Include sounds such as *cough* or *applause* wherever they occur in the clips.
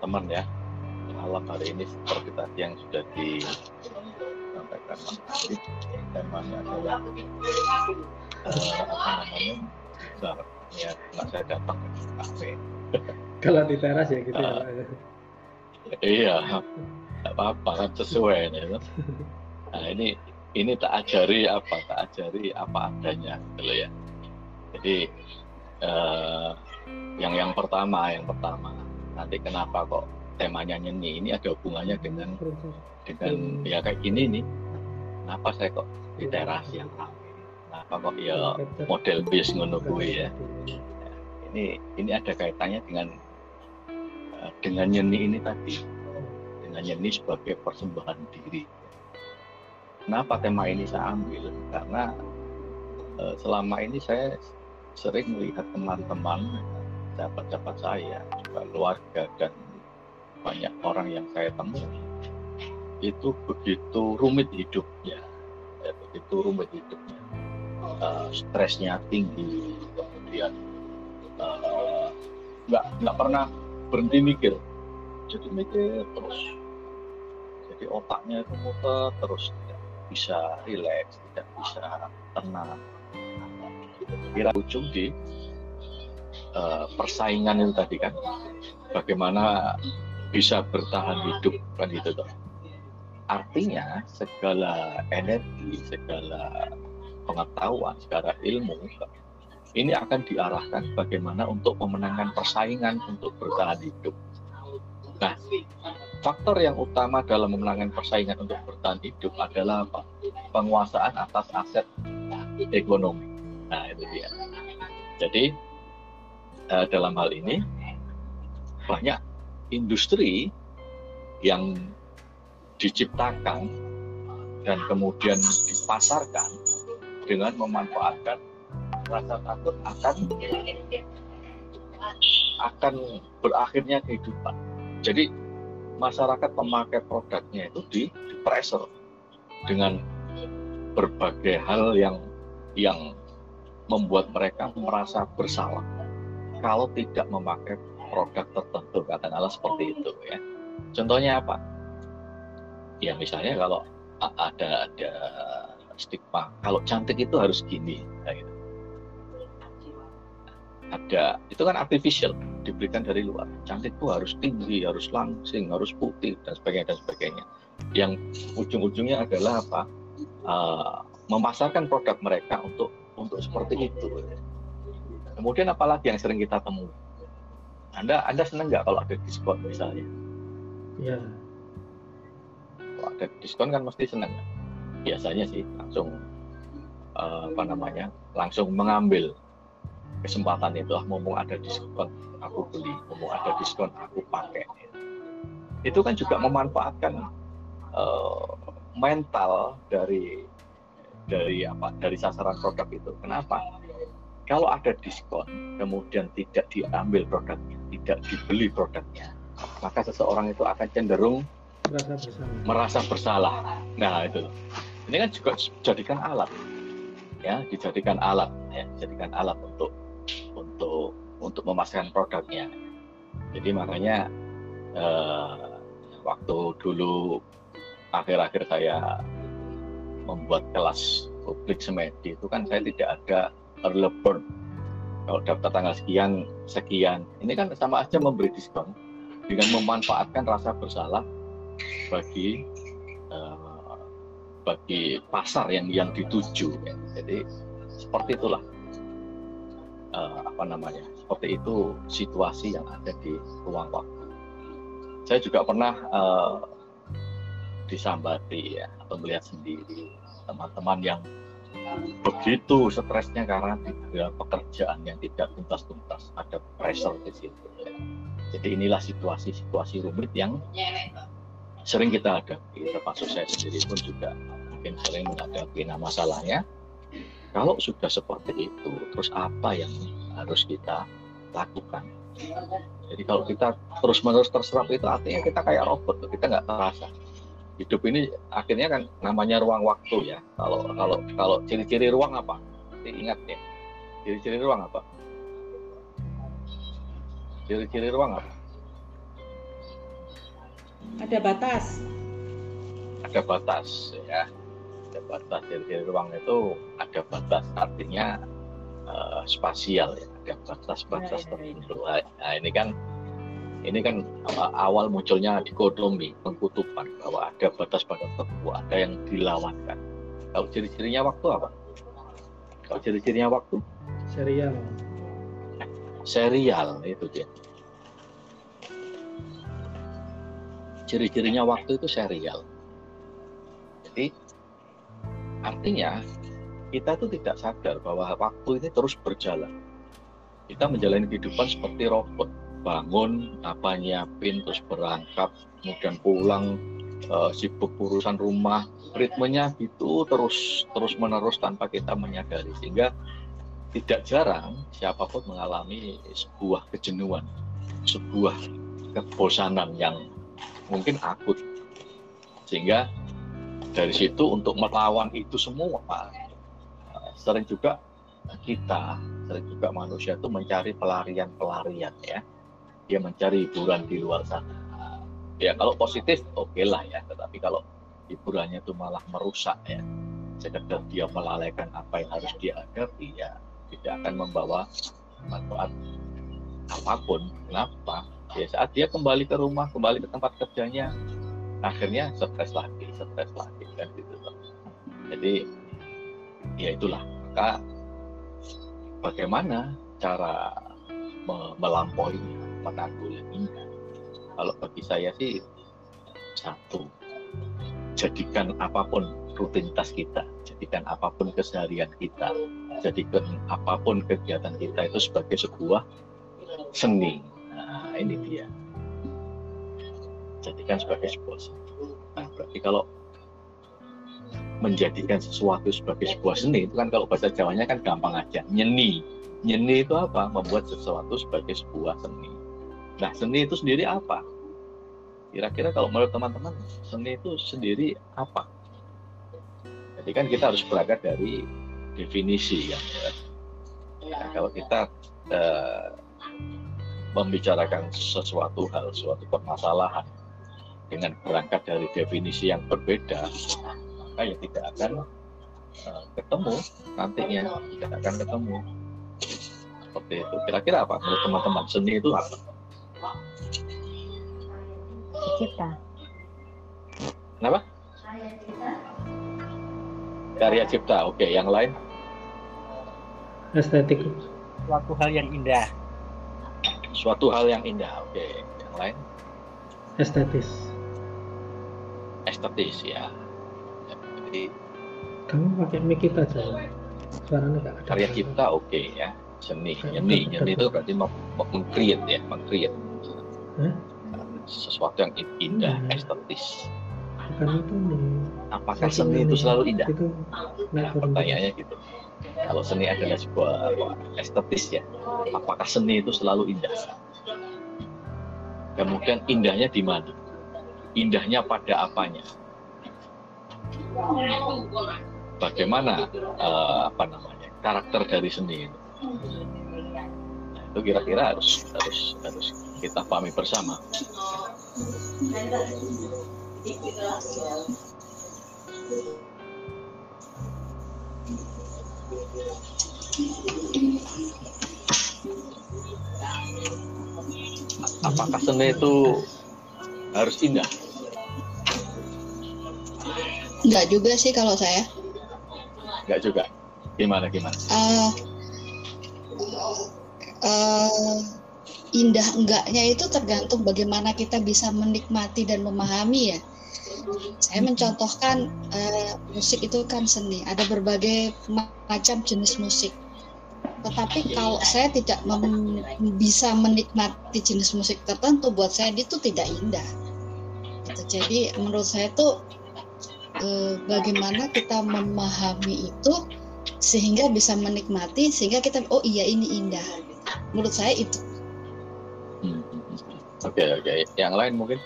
teman-teman ya. Malam hari ini seperti tadi yang sudah disampaikan Mas Adit temanya adalah uh, apa namanya ya nggak saya datang ke kafe. *laughs* Kalau di teras ya gitu uh, ya iya nggak apa-apa kan sesuai nih nah ini ini tak ajari apa tak ajari apa adanya gitu ya. Jadi uh, yang yang pertama yang pertama nanti kenapa kok temanya nyanyi ini ada hubungannya dengan dengan ya kayak gini nih. Kenapa saya kok di teras yang ramai kenapa kok ya model bis ngono gue ya? ini ini ada kaitannya dengan eh, dengan nyeni ini tadi. Dengan nyeni sebagai persembahan diri. Kenapa tema ini saya ambil? Karena uh, selama ini saya sering melihat teman-teman sahabat-sahabat saya juga keluarga dan banyak orang yang saya temui itu begitu rumit hidupnya ya, begitu rumit hidupnya. Uh, stresnya tinggi kemudian uh, nggak nggak pernah berhenti mikir. Jadi mikir terus. Jadi otaknya itu muter terus tidak bisa rileks tidak bisa tenang. Kira ujung di uh, persaingan itu tadi kan bagaimana bisa bertahan hidup kan gitu toh. Artinya segala energi, segala pengetahuan, segala ilmu ini akan diarahkan bagaimana untuk memenangkan persaingan untuk bertahan hidup. Nah, faktor yang utama dalam memenangkan persaingan untuk bertahan hidup adalah apa? Penguasaan atas aset ekonomi. Nah, itu dia. Jadi, eh, dalam hal ini banyak industri yang diciptakan dan kemudian dipasarkan dengan memanfaatkan rasa takut akan akan berakhirnya kehidupan. Jadi masyarakat pemakai produknya itu di, di pressure dengan berbagai hal yang yang membuat mereka merasa bersalah kalau tidak memakai produk tertentu katakanlah seperti itu ya. Contohnya apa? Ya misalnya kalau ada ada stigma kalau cantik itu harus gini ya gitu. ada itu kan artificial diberikan dari luar. Cantik itu harus tinggi harus langsing harus putih dan sebagainya dan sebagainya. Yang ujung-ujungnya adalah apa? Uh, memasarkan produk mereka untuk untuk seperti itu kemudian apalagi yang sering kita temui anda Anda senang nggak kalau ada diskon misalnya? Iya. Kalau ada diskon kan mesti senang. Biasanya sih langsung uh, apa namanya langsung mengambil kesempatan itu ah mumpung ada diskon aku beli, mumpung ada diskon aku pakai. Itu kan juga memanfaatkan uh, mental dari dari apa dari sasaran produk itu. Kenapa? Kalau ada diskon kemudian tidak diambil produknya, tidak dibeli produknya, maka seseorang itu akan cenderung merasa bersalah. Merasa bersalah. Nah itu, ini kan juga dijadikan alat, ya, dijadikan alat, ya, dijadikan alat untuk untuk untuk memasarkan produknya. Jadi makanya eh, waktu dulu akhir-akhir saya membuat kelas publik semedi itu kan saya tidak ada early bird kalau daftar tanggal sekian sekian. Ini kan sama aja memberi diskon dengan memanfaatkan rasa bersalah bagi uh, bagi pasar yang yang dituju. Jadi seperti itulah uh, apa namanya seperti itu situasi yang ada di ruang waktu. Saya juga pernah uh, disambati ya atau melihat sendiri teman-teman yang begitu stresnya karena tidak pekerjaan yang tidak tuntas-tuntas ada pressure di situ. Jadi inilah situasi-situasi rumit yang sering kita hadapi. Termasuk saya sendiri pun juga mungkin sering menghadapi. Nah masalahnya kalau sudah seperti itu terus apa yang harus kita lakukan? Jadi kalau kita terus-menerus terserap itu artinya kita kayak robot. Kita nggak terasa hidup ini akhirnya kan namanya ruang waktu ya. Kalau kalau kalau ciri-ciri ruang apa? Ingat ya. Ciri-ciri ruang apa? Ciri-ciri ruang apa? Ada batas. Ada batas ya. Ada batas dari ruang itu ada batas artinya uh, spasial ya. Ada batas-batas Ya, ya, ya. tertentu. Nah ini kan ini kan awal munculnya dikotomi pengkutupan bahwa ada batas pada waktu, ada yang dilawankan. Kalau ciri-cirinya waktu apa? Kalau ciri-cirinya waktu serial serial itu dia. Ciri-cirinya waktu itu serial. Jadi artinya kita tuh tidak sadar bahwa waktu ini terus berjalan. Kita menjalani kehidupan seperti robot, bangun, apa nyiapin, terus berangkat, kemudian pulang, eh, sibuk urusan rumah, ritmenya gitu terus terus menerus tanpa kita menyadari sehingga tidak jarang siapa pun mengalami sebuah kejenuhan, sebuah kebosanan yang mungkin akut. Sehingga dari situ untuk melawan itu semua, eh, sering juga kita, sering juga manusia itu mencari pelarian-pelarian ya. Dia mencari hiburan di luar sana. Ya kalau positif oke lah ya, tetapi kalau hiburannya itu malah merusak ya, sekedar dia melalaikan apa yang harus dia hadapi ya tidak akan membawa manfaat apa pun. Kenapa? Ya saat dia kembali ke rumah, kembali ke tempat kerjanya, akhirnya stres lagi, stres lagi kan gitu loh. Jadi ya itulah. Maka bagaimana cara me- menanggulanginya? Kalau bagi saya sih satu, jadikan apa pun rutinitas kita, jadikan apa pun keseharian kita, jadikan apa pun kegiatan kita itu sebagai sebuah seni. Nah, ini dia. Jadikan sebagai sebuah seni. Nah, berarti kalau menjadikan sesuatu sebagai sebuah seni itu kan kalau bahasa Jawanya kan gampang aja. Nyeni. Nyeni itu apa? Membuat sesuatu sebagai sebuah seni. Nah, seni itu sendiri apa? Kira-kira kalau menurut teman-teman, seni itu sendiri apa? Jadi kan kita harus berangkat dari definisi kan. ya. Nah, kalau kita eh, membicarakan sesuatu hal, suatu permasalahan dengan berangkat dari definisi yang berbeda, maka ya tidak akan eh, ketemu nantinya, tidak akan ketemu. Seperti itu. Kira-kira apa menurut teman-teman? Seni itu apa? Cipta. Kenapa? Karya cipta. Oke, yang lain? estetik suatu hal yang indah. Suatu hal yang indah. Oke, yang lain? estetis Estetis ya. Jadi kamu pakai mic kita aja suaranya ada karya cipta oke ya. Seni, nyeni, nyeni itu berarti meng-create ya, meng-create Hah? sesuatu yang indah, Hmm. estetis. bukan itu nih Apakah seni itu selalu indah? itu Nah, pertanyaannya gitu. Kalau seni adalah sebuah estetis ya, apakah seni itu selalu indah? Kemudian indahnya di mana? Indahnya pada apanya? Bagaimana eh, apa namanya karakter dari seni itu? Itu kira-kira harus harus harus kita pahami bersama. Apakah seni itu harus indah? Enggak juga sih kalau saya. Enggak juga. Gimana gimana? Eh, eh, indah enggaknya itu tergantung bagaimana kita bisa menikmati dan memahami ya. Saya mencontohkan eh, musik itu kan seni, ada berbagai macam jenis musik. Tetapi kalau saya tidak mem- bisa menikmati jenis musik tertentu, buat saya itu tidak indah. Gitu. Jadi menurut saya itu eh, bagaimana kita memahami itu sehingga bisa menikmati sehingga kita oh iya ini indah menurut saya itu Hmm, hmm. Oke oke. Yang lain mungkin?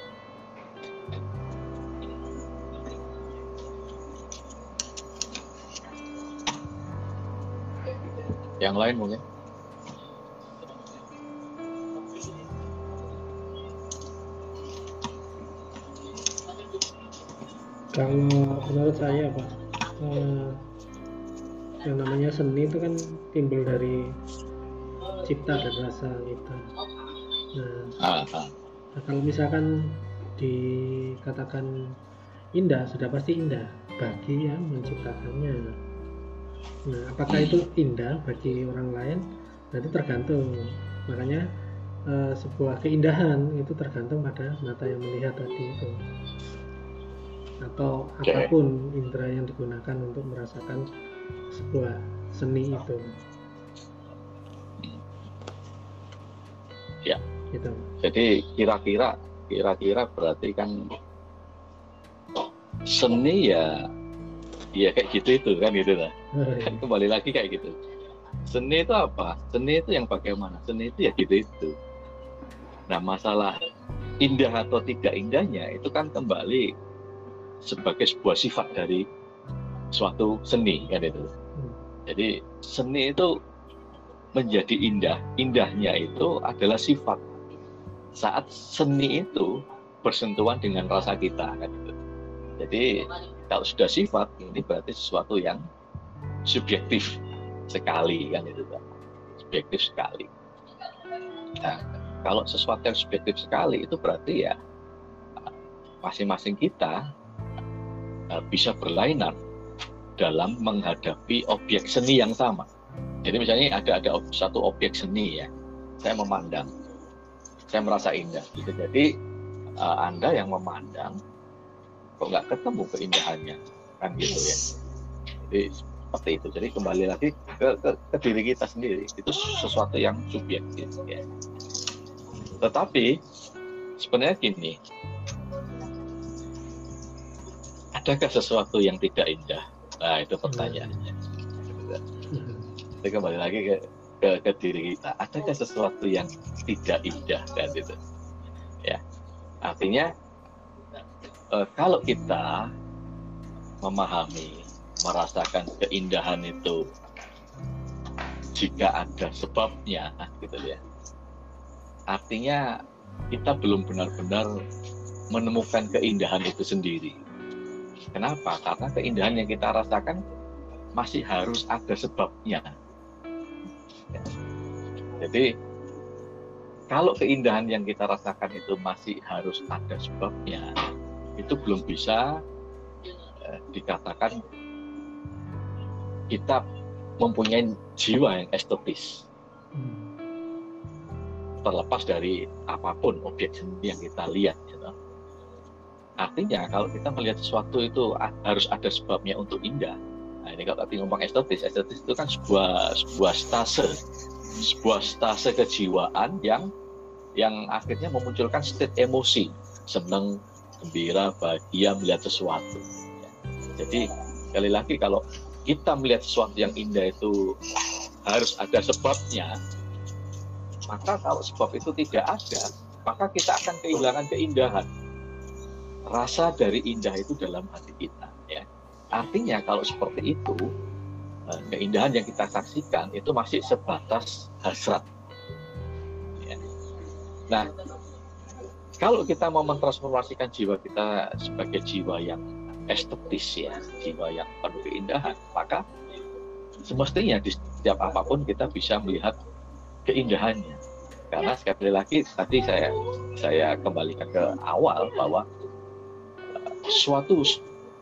Yang lain mungkin? kalau menurut saya pak eh, yang namanya seni itu kan timbul dari cipta dan rasa kita nah Ah, ah. Nah, kalau misalkan dikatakan indah, sudah pasti indah bagi yang menciptakannya. Nah, apakah itu indah bagi orang lain? Nanti tergantung. Makanya eh, sebuah keindahan itu tergantung pada mata yang melihat tadi itu. Atau Oke. apa pun indera yang digunakan untuk merasakan sebuah seni itu. Ya. Gitu. Jadi kira-kira kira-kira berarti kan seni ya ya kayak gitu itu kan gitu lah. Kan kembali lagi kayak gitu. Seni itu apa? Seni itu yang bagaimana? Seni itu ya gitu itu. Nah masalah indah atau tidak indahnya itu kan kembali sebagai sebuah sifat dari suatu seni kan itu. Jadi seni itu menjadi indah, indahnya itu adalah sifat. Saat seni itu bersentuhan dengan rasa kita kan itu. Jadi kalau sudah sifat ini berarti sesuatu yang subjektif sekali kan itu Pak. Subjektif sekali. Nah, kalau sesuatu yang subjektif sekali itu berarti ya masing-masing kita eh, bisa berlainan dalam menghadapi objek seni yang sama. Jadi misalnya ada ada satu objek seni ya, saya memandang, saya merasa indah. Gitu. Jadi eh, anda yang memandang kok nggak ketemu keindahannya kan gitu ya. Jadi seperti itu. Jadi kembali lagi ke, ke, ke diri kita sendiri itu sesuatu yang subjektif ya. Tetapi sebenarnya gini, adakah sesuatu yang tidak indah? Nah itu pertanyaannya. Jadi kembali lagi ke, ke, ke diri kita, adakah sesuatu yang tidak indah kan itu? Ya, artinya eh, kalau kita memahami, merasakan keindahan itu jika ada sebabnya, gitu ya. Artinya kita belum benar-benar menemukan keindahan itu sendiri. Kenapa? Karena keindahan yang kita rasakan masih harus ada sebabnya. Jadi kalau keindahan yang kita rasakan itu masih harus ada sebabnya, itu belum bisa eh, dikatakan kita mempunyai jiwa yang estetis terlepas dari apa pun objek seni yang kita lihat. Gitu. Artinya kalau kita melihat sesuatu itu harus ada sebabnya untuk indah. Nah ini kalau tadi ngomong estetis, estetis itu kan sebuah sebuah stase, sebuah stase kejiwaan yang yang akhirnya memunculkan state emosi, senang, gembira, bahagia melihat sesuatu. Jadi sekali lagi kalau kita melihat sesuatu yang indah itu harus ada sebabnya, maka kalau sebab itu tidak ada, maka kita akan kehilangan keindahan. Rasa dari indah itu dalam hati kita. Ya. Artinya kalau seperti itu, eh, keindahan yang kita saksikan itu masih sebatas hasrat. Ya. Nah, kalau kita mau mentransformasikan jiwa kita sebagai jiwa yang estetis ya, jiwa yang penuh keindahan, maka semestinya di setiap apa pun kita bisa melihat keindahannya. Karena sekali lagi tadi saya saya kembalikan ke awal bahwa eh, suatu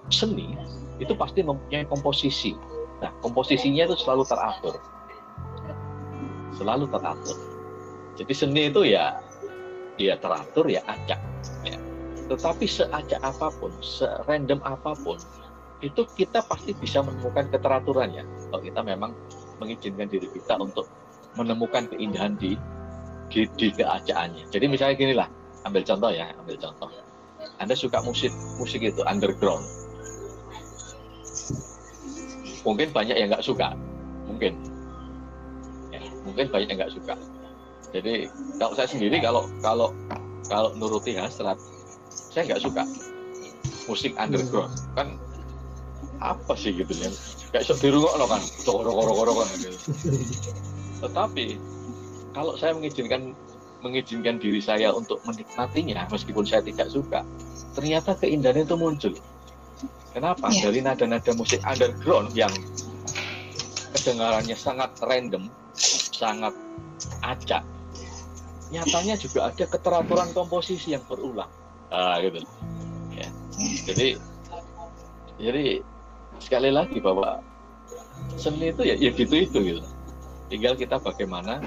seni itu pasti mempunyai komposisi. Nah, komposisinya itu selalu teratur. Selalu teratur. Jadi seni itu ya ya teratur ya acak. Ya. Tetapi seacak apa pun, serandom apa pun, itu kita pasti bisa menemukan keteraturannya. Kalau kita memang mengizinkan diri kita untuk menemukan keindahan di di, di keacaannya. Jadi misalnya gini lah, ambil contoh ya, ambil contoh. Anda suka musik musik itu underground. Mungkin banyak yang nggak suka, mungkin. Ya, mungkin banyak yang nggak suka. Jadi kalau saya sendiri kalau kalau kalau nuruti hasrat, saya nggak suka musik underground. Kan apa sih gitu ya? Kayak sok dirungokno kan, koro-koro kan gitu. *laughs* Tetapi kalau saya mengizinkan mengizinkan diri saya untuk menikmatinya meskipun saya tidak suka, ternyata keindahan itu muncul. Kenapa? Iya. Dari nada-nada musik underground yang kedengarannya sangat random, sangat acak. Nyatanya juga ada keteraturan komposisi yang berulang. Ah, gitu. Ya. Jadi jadi sekali lagi bahwa seni itu ya, ya gitu itu gitu. Tinggal kita bagaimana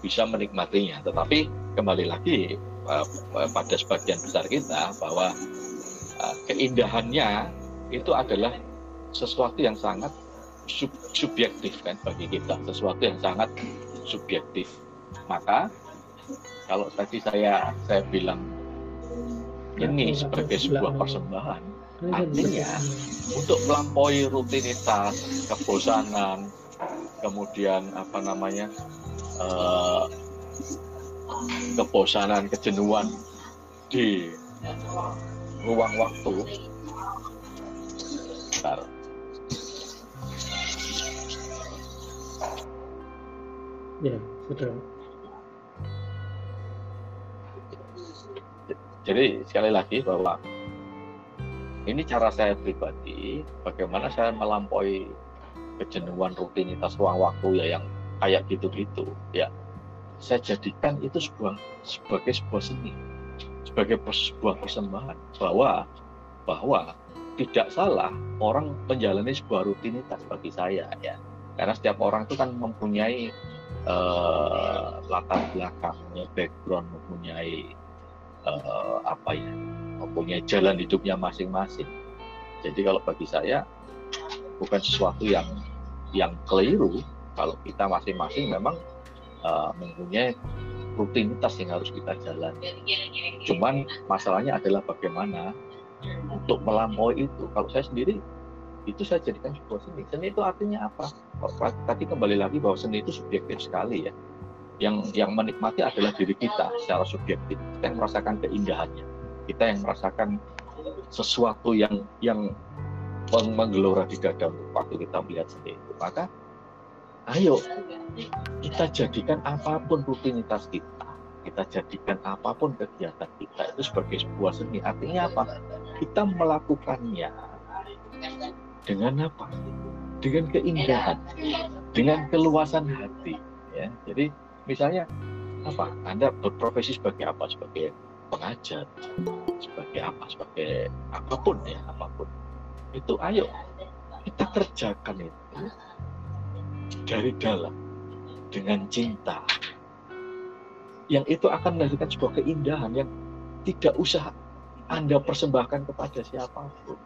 bisa menikmatinya. Tetapi kembali lagi uh, pada sebagian besar kita bahwa uh, keindahannya itu adalah sesuatu yang sangat sub subjektif kan bagi kita, sesuatu yang sangat subjektif. Maka kalau tadi saya saya bilang ini sebagai sebuah persembahan, artinya untuk melampaui rutinitas, kebosanan, kemudian apa namanya eh, kebosanan, kejenuhan di ruang waktu. Bentar. Ya, sudah. Jadi sekali lagi bahwa ini cara saya pribadi, bagaimana saya melampaui kejenuhan rutinitas ruang waktu ya yang kayak gitu-gitu ya saya jadikan itu sebuah sebagai sebuah seni sebagai sebuah persembahan bahwa bahwa tidak salah orang menjalani sebuah rutinitas bagi saya ya. Karena setiap orang itu kan mempunyai uh, latar belakangnya background mempunyai uh, apa ya mempunyai jalan hidupnya masing-masing. Jadi kalau bagi saya bukan sesuatu yang yang keliru kalau kita masing-masing memang uh, mempunyai rutinitas yang harus kita jalani. Cuman masalahnya adalah bagaimana untuk melampaui itu. Kalau saya sendiri itu saya jadikan sebuah seni. Seni itu artinya apa? Tadi kembali lagi bahwa seni itu subjektif sekali ya. Yang yang menikmati adalah diri kita secara subjektif. Kita yang merasakan keindahannya. Kita yang merasakan sesuatu yang yang menggelora di dada waktu kita melihat seni itu. Maka ayo kita jadikan apa pun rutinitas kita, kita jadikan apa pun kegiatan kita itu sebagai sebuah seni. Artinya apa? Kita melakukannya dengan apa? Dengan keindahan, dengan keluasan hati. Ya, jadi misalnya apa? Anda berprofesi sebagai apa? Sebagai pengajar, sebagai apa? Sebagai apa pun ya, apa pun. Itu ayo kita kerjakan itu dari dalam dengan cinta yang itu akan menghasilkan sebuah keindahan yang tidak usah Anda persembahkan kepada siapa pun.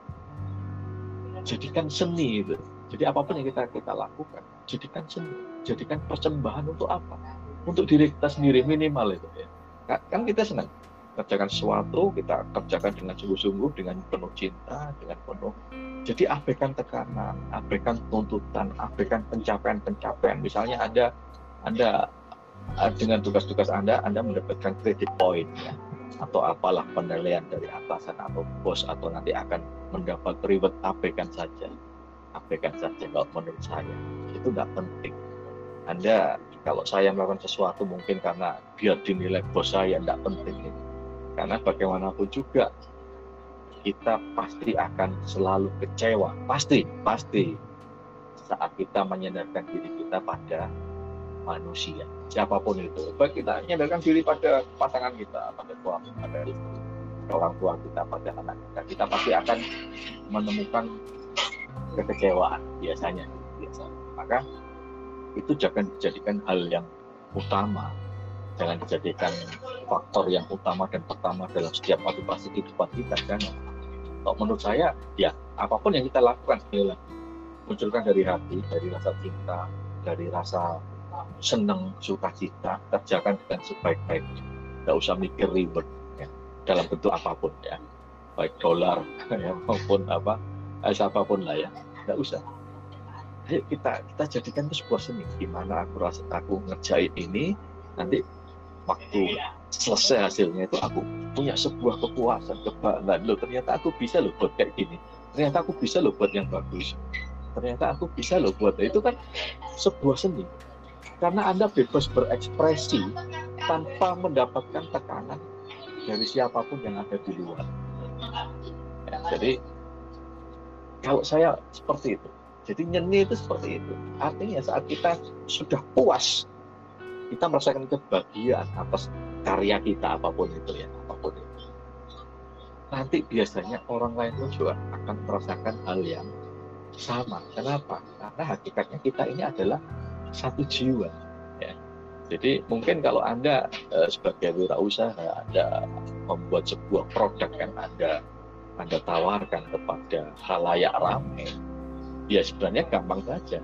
Jadikan seni itu. Jadi apa pun yang kita kita lakukan, jadikan seni, jadikan persembahan untuk apa? Untuk diri kita sendiri minimal itu ya. Kan kita senang kerjakan sesuatu, kita kerjakan dengan sungguh-sungguh, dengan penuh cinta, dengan penuh jadi abaikan tekanan, abaikan tuntutan, abaikan pencapaian-pencapaian. Misalnya Anda Anda eh, dengan tugas-tugas Anda, Anda mendapatkan kredit point ya, atau apalah penilaian dari atasan atau bos atau nanti akan mendapat reward, abaikan saja. Abaikan saja kalau menurut saya. Itu tidak penting. Anda kalau saya melakukan sesuatu mungkin karena biar dinilai bos saya tidak penting. Karena bagaimanapun juga kita pasti akan selalu kecewa. Pasti, pasti. Saat kita menyandarkan diri kita pada manusia, siapa pun itu. Baik kita menyandarkan diri pada pasangan kita, pada suami, pada orang tua kita, pada anak kita. Kita pasti akan menemukan kekecewaan biasanya. biasanya. Maka itu jangan dijadikan hal yang utama jangan dijadikan faktor yang utama dan pertama dalam setiap aktivitas kehidupan kita jangan kalau menurut saya ya apa pun yang kita lakukan sekali munculkan dari hati dari rasa cinta dari rasa senang sukacita kerjakan dengan sebaik-baiknya tidak usah mikir ribet ya, dalam bentuk apa pun ya. Baik dolar *laughs* ya, maupun apa eh, apa pun lah ya. Tidak usah. Ayo kita kita jadikan itu sebuah seni. Gimana aku rasa aku ngerjain ini nanti waktu selesai hasilnya itu aku punya sebuah kepuasan kebanggaan. Loh ternyata aku bisa loh buat kayak gini. Ternyata aku bisa loh buat yang bagus. Ternyata aku bisa loh buat itu kan sebuah seni. Karena anda bebas berekspresi tanpa mendapatkan tekanan dari siapa pun yang ada di luar. Ya, jadi kalau saya seperti itu. Jadi nyeni itu seperti itu. Artinya saat kita sudah puas kita merasakan kebahagiaan atas karya kita apa pun itu ya apa pun itu. Nanti biasanya orang lain pun juga akan merasakan hal yang sama. Kenapa? Karena hakikatnya kita ini adalah satu jiwa ya. Jadi mungkin kalau anda eh, sebagai wirausaha anda membuat sebuah produk yang anda anda tawarkan kepada halayak ramai ya sebenarnya gampang saja.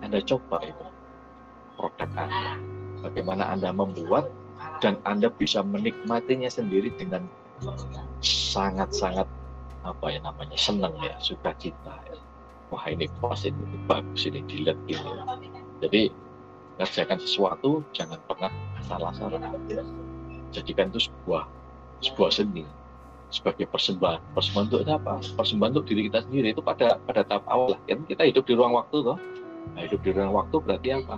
Anda coba itu produk. Anda. Bagaimana Anda membuat dan Anda bisa menikmatinya sendiri dengan sangat-sangat apa ya namanya senang ya sukacita ya. wah ini pas ini, ini bagus ini dilihat ini ya. jadi kerjakan sesuatu jangan pernah salah-salah jadikan itu sebuah sebuah seni. Sebagai persembahan. Persembahan untuk apa? Persembahan untuk diri kita sendiri. Itu pada pada tahap awal kan? Kita hidup di ruang waktu toh. Nah, hidup di ruang waktu berarti apa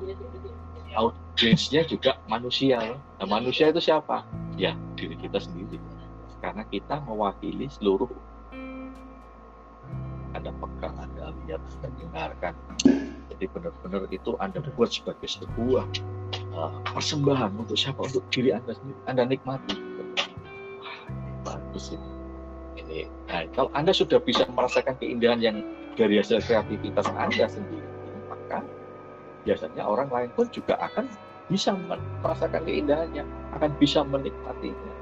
audiensnya juga manusia. Nah, manusia itu siapa? Ya, diri kita sendiri. Karena kita mewakili seluruh Anda pegang, Anda lihat, Anda dengarkan. Jadi benar-benar itu Anda buat sebagai sebuah uh, persembahan untuk siapa? Untuk diri Anda sendiri. Anda nikmati. Wah, ini bagus ini. Ini, nah, kalau Anda sudah bisa merasakan keindahan yang dari hasil kreativitas Anda sendiri, biasanya orang lain pun juga akan bisa merasakan keindahannya, akan bisa menikmatinya.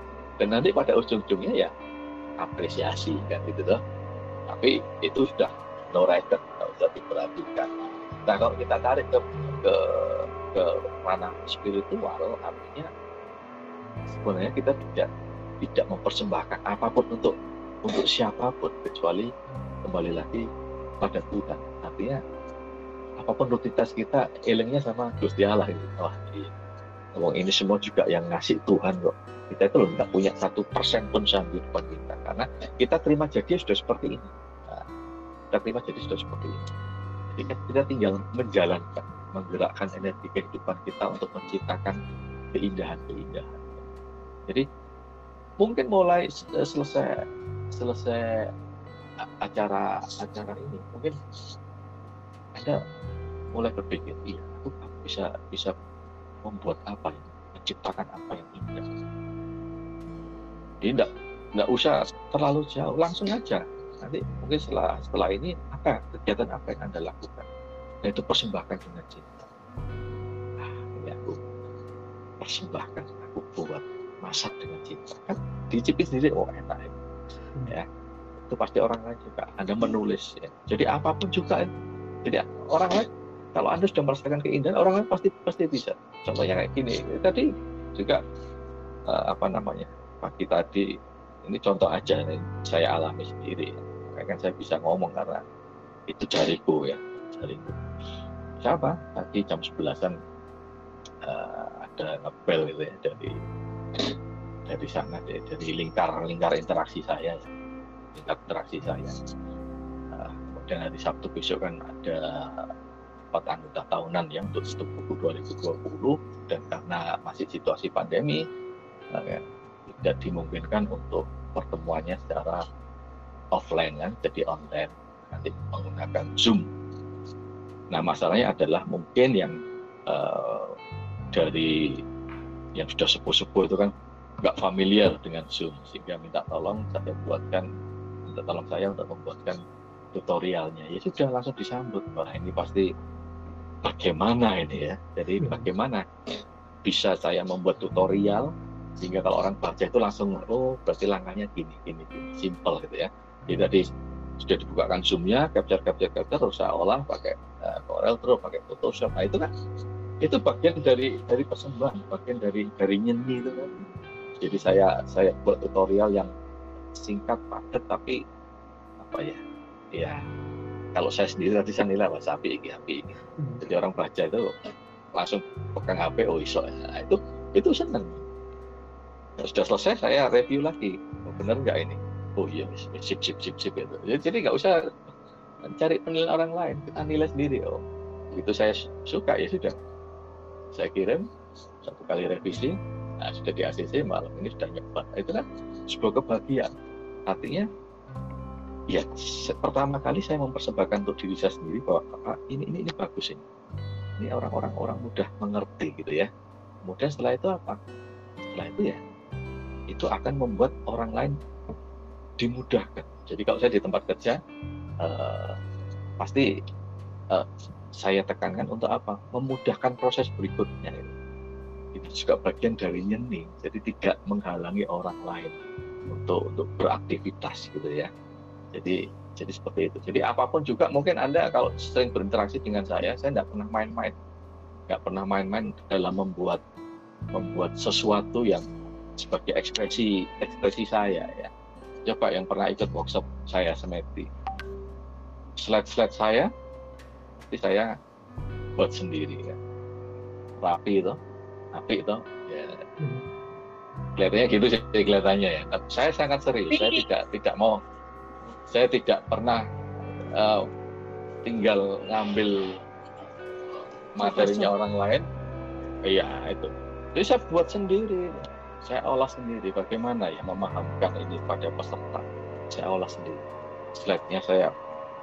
Dan nanti pada ujung-ujungnya ya apresiasi kan itu tuh. Tapi itu sudah no record, nggak usah diperhatikan. Nah kalau kita tarik ke ke ke ranah spiritual, artinya sebenarnya kita tidak tidak mempersembahkan apa pun untuk untuk siapa pun kecuali kembali lagi pada Tuhan. Artinya apa pun rutinitas kita elengnya sama Gusti Allah itu. Wah iya. ngomong ini semua juga yang ngasih Tuhan kok. Kita itu loh nggak punya satu persen pun saham kehidupan kita. Karena kita terima jadi sudah seperti ini. Nah, kita terima jadi sudah seperti ini. Jadi kan kita tinggal menjalankan menggerakkan energi kehidupan kita untuk menciptakan keindahan-keindahan. Jadi mungkin mulai selesai selesai acara acara ini mungkin ada mulai berpikir iya aku bisa bisa membuat apa ya? Menciptakan apa yang indah. Jadi tidak usah terlalu jauh langsung aja. Nanti mungkin setelah setelah ini apa kegiatan apa yang anda lakukan? Yaitu persembahkan dengan cinta. Ah, ini aku persembahkan aku buat masak dengan cinta. Kan dicipin sendiri oh enak ya. ya itu pasti orang lain juga anda menulis ya. Jadi apa pun juga jadi orang lain kalau anda sudah merasakan keindahan orang lain pasti pasti bisa. Contohnya kayak gini. Tadi juga uh, apa namanya pagi tadi ini contoh aja nih, saya alami sendiri. Kan saya bisa ngomong karena itu jariku ya jariku. Siapa? Tadi jam 11an uh, ada ngepel gitu ya dari dari sana dari, dari lingkar lingkar interaksi saya lingkar interaksi saya kemudian hari Sabtu besok kan ada empat anggota tahunan yang untuk stop buku 2020 dan karena masih situasi pandemi ya, tidak dimungkinkan untuk pertemuannya secara offline kan jadi online. Nanti menggunakan Zoom. Nah masalahnya adalah mungkin yang uh, dari yang sudah sepuh-sepuh itu kan nggak familiar dengan Zoom. Sehingga minta tolong saya buatkan minta tolong saya untuk membuatkan tutorialnya. Ya sudah langsung disambut. Wah ini pasti bagaimana ini ya? Jadi hmm. bagaimana bisa saya membuat tutorial sehingga kalau orang baca itu langsung oh berarti langkahnya gini gini gini. Simple gitu ya. Jadi tadi sudah dibukakan zoomnya capture capture capture terus saya olah pakai uh, Corel terus pakai Photoshop. Nah itu kan itu bagian dari dari persembahan bagian dari dari nyeni itu kan. Jadi saya saya buat tutorial yang singkat padat tapi apa ya ya kalau saya sendiri tadi saya nilai wah sapi ini api hmm. jadi orang baca itu langsung pegang HP oh iso. Nah, itu itu seneng. Nah, sudah selesai saya review lagi. Oh, benar nggak ini? Oh iya sip sip sip sip itu jadi nggak usah cari penilaian orang lain. Kita nilai sendiri oh. Itu saya suka ya sudah. Saya kirim satu kali revisi. Nah sudah di ACC malam ini sudah nyoba itu kan sebuah kebahagiaan. Artinya ya pertama kali saya mempersembahkan untuk diri saya sendiri bahwa ah, ini ini ini bagus ini. Ini orang-orang orang mudah mengerti gitu ya. Kemudian setelah itu apa? Setelah itu ya itu akan membuat orang lain dimudahkan. Jadi kalau saya di tempat kerja uh, pasti uh, saya tekankan untuk apa? Memudahkan proses berikutnya itu juga bagian dari nyeni. Jadi tidak menghalangi orang lain untuk untuk beraktivitas gitu ya jadi jadi seperti itu. Jadi apa pun juga mungkin anda kalau sering berinteraksi dengan saya saya tidak pernah main-main. Nggak pernah main-main dalam membuat membuat sesuatu yang sebagai ekspresi ekspresi saya ya. Coba yang pernah ikut workshop saya semeti slide-slide saya itu saya buat sendiri ya. Rapi itu rapi itu ya. Hmm. kelihatannya gitu sih kelihatannya ya. Saya sangat serius saya tidak tidak mau saya tidak pernah uh, tinggal ngambil materinya orang lain. Iya itu. Jadi saya buat sendiri. Saya olah sendiri. Bagaimana ya memahamkan ini pada peserta? Saya olah sendiri. Slide-nya saya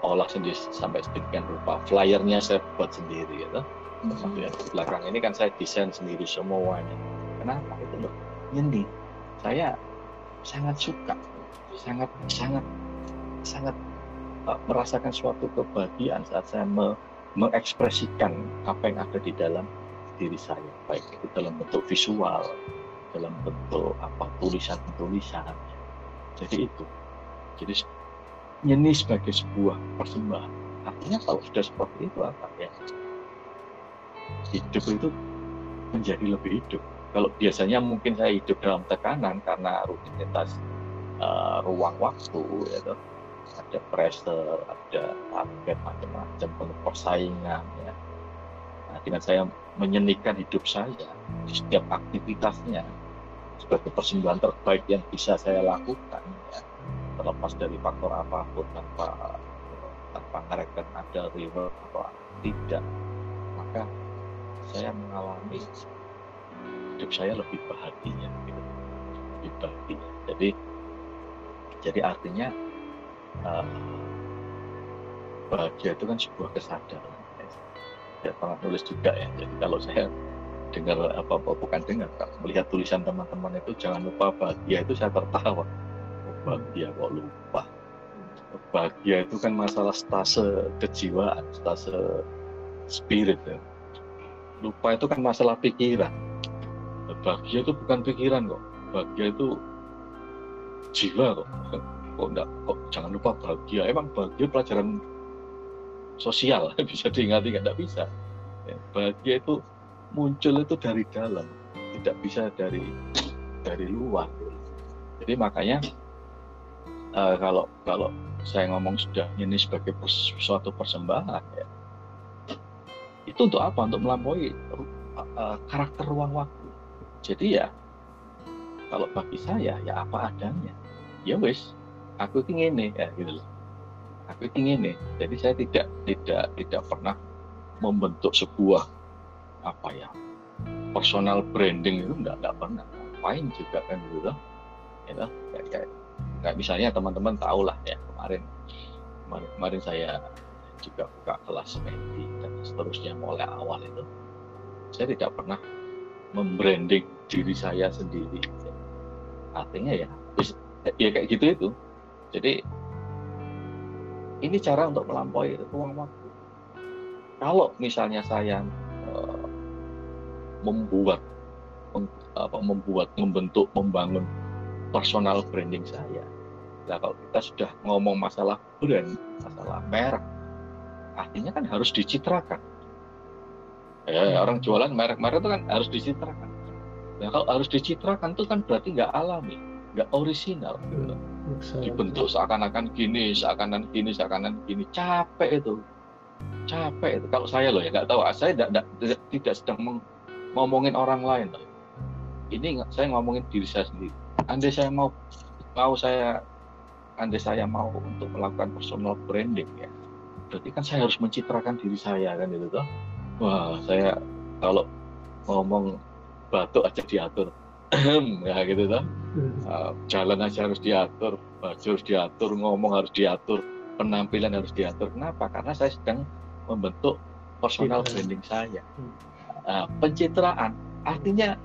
olah sendiri sampai sedemikian rupa. Flyernya saya buat sendiri gitu. Termasuk yang di belakang ini kan saya desain sendiri semuanya. Kenapa itu loh nyendi saya sangat suka. Sangat sangat sangat uh, merasakan suatu kebahagiaan saat saya me mengekspresikan apa yang ada di dalam diri saya, baik itu dalam bentuk visual, dalam bentuk apa tulisan-tulisan. Jadi itu. Jadi nyeni sebagai sebuah persembahan. Artinya kalau sudah seperti itu apa ya? Hidup itu menjadi lebih hidup. Kalau biasanya mungkin saya hidup dalam tekanan karena rutinitas uh, ruang waktu, ya, ada pressure, ada target macam-macam, penuh persaingan ya. Nah, dengan saya menyenikan hidup saya di setiap aktivitasnya sebagai persembahan terbaik yang bisa saya lakukan ya, terlepas dari faktor apa pun tanpa tanpa mereka ada reward atau tidak maka saya mengalami hidup saya lebih bahagia gitu. lebih bahagia jadi jadi artinya uh, bahagia itu kan sebuah kesadaran saya pernah nulis juga ya. Jadi kalau saya dengar apa apa bukan dengar melihat tulisan teman-teman itu jangan lupa bahagia itu saya tertawa. Oh, bahagia kok lupa. Bahagia itu kan masalah stase kejiwaan stase spirit ya. lupa itu kan masalah pikiran. Bahagia itu bukan pikiran kok. Bahagia itu jiwa kok *laughs* kok enggak kok jangan lupa bahagia. Emang bahagia pelajaran sosial *laughs* bisa diingati nggak bisa. Ya, bahagia itu muncul itu dari dalam tidak bisa dari dari luar. Jadi makanya uh, kalau kalau saya ngomong sudah ini sebagai suatu persembahan ya itu untuk apa? Untuk melampaui uh, karakter ruang waktu. Jadi ya kalau bagi saya ya apa adanya. Ya wis aku ingin nih ya gitu loh. Aku ingin nih jadi saya tidak tidak tidak pernah membentuk sebuah apa ya personal branding itu enggak enggak pernah. Ngapain juga kan gitu loh. Ya kayak, kayak, kayak misalnya teman-teman tahu lah ya kemarin kemarin, kemarin saya juga buka kelas mendi dan seterusnya mulai awal itu. Saya tidak pernah membranding diri saya sendiri. Artinya ya ya kayak gitu itu jadi ini cara untuk melampaui ruang waktu. Kalau misalnya saya uh, membuat apa, membuat membentuk membangun personal branding saya. Nah, kalau kita sudah ngomong masalah brand, masalah merek, artinya kan harus dicitrakan. Ya, hmm. orang jualan merek-merek itu kan harus dicitrakan. Nah, kalau harus dicitrakan itu kan berarti nggak alami, nggak orisinal. Gitu dibentuk seakan-akan gini, seakan-akan gini, seakan-akan gini, capek itu, capek itu. Kalau saya loh ya nggak tahu, saya tidak, tidak, tidak sedang ngomongin orang lain loh. Ini saya ngomongin diri saya sendiri. Andai saya mau mau saya, andai saya mau untuk melakukan personal branding ya, berarti kan saya harus mencitrakan diri saya kan itu toh. Wah saya kalau ngomong batuk aja diatur, *clears throat* ya gitu toh. Uh, jalan aja harus diatur, baju harus diatur, ngomong harus diatur, penampilan harus diatur. Kenapa? Karena saya sedang membentuk personal Citra. branding saya. Uh, pencitraan artinya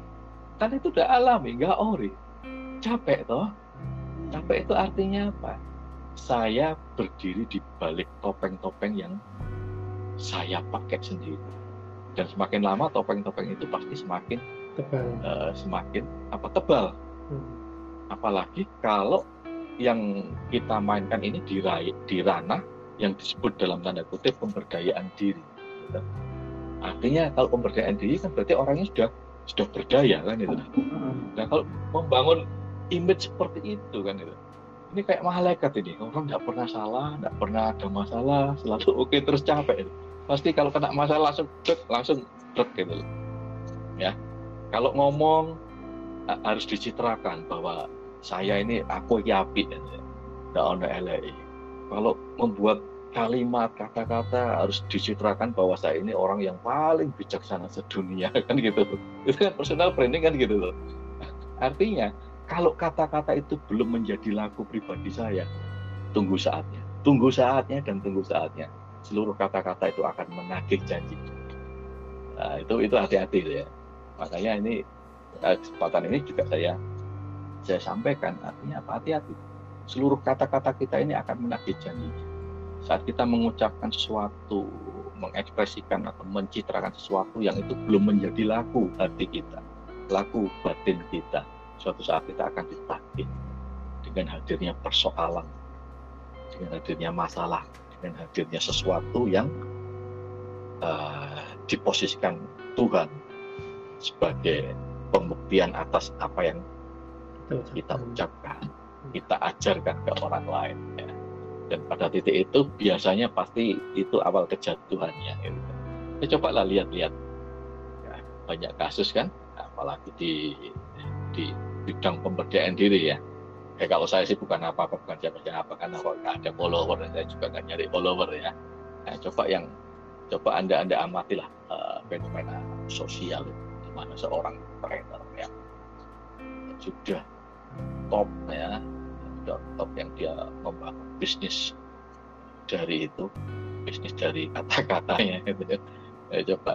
kan itu udah alami, nggak ori. Capek toh. Capek itu artinya apa? Saya berdiri di balik topeng-topeng yang saya pakai sendiri. Dan semakin lama topeng-topeng itu pasti semakin tebal eh, semakin apa tebal. Hmm. Apalagi kalau yang kita mainkan ini di, di ranah yang disebut dalam tanda kutip pemberdayaan diri. Artinya kalau pemberdayaan diri kan berarti orangnya sudah sudah berdaya kan itu. Nah kalau membangun image seperti itu kan itu, ini kayak malaikat ini orang nggak pernah salah, nggak pernah ada masalah, selalu *laughs* oke terus capek. Pasti kalau kena masalah langsung dek, langsung dek gitu. Ya, kalau ngomong harus dicitrakan bahwa saya ini aku iki apik. Nggak ono elek. Kalau membuat kalimat kata-kata harus dicitrakan bahwa saya ini orang yang paling bijaksana sedunia *laughs* kan gitu. Itu kan personal branding kan gitu loh. Artinya kalau kata-kata itu belum menjadi laku pribadi saya tunggu saatnya. Tunggu saatnya dan tunggu saatnya. Seluruh kata-kata itu akan menagih janji. Nah, itu itu hati-hati ya. Makanya ini eh, kesempatan ini juga saya saya sampaikan artinya apa? Hati-hati. Seluruh kata-kata kita ini akan menagih janji saat kita mengucapkan sesuatu, mengekspresikan atau mencitrakan sesuatu yang itu belum menjadi laku hati kita, laku batin kita, suatu saat kita akan ditagih dengan hadirnya persoalan, dengan hadirnya masalah, dengan hadirnya sesuatu yang eh, diposisikan Tuhan sebagai pembuktian atas apa yang kita ucapkan, kita ajarkan ke orang lain. Ya. Dan pada titik itu biasanya pasti itu awal kejatuhannya. Ya, coba lah lihat-lihat. Ya, banyak kasus kan apalagi di di bidang pemberdayaan diri ya. Kayak kalau saya sih bukan apa-apa bukan siapa-siapa karena kok nggak ada follower dan saya juga nggak nyari follower ya. Nah, coba yang coba anda anda amatilah uh, fenomena sosial di mana seorang trainer yang sudah top ya. Top yang dia membangun bisnis dari itu. Bisnis dari kata-katanya gitu ya. ya coba.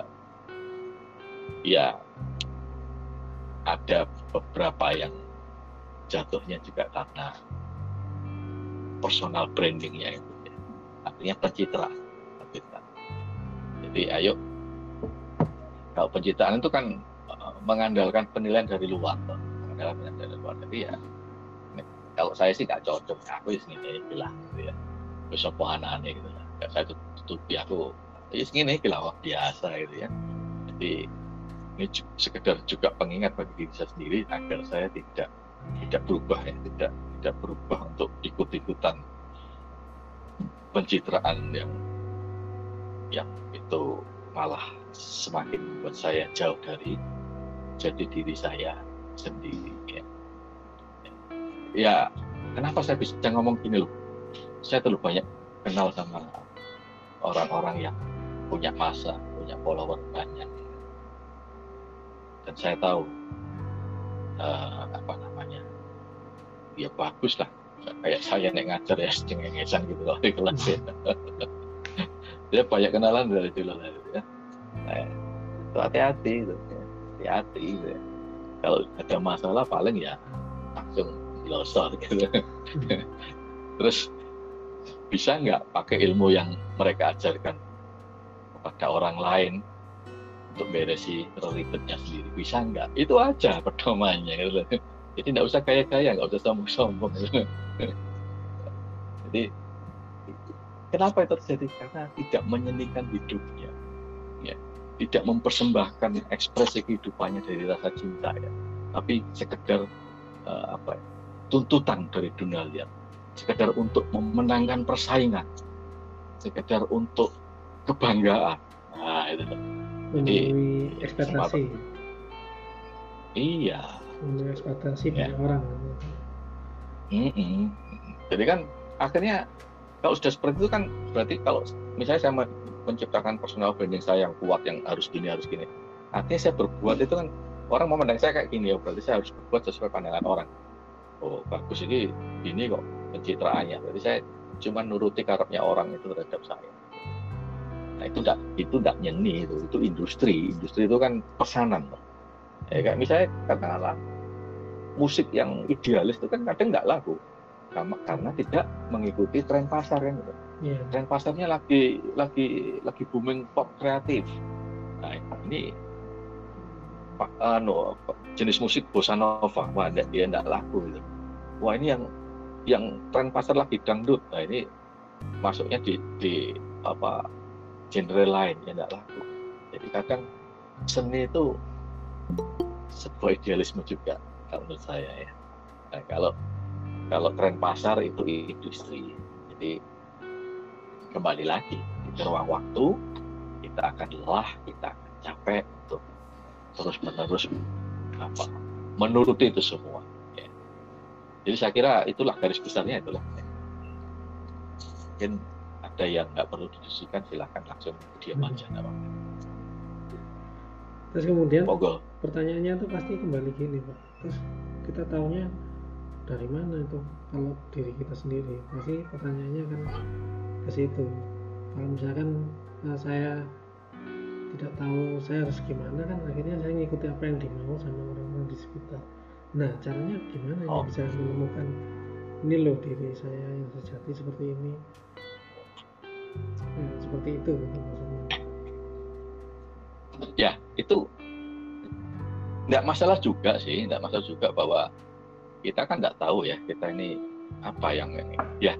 Ya ada beberapa yang jatuhnya juga karena personal brandingnya itu ya. artinya pencitraan pencitraan. Jadi ayo. Kalau pencitraan itu kan eh, mengandalkan penilaian dari luar mengandalkan penilaian dari luar jadi ya. Kalau saya sih nggak cocok aku ya segini bilang gitu ya. Besok aneh gitu Nggak saya tut- tutupi aku ya segini bilang biasa gitu ya. Jadi ini sekedar juga pengingat bagi diri saya sendiri agar saya tidak tidak berubah ya tidak tidak berubah untuk ikut-ikutan pencitraan yang yang itu malah semakin membuat saya jauh dari jadi diri saya sendiri ya. Ya kenapa saya bisa ngomong gini loh? Saya terlalu banyak kenal sama orang-orang yang punya masa punya follower banyak. Dan saya tahu eh, apa namanya ya bagus lah. Kayak saya nek ngajar ya *laughs* cengengesan gitu loh di kelas ya. *laughs* Dia banyak kenalan dari dulu ya. Nah, itu hati-hati gitu ya. hati-hati gitu ya. Kalau ada masalah paling ya langsung losor gitu. Terus bisa nggak pakai ilmu yang mereka ajarkan kepada orang lain untuk beresi ribetnya sendiri? Bisa nggak? Itu aja pedomannya gitu jadi nggak usah kaya-kaya nggak usah sombong-sombong gitu. jadi kenapa itu terjadi? Karena tidak menyenangkan hidupnya. ya tidak mempersembahkan ekspresi kehidupannya dari rasa cinta ya. Tapi sekedar eh, apa ya, tuntutan dari dunia liar sekedar untuk memenangkan persaingan. Sekedar untuk kebanggaan. Nah itu loh. memenuhi ekspektasi. iya. Memenuhi ekspektasi Ya. orang. Mm-mm. Jadi kan akhirnya kalau sudah seperti itu kan berarti kalau misalnya saya menciptakan personal branding saya yang kuat yang harus gini harus gini. Artinya saya berbuat itu kan orang memandang saya kayak gini ya berarti saya harus berbuat sesuai pandangan orang. oh bagus ini ini kok pencitraannya jadi saya cuma nuruti karepnya orang itu terhadap saya nah itu tidak itu tidak nyeni itu itu industri industri itu kan pesanan ya kayak misalnya katakanlah musik yang idealis itu kan kadang nggak laku karena, karena tidak mengikuti tren pasar kan gitu. Iya. tren pasarnya lagi lagi lagi booming pop kreatif. Nah ini pak anu jenis musik bossa nova wah dia tidak laku gitu. wah ini yang yang tren pasar lagi dangdut. Nah ini masuknya di di apa genre lain yang tidak laku. Jadi kadang seni itu sebuah idealisme juga kalau menurut saya ya. Nah, kalau kalau tren pasar itu industri. Jadi kembali lagi di ruang waktu. Kita akan lelah kita akan capek untuk terus menerus apa menuruti itu semua ya. jadi saya kira itulah garis besarnya itulah mungkin ada yang nggak perlu didiskusikan silahkan langsung diam aja nggak apa-apa. terus kemudian monggo. pertanyaannya tuh pasti kembali gini pak. Terus kita taunya dari mana itu kalau diri kita sendiri? Pasti pertanyaannya kan ke situ. Kalau misalkan eh, saya tidak tahu saya harus gimana kan akhirnya saya ngikuti apa yang dimau sama orang-orang di sekitar. Nah caranya gimana ya Oh. bisa menemukan ini loh diri saya yang sejati seperti ini? Nah, seperti itu gitu maksudnya. Ya itu nggak masalah juga sih nggak masalah juga bahwa kita kan nggak tahu ya kita ini apa yang ini. Ya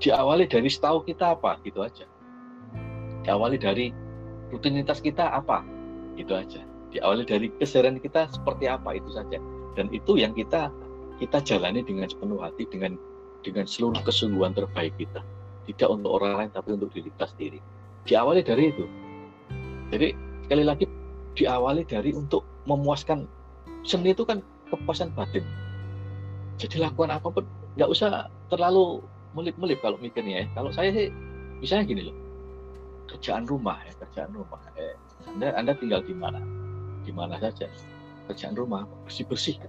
diawali dari setahu kita apa? Gitu aja. Diawali dari rutinitas kita apa? Gitu aja. Diawali dari keseharian kita seperti apa? Itu saja. Dan itu yang kita kita jalani dengan sepenuh hati dengan dengan seluruh kesungguhan terbaik kita. Tidak untuk orang lain tapi untuk diri kita sendiri. Diawali dari itu. Jadi sekali lagi diawali dari untuk memuaskan. Seni itu kan kepuasan batin. Jadi lakukan apa pun nggak usah terlalu melip-melip kalau mikirnya ya. Kalau saya sih misalnya gini loh, kerjaan rumah ya kerjaan rumah. Eh, anda Anda tinggal di mana? Di mana saja. Kerjaan rumah bersih bersih.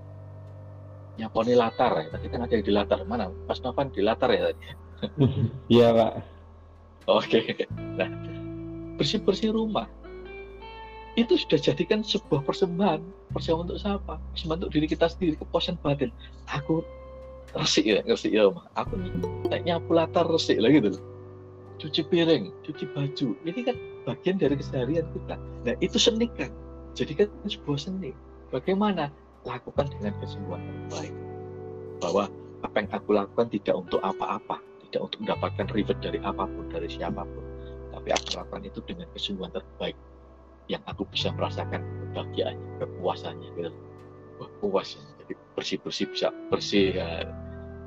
Nyaponi latar ya. Tadi kan ada yang di latar mana? Pas Novan di latar ya tadi. *laughs* Iya pak. Oke. Nah, bersih-bersih rumah itu sudah jadikan sebuah persembahan. Persembahan untuk siapa? Persembahan untuk diri kita sendiri, kepuasan batin. Aku resik ya, resik ya, Oma. Aku nyapu latar resik lah gitu. Cuci piring, cuci baju. Ini kan bagian dari keseharian kita. Nah, itu seni kan. Jadikan sebuah seni. Bagaimana? Lakukan dengan kesungguhan terbaik. Bahwa apa yang aku lakukan tidak untuk apa-apa, tidak untuk mendapatkan reward dari apa pun, dari siapa pun tapi aku lakukan itu dengan kesungguhan terbaik yang aku bisa merasakan kebahagiaannya, kepuasannya gitu. Wah, puas ya. Jadi bersih-bersih bisa bersih ya.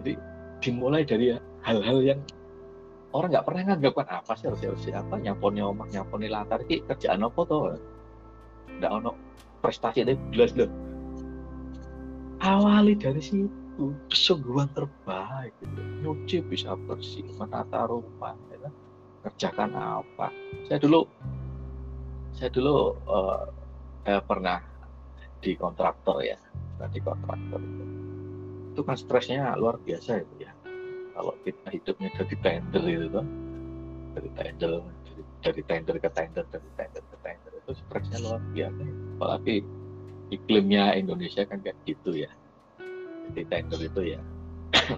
Jadi dimulai dari hal-hal yang orang nggak pernah nganggap kan apa sih harus harus apa nyaponi omah nyaponi latar ini kerjaan apa tuh nggak ono prestasi itu jelas loh awali dari situ kesungguhan terbaik gitu. nyuci bisa bersih menata rumah ya kan? kerjakan apa saya dulu saya dulu eh, saya pernah di kontraktor ya. Pernah di kontraktor itu. Itu kan stresnya luar biasa itu ya. Kalau kita hidupnya dari tender itu kan dari tender dari, dari tender ke tender dari tender ke tender. Itu stresnya luar biasa. Apalagi iklimnya Indonesia kan kayak gitu ya. Jadi tender itu ya *coughs*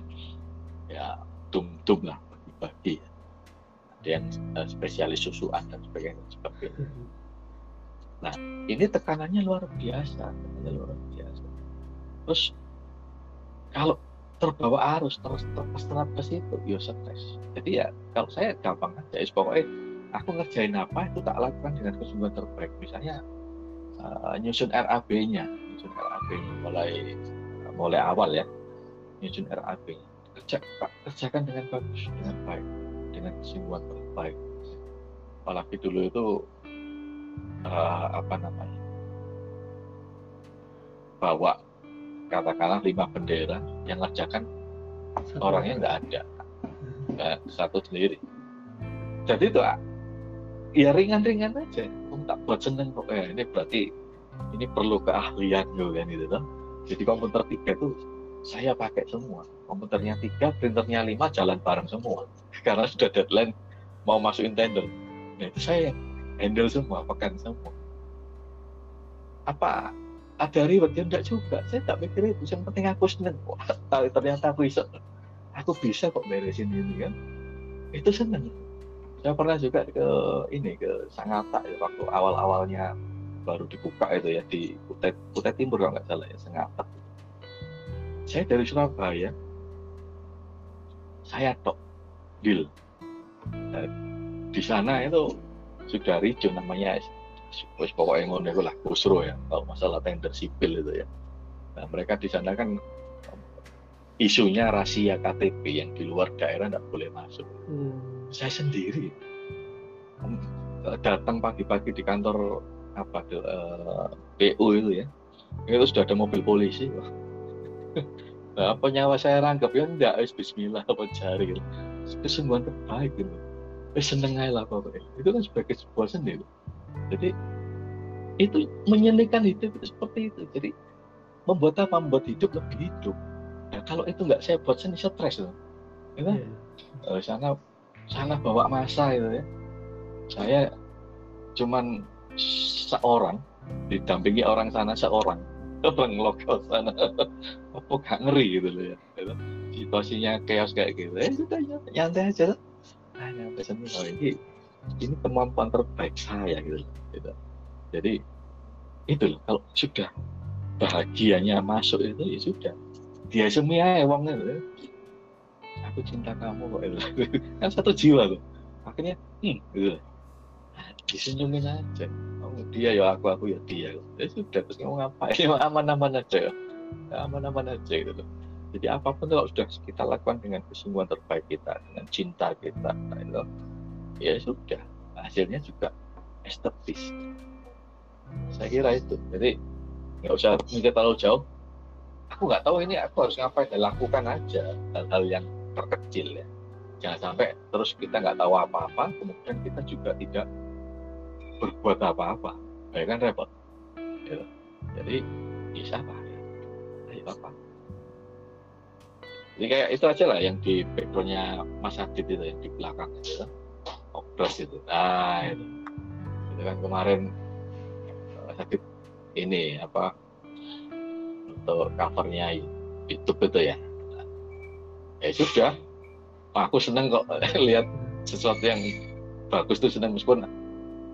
ya tum-tum lah bagi-bagi. Ya ada yang eh, spesialis susuan dan sebagainya sebagainya. Nah, ini tekanannya luar biasa, tekanannya luar biasa. Terus kalau terbawa arus terus terserap ke situ, ya stres. Jadi ya kalau saya gampang aja, ya, pokoknya aku ngerjain apa itu tak lakukan dengan kesungguhan terbaik. Misalnya eh, nyusun RAB-nya, nyusun RAB-nya mulai mulai awal ya, nyusun RAB-nya. Kerja, kerjakan dengan bagus, dengan baik dengan kesungguhan terbaik. Apalagi dulu itu eh, apa namanya bawa katakanlah lima bendera yang ngerjakan Satu orangnya nggak ada, nggak satu sendiri. Jadi itu ya ringan-ringan aja. Kamu tak buat seneng kok. Eh, ini berarti ini perlu keahlian juga kan gitu toh. jadi komputer tiga itu saya pakai semua komputernya tiga printernya lima jalan bareng semua *laughs* karena sudah deadline mau masukin tender nah itu saya handle semua pekan semua. Apa ada ribet ya enggak juga. Saya tak mikir itu. Yang penting aku seneng. Wah ternyata aku bisa. Aku bisa kok beresin ini kan? Itu seneng. Saya pernah juga ke ini ke Sangatta ya, waktu awal-awalnya baru dibuka itu ya di Kutai, Kutai Timur kalau nggak salah ya Sangatta saya dari Surabaya saya tok deal. Di sana itu sudah ricu namanya wis pokoknya ngono itu lah kusro ya kalau masalah tender sipil itu ya. Nah mereka di sana kan isunya rahasia KTP yang di luar daerah tidak boleh masuk. Hmm. saya sendiri. Datang pagi-pagi di kantor apa tuh uh, PU itu ya itu sudah ada mobil polisi. *laughs* Nah, apa nyawa saya rangkap ya enggak Bismillah apa jari. Kesungguhan terbaik gitu eh seneng aja lah Bapak itu kan sebagai sebuah seni jadi itu menyenangkan hidup itu seperti itu. Jadi membuat apa? Membuat hidup lebih hidup. Ya kalau itu nggak saya buat seni stres loh. Ya kan? Yeah. sana sana bawa masa itu ya. Saya cuman seorang didampingi orang sana seorang. Orang lokal sana. *laughs* Apa gak ngeri gitu loh ya. Gitu. situasinya chaos kayak gitu. Ya sudah nyantai aja nah nyantai sendiri oh, ini ini kemampuan terbaik saya gitu, gitu. jadi itu loh kalau sudah bahagianya masuk itu ya sudah. Dia semua ya uangnya loh aku cinta kamu kok *laughs* kan satu jiwa loh akhirnya hmm gitu. Disenyumin aja. Oh, dia ya aku aku ya dia. Ya sudah terus mau ngapain? Ya aman-aman aja aman-aman aja gitu jadi apa pun kalau sudah kita lakukan dengan kesungguhan terbaik kita dengan cinta kita itu, ya sudah. Hasilnya juga estetis. Saya kira itu. Jadi nggak usah mikir terlalu jauh. Aku nggak tahu ini aku harus ngapain. Dan lakukan aja hal-hal yang terkecil ya. Jangan sampai terus kita nggak tahu apa-apa kemudian kita juga tidak berbuat apa-apa. Ya kan repot. Ya. jadi bisa apa ya. Ayo apa jadi kayak itu aja lah yang di backgroundnya Mas Adit itu yang di belakang itu. Obras itu. Nah itu. Itu kan kemarin Mas Adit ini apa untuk covernya YouTube itu ya. Ya sudah. Aku seneng kok *laughs* lihat sesuatu yang bagus tuh seneng meskipun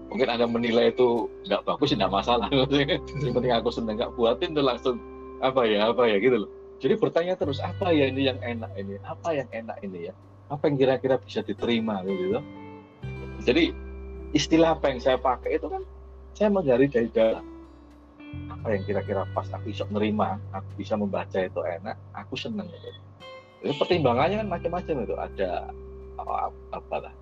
mungkin anda menilai itu nggak bagus tidak masalah. *laughs* Yang penting aku seneng nggak buatin tuh langsung apa ya apa ya gitu loh jadi bertanya terus apa ya ini yang enak ini? Apa yang enak ini ya? Apa yang kira-kira bisa diterima? Gitu. Jadi istilah apa yang saya pakai itu kan saya mencari dari dalam apa yang kira-kira pas aku bisa menerima aku bisa membaca itu enak aku seneng gitu. Itu pertimbangannya kan macam-macam itu. Ada apa, apa lah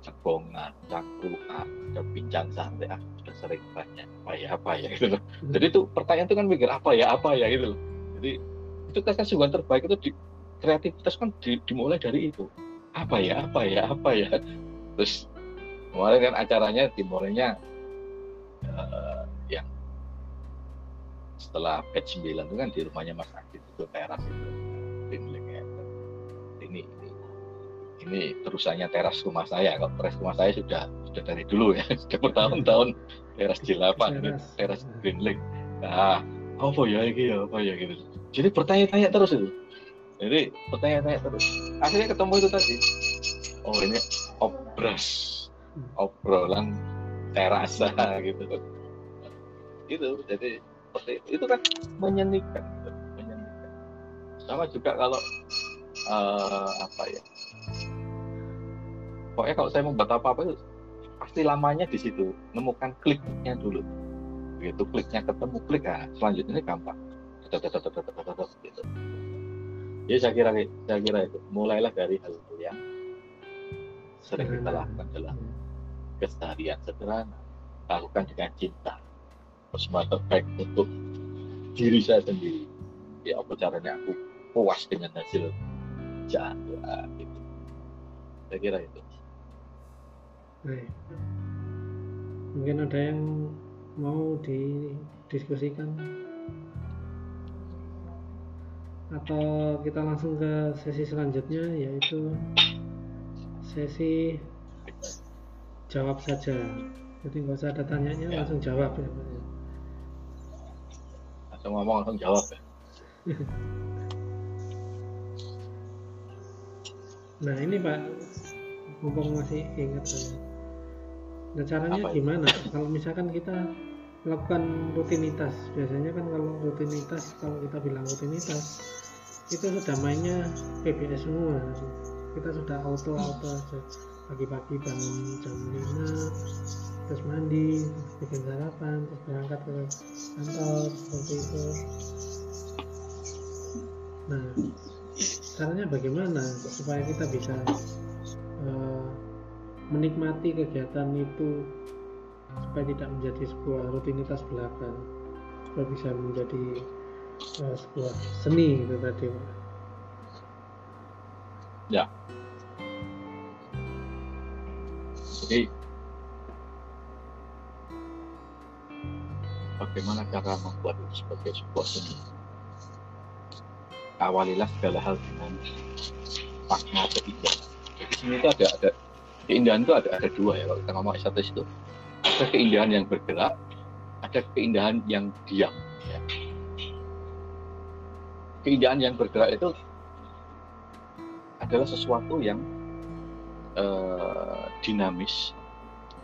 cekongan, cangkruan, ada bincang santai, ah, sudah sering banyak apa ya apa ya gitu loh. Jadi itu pertanyaan itu kan mikir apa ya apa ya? Gitu loh. Jadi itu kan kesungguhan terbaik itu di kreativitas kan di, dimulai dari itu. Apa ya apa ya apa ya? Terus kemarin kan acaranya dimulainya uh, yang setelah batch 9 itu kan di rumahnya Mas Adit itu teras itu. Ini ini ini terusannya teras rumah saya. Kalau teras rumah saya sudah sudah dari dulu ya *laughs* sudah bertahun-tahun. Teras J8 ini teras. Greenlink nah apa ya ini ya apa ya gitu jadi bertanya-tanya terus itu. Jadi bertanya-tanya terus. Akhirnya ketemu itu tadi. Oh ini obras. Obrolan terasa *laughs* gitu. Gitu jadi seperti itu, itu kan menyenangkan gitu. menyenangkan sama juga kalau uh, apa ya. Pokoknya kalau saya membuat apa-apa itu pasti lamanya di situ. Nemukan kliknya dulu. Begitu kliknya ketemu klik. Ah selanjutnya gampang gitu. ya saya kira saya kira itu mulailah dari hal hal yang sering kita lakukan dalam keseharian sederhana lakukan dengan cinta semua terbaik untuk diri saya sendiri ya apa caranya aku puas dengan hasil ya, gitu. saya kira itu Baik. Mungkin ada yang mau didiskusikan? Atau kita langsung ke sesi selanjutnya yaitu sesi jawab saja. Jadi nggak usah ada tanyanya Ya. langsung jawab ya. Pak langsung ngomong langsung jawab ya. *laughs* Nah ini Pak. Mumpung masih ingat nah caranya Apa gimana? Kalau misalkan kita melakukan rutinitas. Biasanya kan kalau rutinitas kalau kita bilang rutinitas itu sudah mainnya PBS semua. Kita sudah auto auto aja. Pagi-pagi bangun jam 5 terus mandi bikin sarapan terus berangkat ke kantor seperti itu. Nah caranya bagaimana supaya kita bisa eh, menikmati kegiatan itu supaya tidak menjadi sebuah rutinitas belaka supaya bisa menjadi eh, sebuah seni itu tadi Pak. jadi bagaimana cara membuat itu sebagai sebuah seni? Awalilah segala hal dengan makna keindahan jadi seni itu ada ada keindahan itu ada ada dua ya kalau kita ngomong estetis itu ada keindahan yang bergerak ada keindahan yang diam ya. keindahan yang bergerak itu adalah sesuatu yang eh, dinamis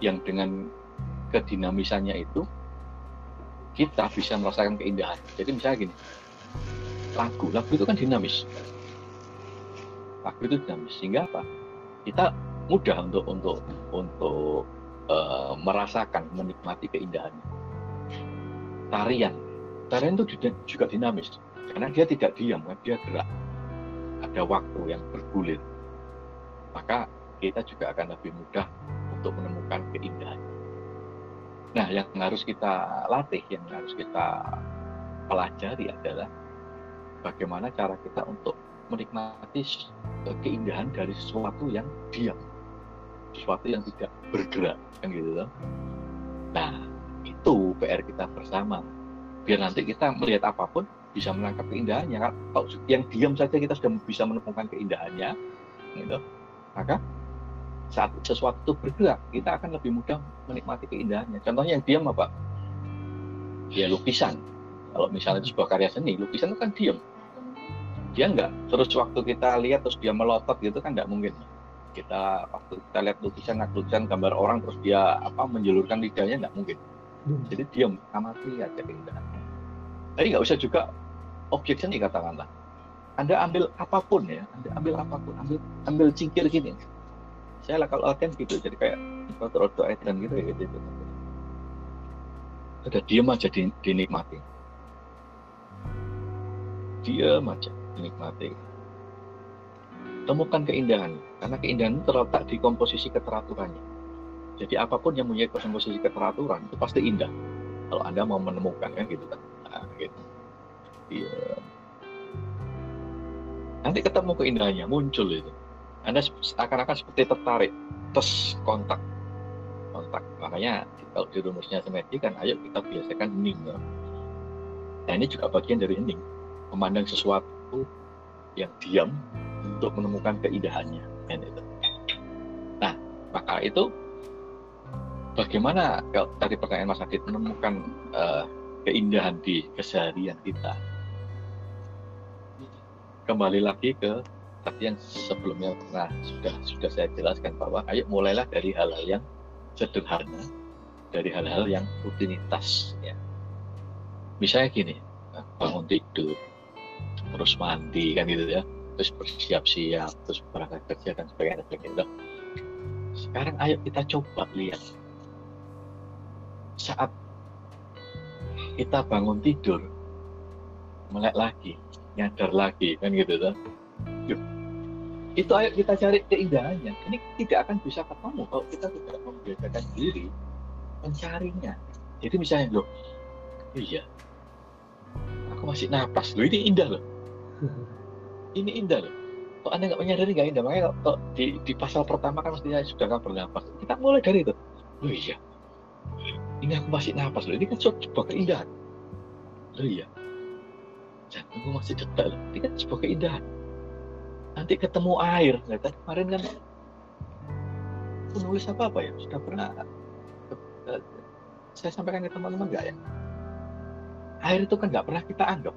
yang dengan kedinamisannya itu kita bisa merasakan keindahan. Jadi misalnya gini, lagu, lagu itu kan dinamis. Lagu itu dinamis sehingga apa? Kita mudah untuk untuk untuk eh, merasakan, menikmati keindahannya. Tarian, tarian itu juga- dinamis karena dia tidak diam, kan? dia gerak. Ada waktu yang bergulir. Maka kita juga akan lebih mudah untuk menemukan keindahan. Nah, yang harus kita latih, yang harus kita pelajari adalah bagaimana cara kita untuk menikmati keindahan dari sesuatu yang diam, sesuatu yang tidak bergerak, kan gitu loh. Nah, itu PR kita bersama. Biar nanti kita melihat apa pun bisa menangkap keindahannya. Kalau yang diam saja kita sudah bisa menemukan keindahannya, gitu. Maka saat sesuatu bergerak, kita akan lebih mudah menikmati keindahannya. Contohnya yang diam apa? Ya lukisan. Kalau misalnya itu sebuah karya seni, lukisan itu kan diam. Dia enggak terus waktu kita lihat terus dia melotot gitu kan enggak mungkin. Kita waktu kita lihat lukisan, lukisan gambar orang terus dia apa menjulurkan lidahnya enggak mungkin. Hmm. Jadi diam, amati aja keindahannya. Tapi nggak usah juga objek seni katakanlah. Anda ambil apa pun ya, Anda ambil apa pun, ambil ambil cingkir gini, saya lah kalau latihan gitu jadi kayak rodo edan gitu ya gitu, gitu. udah diem aja di, dinikmati diem aja dinikmati temukan keindahan karena keindahan terletak di komposisi keteraturannya jadi apa pun yang punya komposisi keteraturan itu pasti indah kalau anda mau menemukan kan gitu kan nah, gitu Diem. nanti ketemu keindahannya muncul itu anda akan-akan seperti tertarik, terus kontak, kontak. Makanya kalau di rumusnya simetri kan, ayo kita biasakan hening. ya. Nah ini juga bagian dari hening, memandang sesuatu yang diam untuk menemukan keindahannya. Kan itu. Nah maka itu bagaimana kalau tadi pertanyaan Mas Adit menemukan eh, keindahan di keseharian kita? Kembali lagi ke tadi yang sebelumnya pernah sudah sudah saya jelaskan bahwa ayo mulailah dari hal-hal yang sederhana, dari hal-hal yang rutinitas ya. Misalnya gini, bangun tidur, terus mandi kan gitu ya, terus bersiap-siap, terus berangkat kerja dan sebagainya. sebagainya. Sekarang ayo kita coba lihat saat kita bangun tidur, melek lagi, nyadar lagi kan gitu tuh itu ayo kita cari keindahannya. Ini tidak akan bisa ketemu kalau kita tidak membiasakan diri mencarinya. Jadi misalnya loh, iya, aku masih napas loh, ini indah loh, *laughs* ini indah loh. Kok anda nggak menyadari nggak indah? Makanya kalau di, di pasal pertama kan mestinya sudah kan bernapas. Kita mulai dari itu. Oh iya, ini aku masih napas loh. Ini kan sebuah keindahan. Oh iya. jantungku masih detak loh. Ini kan sebuah keindahan. Nanti ketemu air, ya kan? Kemarin kan aku nulis apa apa ya? Sudah pernah eh, saya sampaikan ke teman-teman nggak ya? Air itu kan nggak pernah kita anggap,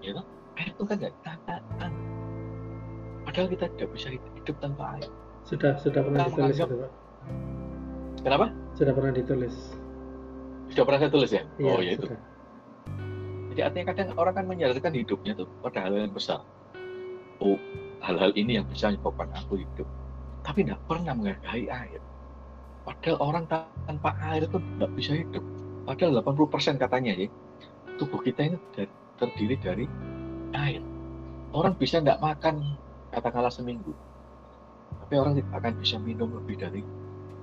ya kan? Air itu kan nggak kita anggap. Padahal kita tidak bisa hidup tanpa air. Sudah sudah pernah Kita ditulis itu Pak. Kenapa? Sudah pernah ditulis. Sudah pernah saya tulis ya? Iya, oh ya itu. Jadi artinya kadang orang kan menyadarkan hidupnya tuh pada hal yang besar. Oh, hal-hal ini yang bisa menyebabkan aku hidup. Tapi tidak pernah menghargai air. Padahal orang tanpa air itu tidak bisa hidup. Padahal 80% katanya ya, tubuh kita ini ter- terdiri dari air. Orang bisa tidak makan katakanlah seminggu. Tapi orang tidak akan bisa minum lebih dari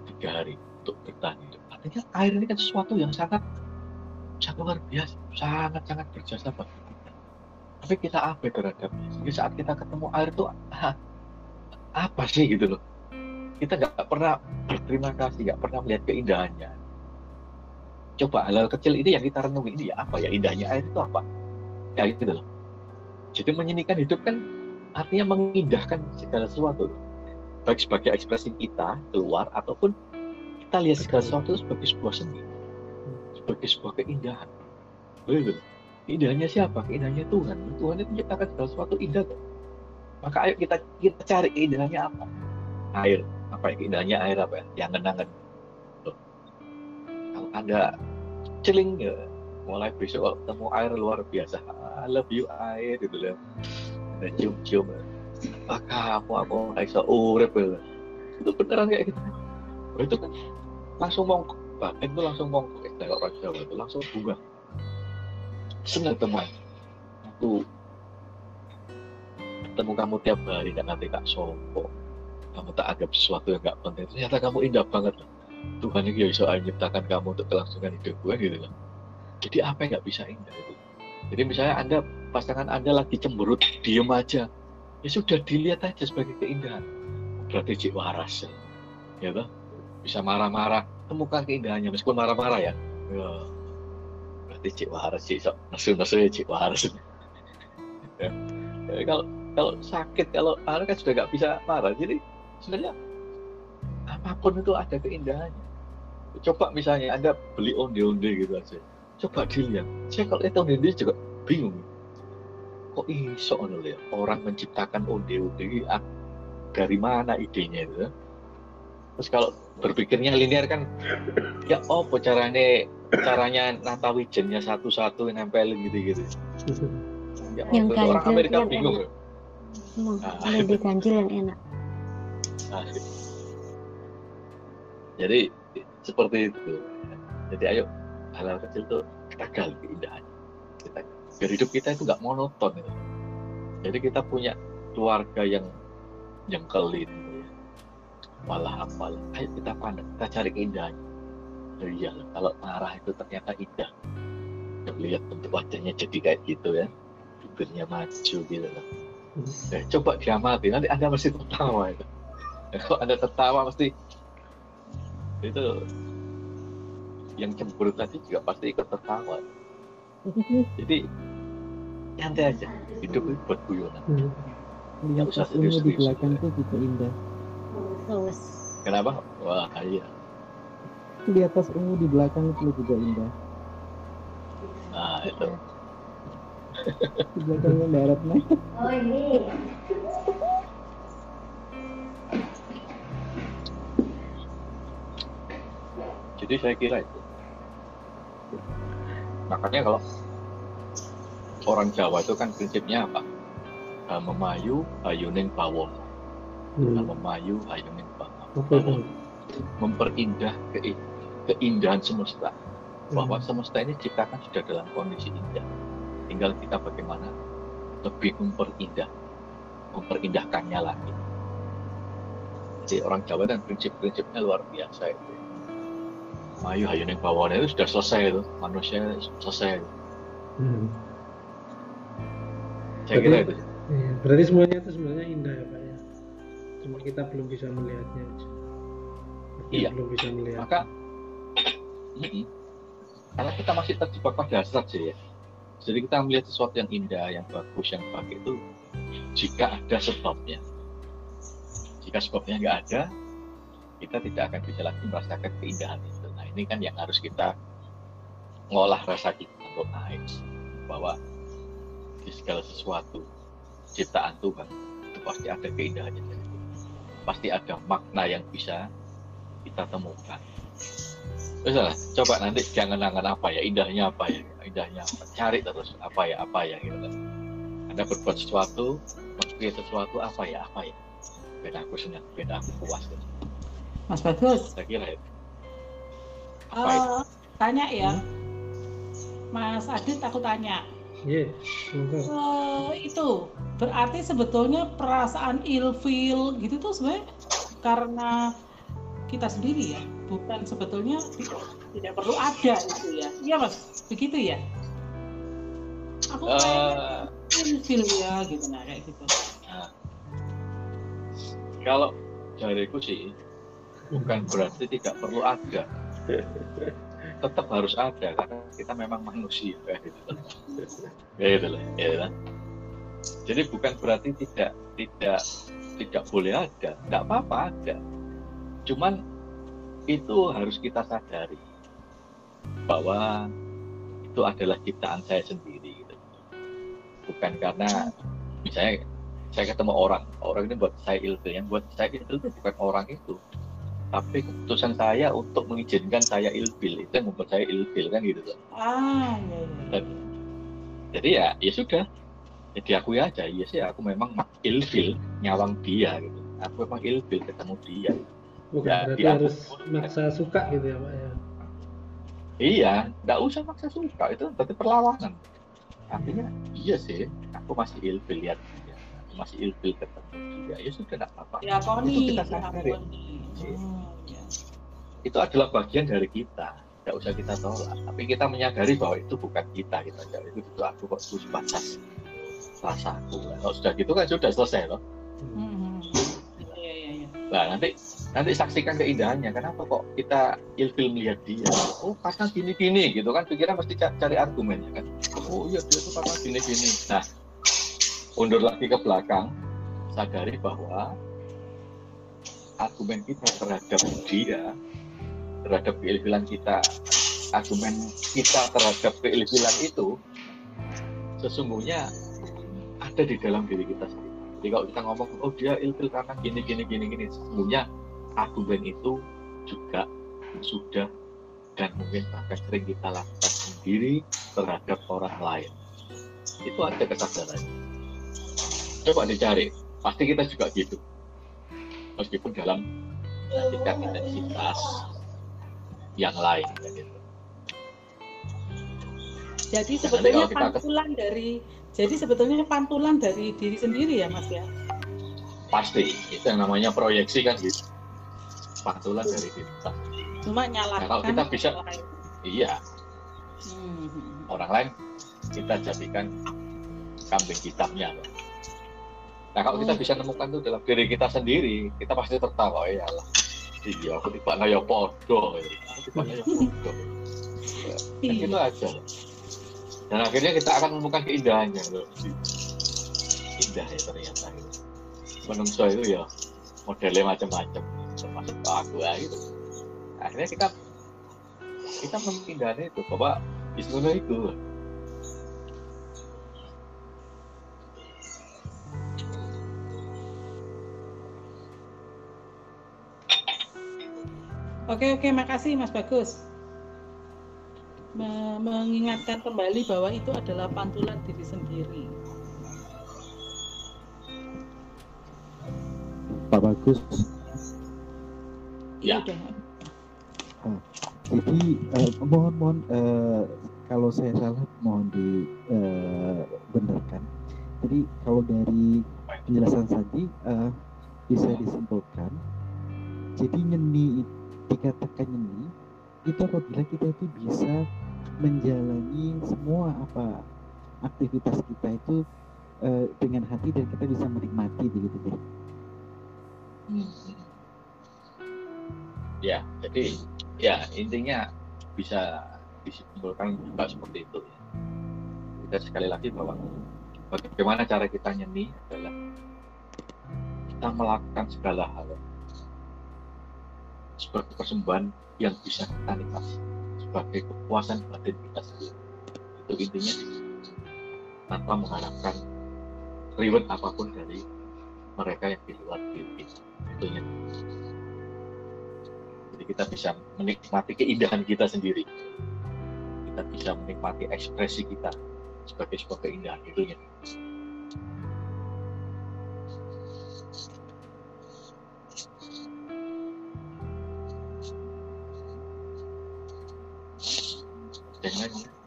tiga hari untuk bertahan hidup. Artinya air ini kan sesuatu yang sangat sangat luar biasa, sangat sangat berjasa bagi. Tapi kita abai terhadapnya. Jadi saat kita ketemu air itu apa sih gitu loh? Kita nggak pernah berterima kasih, nggak pernah melihat keindahannya. Coba hal-hal kecil ini yang kita renungi ini ya apa ya indahnya air itu apa? Ya gitu loh. Jadi menyanyikan hidup kan artinya mengindahkan segala sesuatu. Baik sebagai ekspresi kita keluar ataupun kita lihat segala sesuatu sebagai sebuah seni sebagai sebuah keindahan. Betul. Indahnya siapa? Keindahannya Tuhan. Tuhan itu menciptakan segala sesuatu indah. Maka ayo kita kita cari keindahannya apa? Air. Apa ya keindahannya air apa ya? Yang kenangan. Tuh. Kalau Anda celing ya, mulai besok kalau ketemu air luar biasa. I love you air gitu loh. Ada cium-cium. Apa kamu aku nggak bisa urep ya. Itu beneran kayak gitu. Itu kan langsung mongkok bahkan itu langsung mongkok ya orang Jawa itu langsung bunga senang teman aku ketemu kamu tiap hari nggak nanti kak sopo kamu tak anggap sesuatu yang nggak penting ternyata kamu indah banget. Tuhan ini ya bisa menciptakan kamu untuk kelangsungan hidup gue gitu loh jadi apa yang nggak bisa indah itu? Jadi misalnya anda pasangan anda lagi cemberut diem aja. Ya sudah dilihat aja sebagai keindahan. Berarti cik waras ya. Toh? bisa marah-marah. Temukan keindahannya meskipun marah-marah ya. Ya. Berarti cik waras cik. Sok nesu-nesu ya cik waras. *laughs* Ya. Ya, kalau kalau sakit kalau anak kan sudah nggak bisa marah. Jadi sebenarnya apa pun itu ada keindahannya. Coba misalnya anda beli onde-onde gitu aja coba dilihat saya kalau lihat onde-onde juga bingung kok iso ya orang menciptakan onde-onde ah, dari mana idenya itu ya? terus kalau berpikirnya linear kan ya oh caranya caranya nata wijennya satu-satu nempelin gitu-gitu ya Yang oh, orang ganjil Amerika yang bingung enak. ya. Emang Ah. ada di ganjil yang enak. Asik. jadi seperti itu jadi ayo hal-hal kecil tuh kita gali keindahannya kita biar hidup kita itu nggak monoton gitu. jadi kita punya keluarga yang jengkelin gitu ya. malah apalah. Ayo kita pandang kita cari keindahannya oh iya kalau marah itu ternyata indah. Ya, lihat bentuk wajahnya jadi kayak gitu ya. Bibirnya maju gitu loh Ya, coba diamati. Nanti anda mesti tertawa itu. Ya, kalau anda tertawa mesti itu yang cemberut tadi juga pasti ikut tertawa. *laughs* Jadi santai aja. hidup itu buat guyonan. Hmm. Lihat usah ungu di belakang tuh juga indah. Terus. Kenapa? Wah iya. Lihat tas ungu di belakang itu juga indah. nah itu. *laughs* Di belakangnya darat naik. jadi saya kira itu makanya kalau orang Jawa itu kan prinsipnya apa Eh, memayu ayuning pawon Hmm. memayu ayuning pawon itu? memperindah ke keindahan semesta bahwa Hmm. semesta ini diciptakan sudah dalam kondisi indah. Tinggal kita bagaimana lebih memperindah, memperindahkannya lagi. Jadi orang Jawa dan prinsip-prinsipnya luar biasa itu. Mayu hayuning bawon itu sudah selesai itu, manusia selesai. Hmm. Saya kira Berarti- itu. Iya, berarti semuanya itu sebenarnya indah ya Pak ya. Cuma kita belum bisa melihatnya aja. Kita Iya. Belum bisa melihat. Maka, karena kita masih terjebak pada hasrat sih ya. Jadi kita melihat sesuatu yang indah, yang bagus, yang baik itu jika ada sebabnya. Jika sebabnya nggak ada, kita tidak akan bisa lagi merasakan keindahan itu. Ini kan yang harus kita ngolah rasa kita untuk naik bahwa di segala sesuatu ciptaan Tuhan itu pasti ada keindahannya pasti ada makna yang bisa kita temukan. Terus lah, coba nanti jangan angan apa ya indahnya apa ya indahnya apa. cari terus apa ya apa ya gitu kan. Anda berbuat sesuatu membuat sesuatu apa ya apa ya. Beda aku senang beda aku puas gitu. Mas Bagus, saya kira itu. apa eh, tanya ya. Mas Adit aku tanya. Iya, monggo. Eh, itu berarti sebetulnya perasaan ilfil gitu tuh sebenarnya karena kita sendiri ya, bukan sebetulnya tidak, tidak perlu ada itu ya. Iya Mas, begitu ya? Aku kayak Eh, ilfil ya gitu nah kayak gitu. Kalau jariku sih bukan berarti tidak perlu ada *laughs* tetap harus ada karena kita memang manusia. Kayak *laughs* gitu ya gitu loh ya kan? jadi bukan berarti tidak tidak tidak boleh ada. Tidak apa-apa ada. Cuman itu harus kita sadari bahwa itu adalah ciptaan saya sendiri gitu. bukan karena misalnya saya ketemu orang orang ini buat saya ilfil. Yang buat saya ilfil itu bukan orang itu tapi keputusan saya untuk mengizinkan saya ilfil itu yang membuat saya ilfil kan gitu loh. Ah, iya iya. jadi ya ya sudah. Ya diakui aja ya sih aku memang mak- ilfil nyawang dia gitu. Aku memang ilfil ketemu dia. Bukan Ya, berarti dia- harus maksa suka gitu ya, Pak ya. iya nggak usah maksa suka. Itu berarti perlawanan. Artinya iya sih aku masih ilfil lihat. aku masih ilfil ketemu dia ya sudah nggak apa-apa. Ya Itu kita ya sadari. Oh, ya. itu adalah bagian dari kita. Nggak usah kita tolak. Tapi kita menyadari bahwa itu bukan kita kita aja itu itu aku kok itu sebatas rasaku. Kalau sudah gitu kan sudah selesai loh. Hmm. Iya iya iya. nah nanti nanti saksikan keindahannya. Kenapa kok kita ilfil melihat dia? Oh karena gini gini gitu kan. Pikiran mesti ca- cari argumen ya kan? Oh iya dia tuh karena gini gini nah undur lagi ke belakang sadari bahwa argumen kita terhadap dia terhadap keilfilan kita argumen kita terhadap keilfilan itu sesungguhnya ada di dalam diri kita sendiri. Jadi kalau kita ngomong oh dia ilfil karena gini gini gini gini sesungguhnya argumen itu juga sudah dan mungkin bahkan sering kita lakukan sendiri terhadap orang lain. Itu ada kesadaran coba dicari pasti kita juga gitu meskipun dalam tingkat intensitas yang lain gitu. Jadi nanti sebetulnya kita pantulan dari jadi sebetulnya pantulan dari diri sendiri ya Mas ya. pasti itu yang namanya proyeksi kan gitu pantulan dari diri kita Cuma nyalahkan Nah, kalau kita bisa- orang iya Hmm. orang lain kita jadikan kambing hitamnya. Nah kalau kita Oh. bisa nemukan itu dalam diri kita sendiri, kita pasti tertawa ya lah. Iya, aku tiba ya podo, aku tiba ya podo. Ya, kan Iya. gitu aja. Dan akhirnya kita akan menemukan keindahannya loh. Indah ya ternyata. Gitu. Menungso itu ya modelnya macam-macam, termasuk aku ya, gitu. Akhirnya kita kita menemukan keindahannya itu bahwa Ismuna itu Oke oke makasih Mas Bagus. Me- mengingatkan kembali bahwa itu adalah pantulan diri sendiri. Pak Bagus. Ya. Udah. Jadi eh, mohon mohon eh, kalau saya salah mohon dibenarkan. Jadi kalau dari penjelasan tadi eh, bisa disimpulkan. Jadi nyeni it- dikatakan nyeni itu apabila kita itu bisa menjalani semua apa aktivitas kita itu eh, dengan hati dan kita bisa menikmati begitu jadi. ya jadi ya intinya bisa disimpulkan juga seperti itu kita sekali lagi bahwa bagaimana cara kita nyeni adalah kita melakukan segala hal sebagai persembahan yang bisa kita nikmati sebagai kepuasan batin kita sendiri. Itu intinya. Tanpa mengharapkan reward apa pun dari mereka yang di luar diri kita. Nyeni jadi kita bisa menikmati keindahan kita sendiri. Kita bisa menikmati ekspresi kita sebagai sebuah keindahan. Itu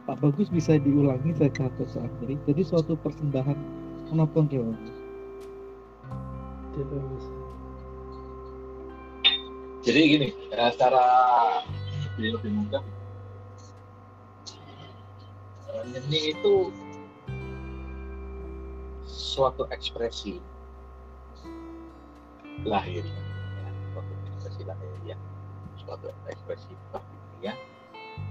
Pak Bagus bisa diulangi saya catat saat ini. Jadi suatu persembahan menopang kewan. Dia permisi. Jadi gini, secara lebih, lebih mudah, eh, nyeni itu suatu ekspresi lahir, ya, suatu ekspresi lahir, ya, suatu ekspresi batinnya,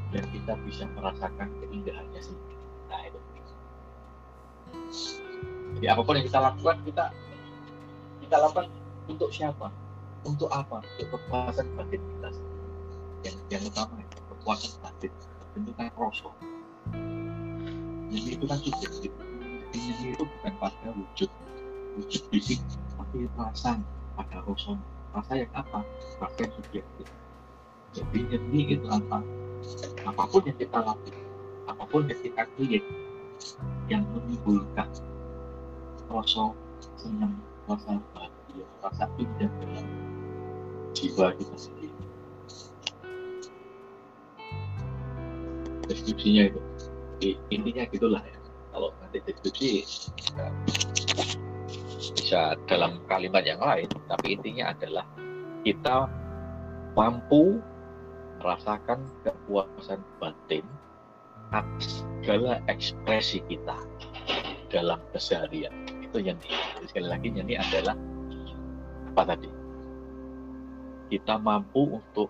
dan kita bisa merasakan keindahannya sendiri. Nah itu. Jadi apa pun yang kita lakukan, kita kita lakukan untuk siapa? untuk apa? Untuk kepuasan batin kita. Yang, yang utama itu kepuasan batin, bentukan rasa. Jadi itu kan subjektif. Nyanyi itu bukan pada wujud, wujud fisik, tapi rasa pada rasa. Rasa yang apa? Rasa yang subjektif. Jadi nyanyi itu apa? Apa pun yang kita lakukan, apa pun yang kita create, yang menimbulkan rasa senang, rasa bahagia, rasa indah dalam jiwa kita sendiri. Deskripsinya itu, Jadi, intinya gitulah ya. Kalau nanti deskripsi eh, bisa dalam kalimat yang lain, tapi intinya adalah kita mampu merasakan kepuasan batin atas segala ekspresi kita dalam keseharian. Itu yang sekali lagi ini adalah apa tadi? kita mampu untuk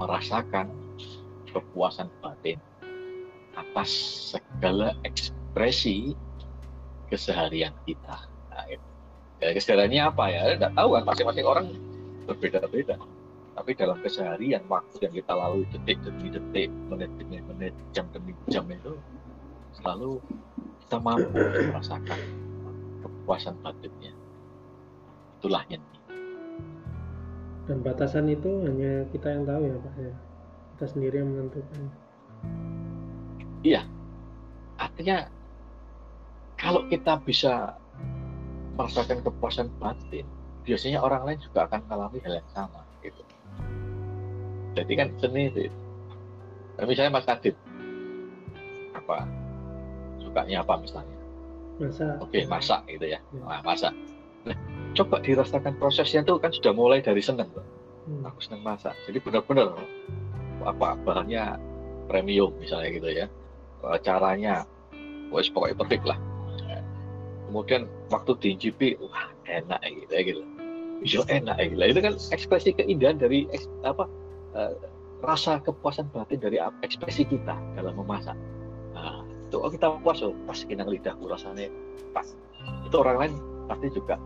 merasakan kepuasan batin atas segala ekspresi keseharian kita. Nah, itu. Ya, kesehariannya apa ya? Tidak tahu kan, masing-masing orang berbeda-beda. Tapi dalam keseharian, waktu yang kita lalui detik demi detik, menit demi menit, jam demi jam itu selalu kita mampu *clears throat* untuk merasakan kepuasan batinnya. Itulah yang Dan batasan itu hanya kita yang tahu ya Pak ya. Kita sendiri yang menentukan. artinya kalau kita bisa merasakan kepuasan batin biasanya orang lain juga akan mengalami hal yang sama gitu. Jadi kan seni itu. Nah, misalnya Mas Adit apa? Sukanya apa misalnya? Masa oke masak gitu ya. Ya. nah, masak. Nah, coba dirasakan prosesnya itu kan sudah mulai dari seneng tuh. Hmm. aku seneng masak. Jadi benar-benar apa bahannya premium misalnya gitu ya. Eh, caranya. Wes pokoknya perfect lah. Kemudian waktu diincipi wah enak gitu ya gitu bisa enak ya itu kan ekspresi keindahan dari apa eh, rasa kepuasan batin dari ekspresi kita dalam memasak. Nah, itu oh kita puas oh pas kinang lidahku rasanya pas. Itu orang lain pasti juga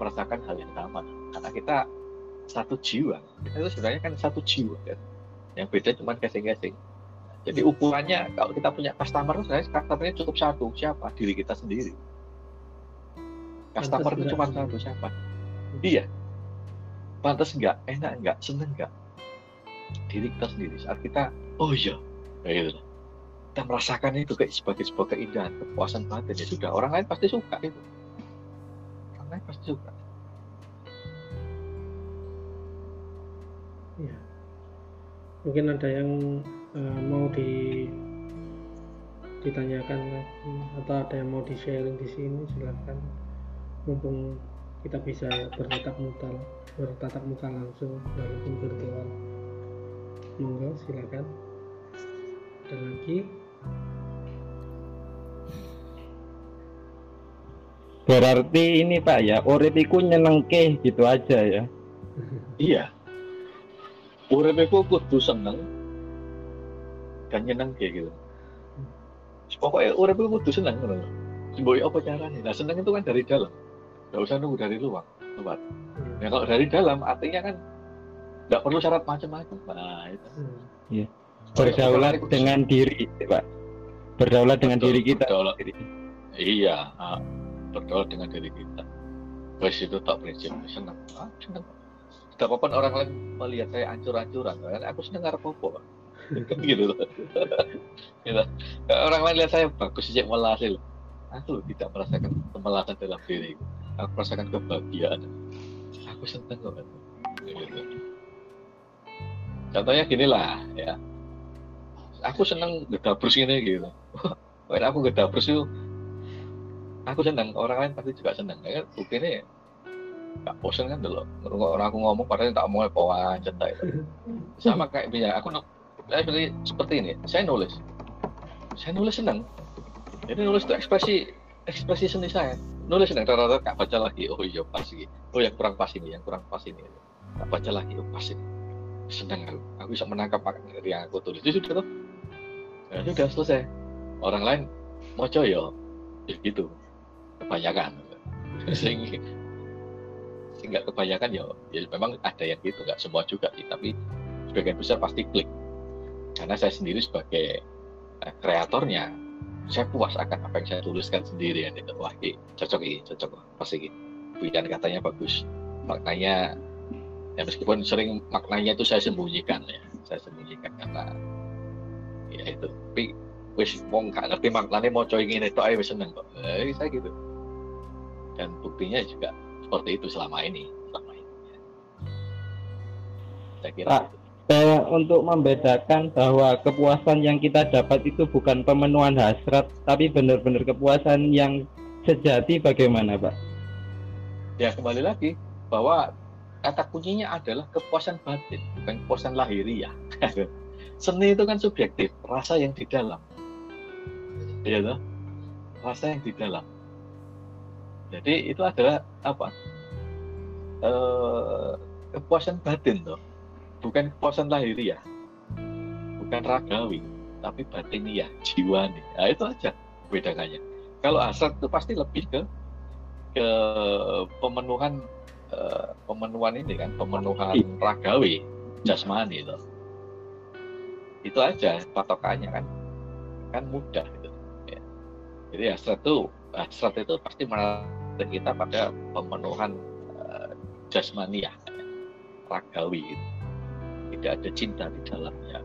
merasakan hal yang sama. Karena kita satu jiwa. Kita itu sebenarnya kan satu jiwa kan. Yang beda cuma casing-casing jadi ukurannya kalau kita punya customer sebenarnya customernya cukup satu. Siapa? Diri kita sendiri. Customer itu cuma satu siapa iya. Pantas enggak enak enggak seneng enggak diri kita sendiri. Saat kita oh iya. Gitu. Kita merasakan itu kayak sebagai sebuah keindahan kepuasan batin. Ya sudah orang lain pasti suka itu. Orang lain pasti suka. Ya. Mungkin ada yang eh, mau di ditanyakan lagi atau ada yang mau di sharing di sini silahkan. Mumpung kita bisa bertatap muka bertatap muka langsung walaupun virtual monggo silakan ada lagi Berarti ini Pak ya, urip iku nyenengke gitu aja ya. *laughs* iya urip iku kudu seneng dan nyeneng kayak gitu pokoknya urip itu kudu seneng ngono. Mbok apa caranya? Nah, seneng itu kan dari dalam. Gak usah nunggu dari luar. Luar. Hmm. Ya kalau dari dalam artinya kan nggak perlu syarat macam-macam. Nah, itu. Hmm. Berdaulat dengan diri, Pak. Berdaulat dengan Betul, diri kita. berdaulat. Iya, berdaulat dengan diri kita. Wes itu tak prinsip seneng. Ah, seneng. Tidak apa-apa orang lain melihat saya ancur-ancuran, kan aku seneng ngarep apa. *laughs* Gitu loh. *laughs* gitu. Orang lain lihat saya bagus sejak melahir. Aku tidak merasakan kemalasan dalam diri. Aku merasakan kebahagiaan. Aku seneng kok. Gitu. Contohnya gini lah, ya. Aku seneng gedabrus ini gitu. *laughs* Kalau aku gedabrus itu aku seneng orang lain pasti juga seneng ya kan bukti ini gak bosan kan dulu orang aku ngomong padahal tak mau pawan cetak itu sama kayak punya aku saya seperti, seperti ini saya nulis saya nulis seneng jadi nulis itu ekspresi ekspresi seni saya nulis seneng rata-rata kak baca lagi. Oh iya pas ini. Oh yang kurang pas ini yang kurang pas ini. Kak baca lagi oh pas ini. Seneng aku. Aku bisa menangkap dari yang aku tulis. Itu sudah tuh ya sudah selesai. Orang lain mau yo ya gitu. Kebanyakan. *laughs* Sehingga sehingga kebanyakan ya, ya memang ada yang gitu. Nggak semua juga sih tapi sebagian besar pasti klik. Karena saya sendiri sebagai eh, kreatornya saya puas akan apa yang saya tuliskan sendiri ya gitu. wah ini cocok ini cocok pasti ini pilihan katanya bagus maknanya ya meskipun sering maknanya itu saya sembunyikan ya saya sembunyikan karena ya itu tapi wis wong gak ngerti maknanya mau coy ngene tok ae wis seneng kok eh, saya gitu dan buktinya juga seperti itu selama ini selama ini saya kira Pak. itu. Eh, untuk membedakan bahwa kepuasan yang kita dapat itu bukan pemenuhan hasrat, tapi benar-benar kepuasan yang sejati bagaimana, Pak? ya kembali lagi bahwa kata kuncinya adalah kepuasan batin bukan kepuasan lahiriah *laughs* seni itu kan subjektif rasa yang di dalam. Ya toh? rasa yang di dalam. Jadi itu adalah apa? Eh, kepuasan batin toh bukan kepuasan lahiriah bukan ragawi tapi batiniah jiwani nah itu aja bedakannya. Kalau hasrat itu pasti lebih ke ke pemenuhan eh, pemenuhan ini kan pemenuhan ragawi jasmani itu. Itu aja patokannya kan. Kan mudah gitu. Ya. jadi hasrat itu hasrat itu pasti menarik kita pada pemenuhan jasmani ya ragawi gitu. Tidak ada cinta di dalamnya.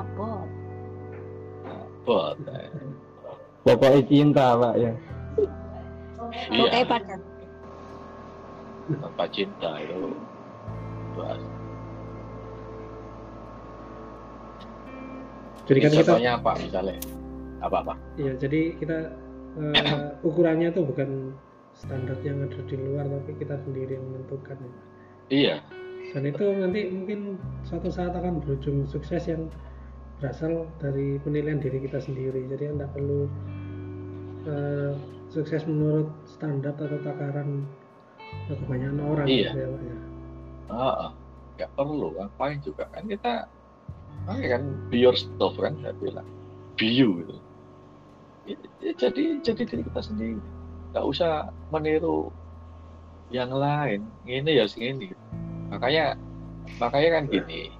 Abot. Bot eh. Pokoknya cinta, Pak ya. Pokoknya iya tanpa cinta itu Wah, Jadi kan kita contohnya apa misalnya? Apa apa? Ya jadi kita eh, ukurannya tuh bukan standar yang ada di luar tapi kita sendiri yang menentukan ya. iya. Dan itu nanti mungkin suatu saat akan berujung sukses yang berasal dari penilaian diri kita sendiri. Jadi anda perlu eh, sukses menurut standar atau takaran kebanyakan orang Iya. gitu ya, Pak, ya. Ah, nggak perlu. Ngapain juga? Kan kita ah, kan be yourself kan saya bilang. Be you gitu. Ya, ya, jadi jadi diri kita sendiri nggak usah meniru yang lain. Ini ya segini makanya makanya kan gini.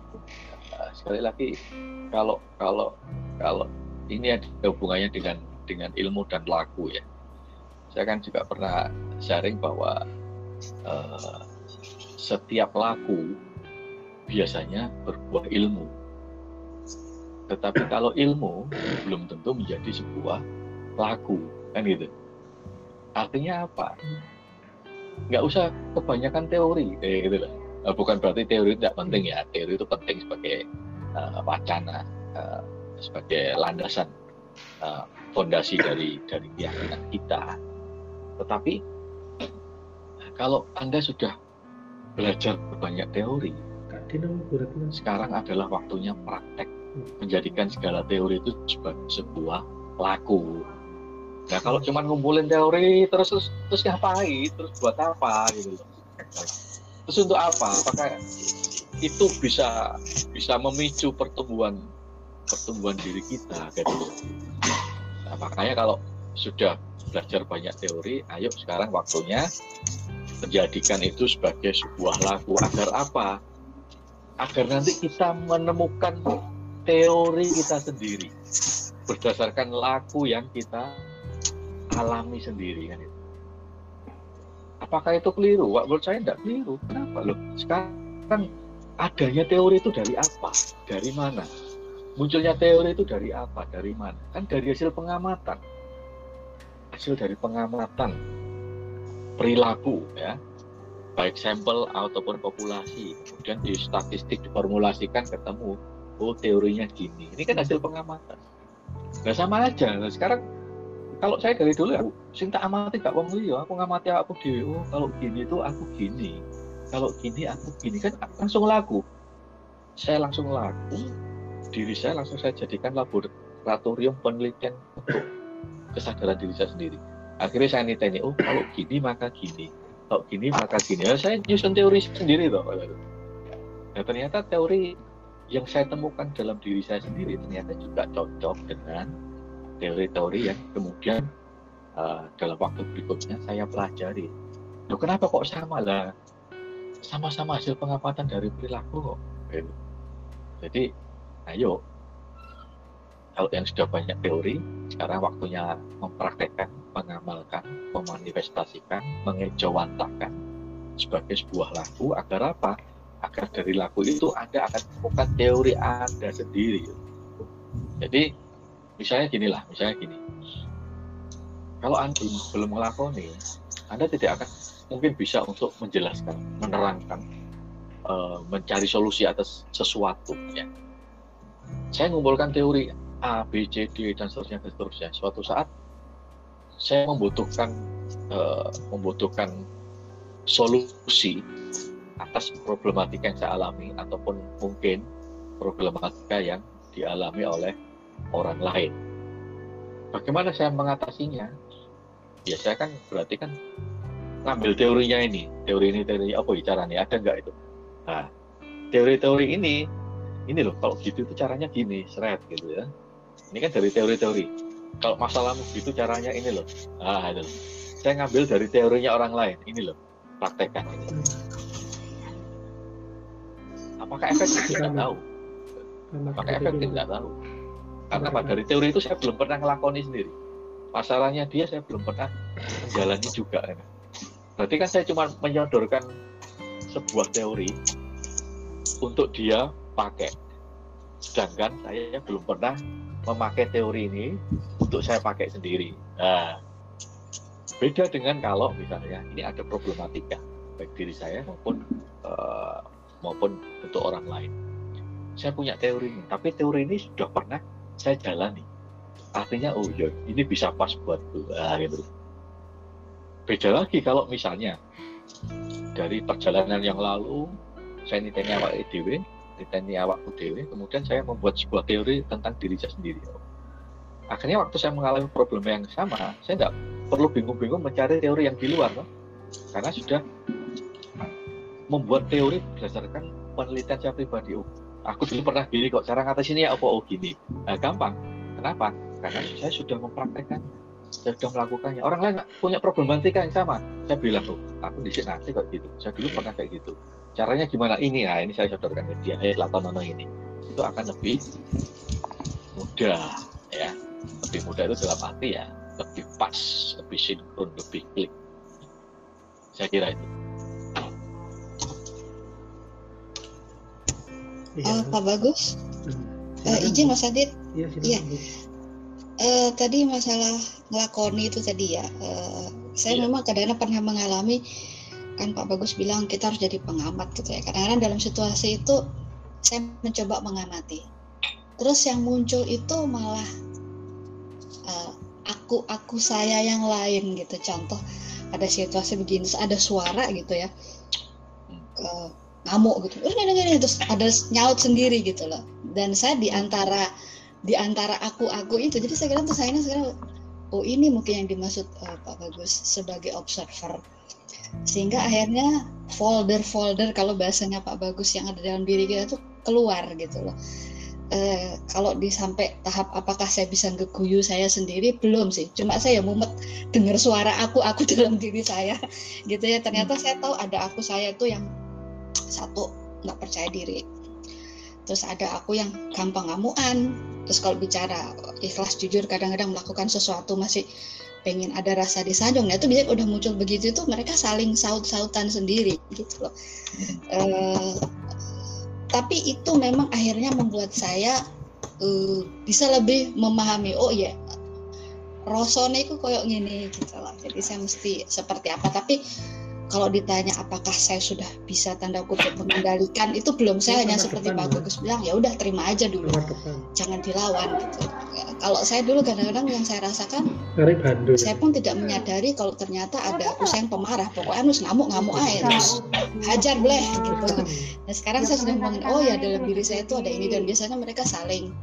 Eh, sekali lagi kalau kalau kalau ini ada hubungannya dengan dengan ilmu dan laku ya. Saya kan juga pernah sharing bahwa eh, setiap laku biasanya berbuah ilmu. Tetapi kalau ilmu belum tentu menjadi sebuah laku, kan gitu. Artinya apa? Nggak usah kebanyakan teori, kayak gitu lah. Eh, Bukan berarti teori tidak penting ya. Teori itu penting sebagai eh, wacana, eh, sebagai landasan eh, fondasi dari dari keyakinan kita. Tetapi kalau anda sudah belajar banyak teori, sekarang adalah waktunya praktek menjadikan segala teori itu sebagai sebuah laku. Nah kalau cuma ngumpulin teori terus terus terus ngapain? Terus buat apa gitu loh? Terus untuk apa? Apakah itu bisa bisa memicu pertumbuhan pertumbuhan diri kita gitu. Nah, makanya kalau sudah belajar banyak teori, ayo sekarang waktunya menjadikan itu sebagai sebuah lagu agar apa? Agar nanti kita menemukan teori kita sendiri berdasarkan lagu yang kita alami sendiri kan itu. Apakah itu keliru? Wah, menurut saya tidak keliru. Kenapa loh? Sekarang adanya teori itu dari apa? Dari mana? Munculnya teori itu dari apa? Dari mana? Kan dari hasil pengamatan. Hasil dari pengamatan perilaku ya. Baik sampel ataupun populasi. Kemudian di statistik diformulasikan ketemu oh teorinya gini. Ini kan hasil pengamatan. Nah sama aja. Nah, sekarang kalau saya dari dulu aku cinta amati gak wong liya, aku ngamati aku dhewe. Oh, kalau gini tuh aku gini. Kalau gini aku gini kan langsung laku. Saya langsung laku. Diri saya langsung saya jadikan laboratorium penelitian untuk kesadaran diri saya sendiri. Akhirnya saya niteni, oh kalau gini maka gini. Kalau gini maka gini. Ya, saya nyusun teori sendiri toh. Nah ternyata teori yang saya temukan dalam diri saya sendiri ternyata juga cocok dengan teori-teori yang kemudian uh, dalam waktu berikutnya saya pelajari. Loh kenapa kok sama lah? Sama-sama hasil pengamatan dari perilaku kok. Gitu. Jadi, ayo kalau yang sudah banyak teori, sekarang waktunya mempraktekkan, mengamalkan, memanifestasikan, mengejawantahkan sebagai sebuah lagu agar apa? Agar dari lagu itu Anda akan menemukan teori Anda sendiri. Jadi misalnya gini lah, misalnya gini. Kalau Anda belum melakoni, Anda tidak akan mungkin bisa untuk menjelaskan, menerangkan, uh, mencari solusi atas sesuatu. Ya. Saya mengumpulkan teori A, B, C, D dan seterusnya dan seterusnya. Suatu saat saya membutuhkan uh, membutuhkan solusi atas problematika yang saya alami ataupun mungkin problematika yang dialami oleh orang lain. Bagaimana saya mengatasinya? Ya saya kan berarti kan ngambil teorinya ini, teori ini, teori apa ya caranya? Ada nggak itu? Nah, teori-teori ini, ini loh, kalau gitu itu caranya gini, seret gitu ya. Ini kan dari teori-teori. Kalau masalahmu gitu caranya ini loh. Ah, itu. Saya ngambil dari teorinya orang lain, ini loh, praktekkan ini. Apakah efektif? Tidak tahu. Apakah efektif? Tidak tahu karena apa dari teori itu saya belum pernah ngelakoni sendiri. Masalahnya dia saya belum pernah menjalani juga. Berarti kan saya cuma menyodorkan sebuah teori untuk dia pakai. Sedangkan saya belum pernah memakai teori ini untuk saya pakai sendiri. Nah beda dengan kalau misalnya ini ada problematika baik diri saya maupun uh, maupun untuk orang lain. Saya punya teori ini tapi teori ini sudah pernah saya jalani artinya oh ya ini bisa pas buat nah, gitu beda lagi kalau misalnya dari perjalanan yang lalu saya niteni awak EDW niteni awak UDW kemudian saya membuat sebuah teori tentang diri saya sendiri. Akhirnya waktu saya mengalami problem yang sama saya tidak perlu bingung-bingung mencari teori yang di luar no? karena sudah membuat teori berdasarkan penelitian saya pribadi. oh, aku dulu pernah gini kok cara ngatasinnya apa? Oh gini. Nah, gampang. Kenapa? Karena saya sudah mempraktekkan saya sudah melakukannya. Orang lain punya problematika yang sama. Saya bilang tuh aku di sini nanti kok gitu. Saya dulu pernah kayak gitu. Caranya gimana? Ini nah ini saya sodorkan ke dia. Eh Latonono ini. Itu akan lebih mudah ya. Lebih mudah itu dalam arti ya lebih pas lebih sinkron lebih klik. Saya kira itu uh, Pak Bagus? Uh, izin Mas Adit? Iya, Iya. Uh, tadi masalah ngelakoni itu tadi ya. Uh, saya Iya. memang kadang-kadang pernah mengalami kan Pak Bagus bilang kita harus jadi pengamat gitu ya. Kadang-kadang dalam situasi itu saya mencoba mengamati. Terus yang muncul itu malah uh, aku aku saya yang lain gitu. Contoh ada situasi begini ada suara gitu ya. Uh, ngamuk gitu. "Eh, ini, ini, ini." terus ada nyaut sendiri gitu loh. Dan saya di antara di antara aku aku itu jadi saya kira tuh saya sekarang oh ini mungkin yang dimaksud uh, Pak Bagus sebagai observer. Sehingga akhirnya folder-folder kalau bahasanya Pak Bagus yang ada dalam diri kita tuh keluar gitu loh. Eh, kalau di sampai tahap apakah saya bisa ngeguyu saya sendiri belum sih. Cuma saya mumet dengar suara aku aku *laughs* dalam diri saya gitu ya. Ternyata saya tahu ada aku saya itu yang satu nggak percaya diri. Terus ada aku yang gampang ngamuan. Terus kalau bicara ikhlas jujur kadang-kadang melakukan sesuatu masih pengen ada rasa disanjung nah itu biasanya udah muncul begitu itu mereka saling saut-sautan sendiri gitu loh. Eh, tapi itu memang akhirnya membuat saya eh, bisa lebih memahami oh ya rosone itu koyok gini gitu loh. Jadi saya mesti seperti apa. Tapi kalau ditanya apakah saya sudah bisa tanda kutip mengendalikan itu belum saya hanya Nomor seperti Pak. Gugus bilang ya udah terima aja dulu. Jangan dilawan. Gitu. Kalau saya dulu kadang-kadang yang saya rasakan saya pun tidak menyadari kalau ternyata ada aku sayang pemarah. Pokoknya harus ngamuk-ngamuk aja terus hajar bleh gitu. Nah sekarang saya sudah ngomongin oh ya dalam diri saya itu ada ini dan biasanya mereka saling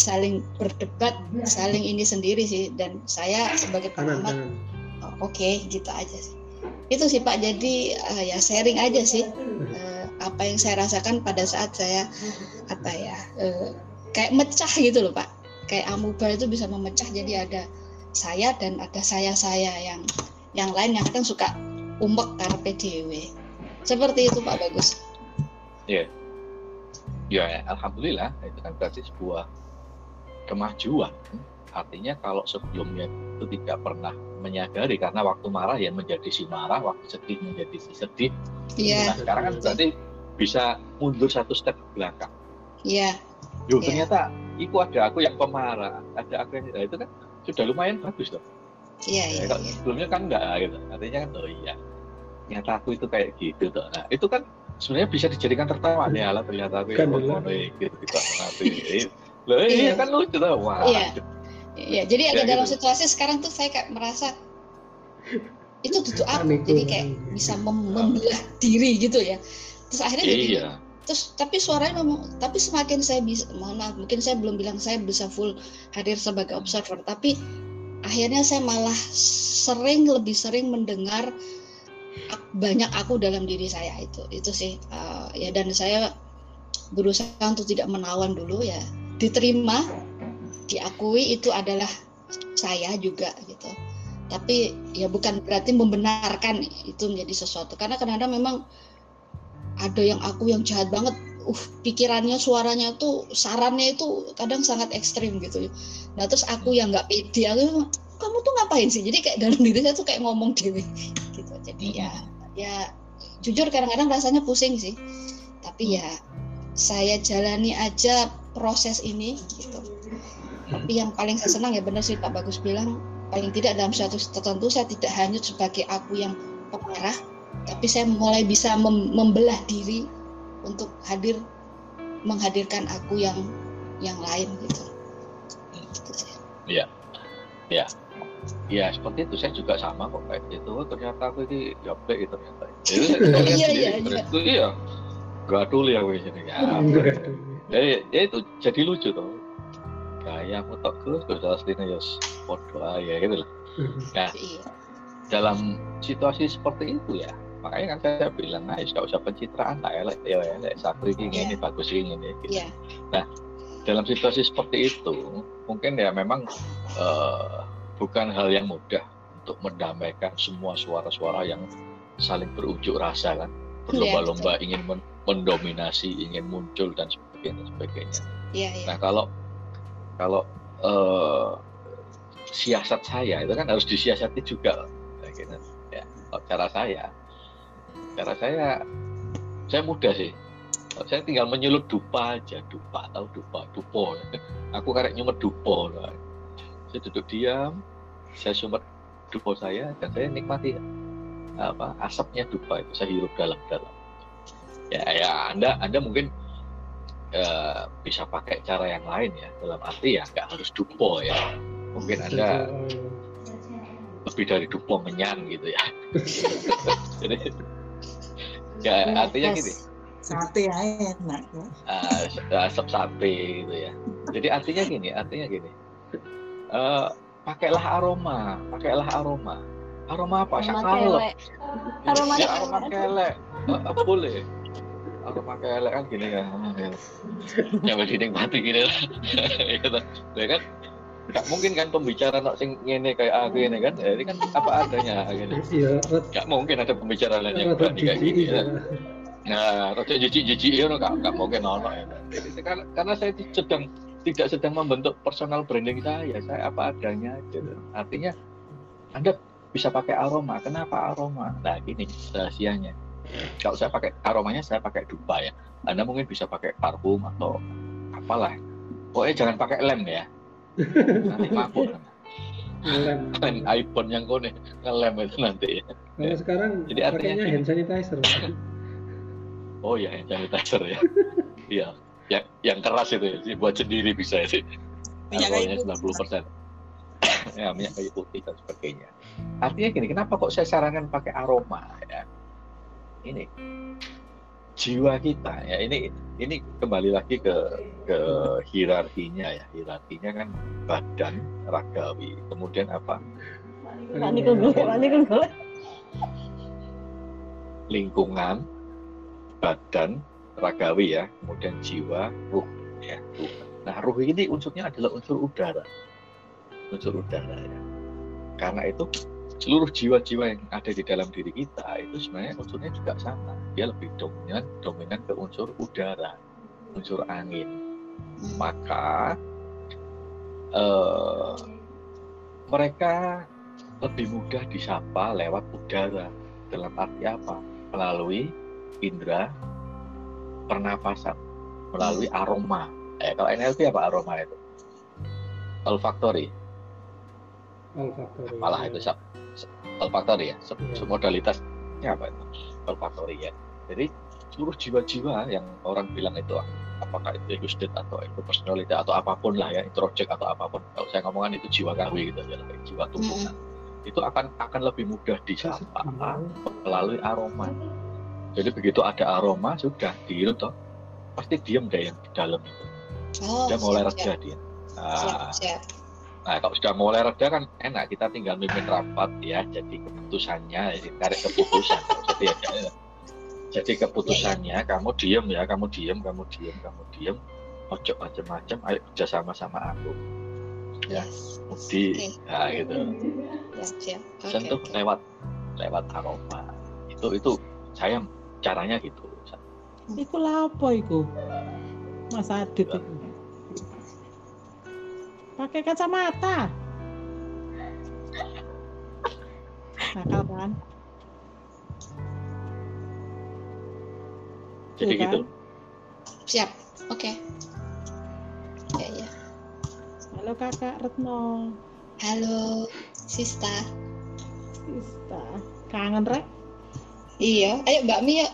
saling berdebat saling ini sendiri sih. Dan saya sebagai pengamat oh, oke gitu aja sih itu sih Pak. Jadi eh, ya sharing aja sih eh, apa yang saya rasakan pada saat saya apa ya eh, kayak mecah gitu loh Pak. Kayak amuba itu bisa memecah. Jadi ada saya dan ada saya saya yang yang lain yang kadang suka umek karpe dewe seperti itu Pak. Bagus. Ya alhamdulillah itu kan berarti sebuah kemajuan. Artinya kalau sebelumnya itu tidak pernah menyadari karena waktu marah ya menjadi si marah waktu sedih menjadi si sedih. Iya nah sekarang kan berarti bisa mundur satu step ke belakang. Iya. Yo, Iya. ternyata itu ada aku yang pemarah ada aku yang nah, itu kan sudah lumayan bagus tuh iya iya Ya, kalau iya. sebelumnya kan enggak gitu. Artinya kan oh iya ternyata aku itu kayak gitu tuh nah itu kan sebenarnya bisa dijadikan tertawa. Nih ala ternyata aku Kan yang dulu. ngono gitu gitu loh iya Iya. kan lucu tuh wah Iya. Iya, jadi ada Ya, dalam gitu. situasi sekarang tuh saya kayak merasa itu tutup aku, jadi kayak bisa mem- membelah diri gitu ya. Terus akhirnya jadi iya terus tapi suaranya ngomong tapi semakin saya bisa mohon maaf mungkin saya belum bilang saya bisa full hadir sebagai observer tapi akhirnya saya malah sering lebih sering mendengar ak- banyak aku dalam diri saya itu itu sih uh, ya dan saya berusaha untuk tidak menawan dulu ya diterima diakui itu adalah saya juga gitu. Tapi ya bukan berarti membenarkan itu menjadi sesuatu. Karena kadang-kadang memang ada yang aku yang jahat banget uh pikirannya suaranya tuh sarannya itu kadang sangat ekstrim gitu. Nah terus aku yang nggak pede aku kamu tuh ngapain sih? Jadi kayak dalam diri saya tuh kayak ngomong dewi gitu. Jadi ya ya jujur kadang-kadang rasanya pusing sih. Tapi ya saya jalani aja proses ini gitu tapi yang paling saya senang ya benar sih Pak Bagus bilang paling tidak dalam suatu tertentu saya tidak hanyut sebagai aku yang pemarah tapi saya mulai bisa mem- membelah diri untuk hadir menghadirkan aku yang yang lain gitu. Gitu sih. ya seperti itu. Saya juga sama kok kayak gitu. Oh, ternyata aku ini joblek gitu ternyata. Itu *laughs* Iya, iya, itu iya. Gak dulu ya gue jadi ya itu jadi lucu tuh kayak aku tok terus terus aslinya ya podo ya gitu lah Iya. dalam situasi seperti itu ya makanya kan saya bilang nah gak usah pencitraan lah elek ya elek sakri ini ini bagus ini ini gitu. Iya. dalam situasi seperti itu mungkin ya memang eh, bukan hal yang mudah untuk mendamaikan semua suara-suara yang saling berujuk rasa kan berlomba-lomba ingin men- mendominasi ingin muncul dan sebagainya sebagainya Iya, iya. nah kalau kalau eh, siasat saya itu kan harus disiasati juga. Gitu. ya cara saya cara saya saya mudah sih. Saya tinggal menyulut dupa aja dupa atau dupa dupo. Aku karek nyumet dupo. Saya duduk diam saya sumet dupo saya dan saya nikmati apa asapnya dupa itu saya hirup dalam-dalam. Ya ya anda anda mungkin eh, bisa pakai cara yang lain ya dalam arti ya nggak harus dupo ya mungkin anda lebih dari dupo menyan gitu ya *laughs* jadi ya artinya gini Sate aja enak ya. uh, asap sate gitu ya. Jadi artinya gini, artinya gini. Eh, pakailah aroma, pakailah aroma. Aroma apa? Aroma kelek. Aroma ya, aroma kelek. Eh, eh, boleh. Aroma kayak elek kan gini kan *laughs* yang dinikmati gini lah *laughs* gitu ya kan nggak mungkin kan pembicara nak sing ngene kayak aku ini kan ya, ini kan apa adanya gitu Iya, nggak mungkin ada pembicaraan lain yang rada berani kayak gini ya. ya. Nah, roda jijik-jijik itu nggak nggak mungkin ono ya. Jadi, karena, karena saya sedang tidak sedang membentuk personal branding saya, saya apa adanya gitu. Artinya Anda bisa pakai aroma. Kenapa aroma? Nah, ini rahasianya. Kalau saya pakai aromanya saya pakai dupa ya. Anda mungkin bisa pakai parfum atau apalah. Pokoknya jangan pakai lem ya. Nanti *laughs* mabuk. Ngelem. Lem iPhone yang kone ngelem itu nanti ya. Kalau sekarang Jadi artinya pakainya hand sanitizer. Oh iya, hand sanitizer ya. *laughs* Iya, yang yang keras itu ya, buat sendiri bisa sih. Minyak kayu Alkoholnya 90 persen. ya, minyak kayu putih dan sebagainya. Artinya gini, kenapa kok saya sarankan pakai aroma ya? Ini jiwa kita ya ini ini kembali lagi ke ke hierarkinya ya hierarkinya kan badan ragawi kemudian apa lingkungan, badan, ragawi ya, kemudian jiwa, ruh ya. Ruh. Nah, ruh ini unsurnya adalah unsur udara. Unsur udara ya. Karena itu seluruh jiwa-jiwa yang ada di dalam diri kita itu sebenarnya unsurnya juga sama. Dia lebih dominan dominan ke unsur udara, unsur angin. Maka eh, mereka lebih mudah disapa lewat udara. Dalam arti apa? melalui indera pernapasan, melalui aroma. Eh, kalau NLP apa aroma itu? Olfactory, Olfactory. malah itu olfactory ya, Iya. submodalitasnya apa itu? Olfactory ya. Jadi seluruh jiwa-jiwa yang orang bilang itu apakah itu ego state atau itu personality atau apa pun lah ya, introject atau apa pun. Kalau saya ngomongkan itu jiwa kawi gitu ya, jiwa tumbuhan. Itu akan akan lebih mudah disapa melalui aroma. Jadi begitu ada aroma sudah dihirup toh pasti diem deh yang di dalam itu. Oh, Dia mulai reda dia. siap, siap. Nah, kalau sudah mulai reda kan enak kita tinggal mimpin rapat ya. Jadi keputusannya jadi tarik keputusan. Jadi ya, ya. jadi keputusannya kamu diem ya, kamu diem, kamu diem, kamu diem. Ojo macam-macam, ayo kerja sama sama aku. Ya. Budi, Oke. nah gitu. Ya. Oke, sentuh oke. lewat lewat aroma itu itu saya caranya gitu Iku lapo iku? Mas Adit. Pakai kacamata. Nakal kan? jadi Iya kan? gitu Siap. Oke. Ya, ya. Halo kakak Retno. Halo, Sista. Sista. Kangen rek? Iya, ayo Mbak Mi yuk.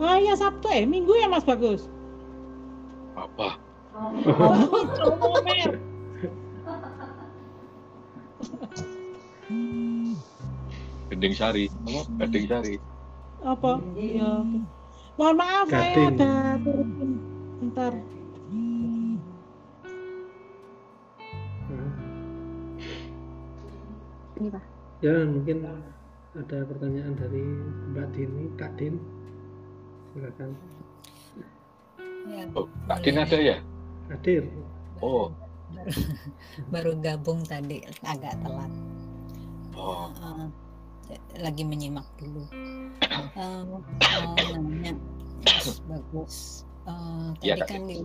Oh iya Sabtu eh, Minggu ya Mas Bagus. apa *laughs* Oh, gending sari apa gending sari Apa? Iya. Mohon maaf saya Gading. ada turutin. Bentar. Ini Pak. Ya mungkin ada pertanyaan dari Mbak Dini, Kak Din. Silakan. Ya, oh Kak Din ada ya Hadir. oh *laughs* baru, gabung tadi agak telat. oh Eh, lagi menyimak dulu. *coughs* Eh, mau nanya, Mas bagus. Eh, Iya, tadi kan di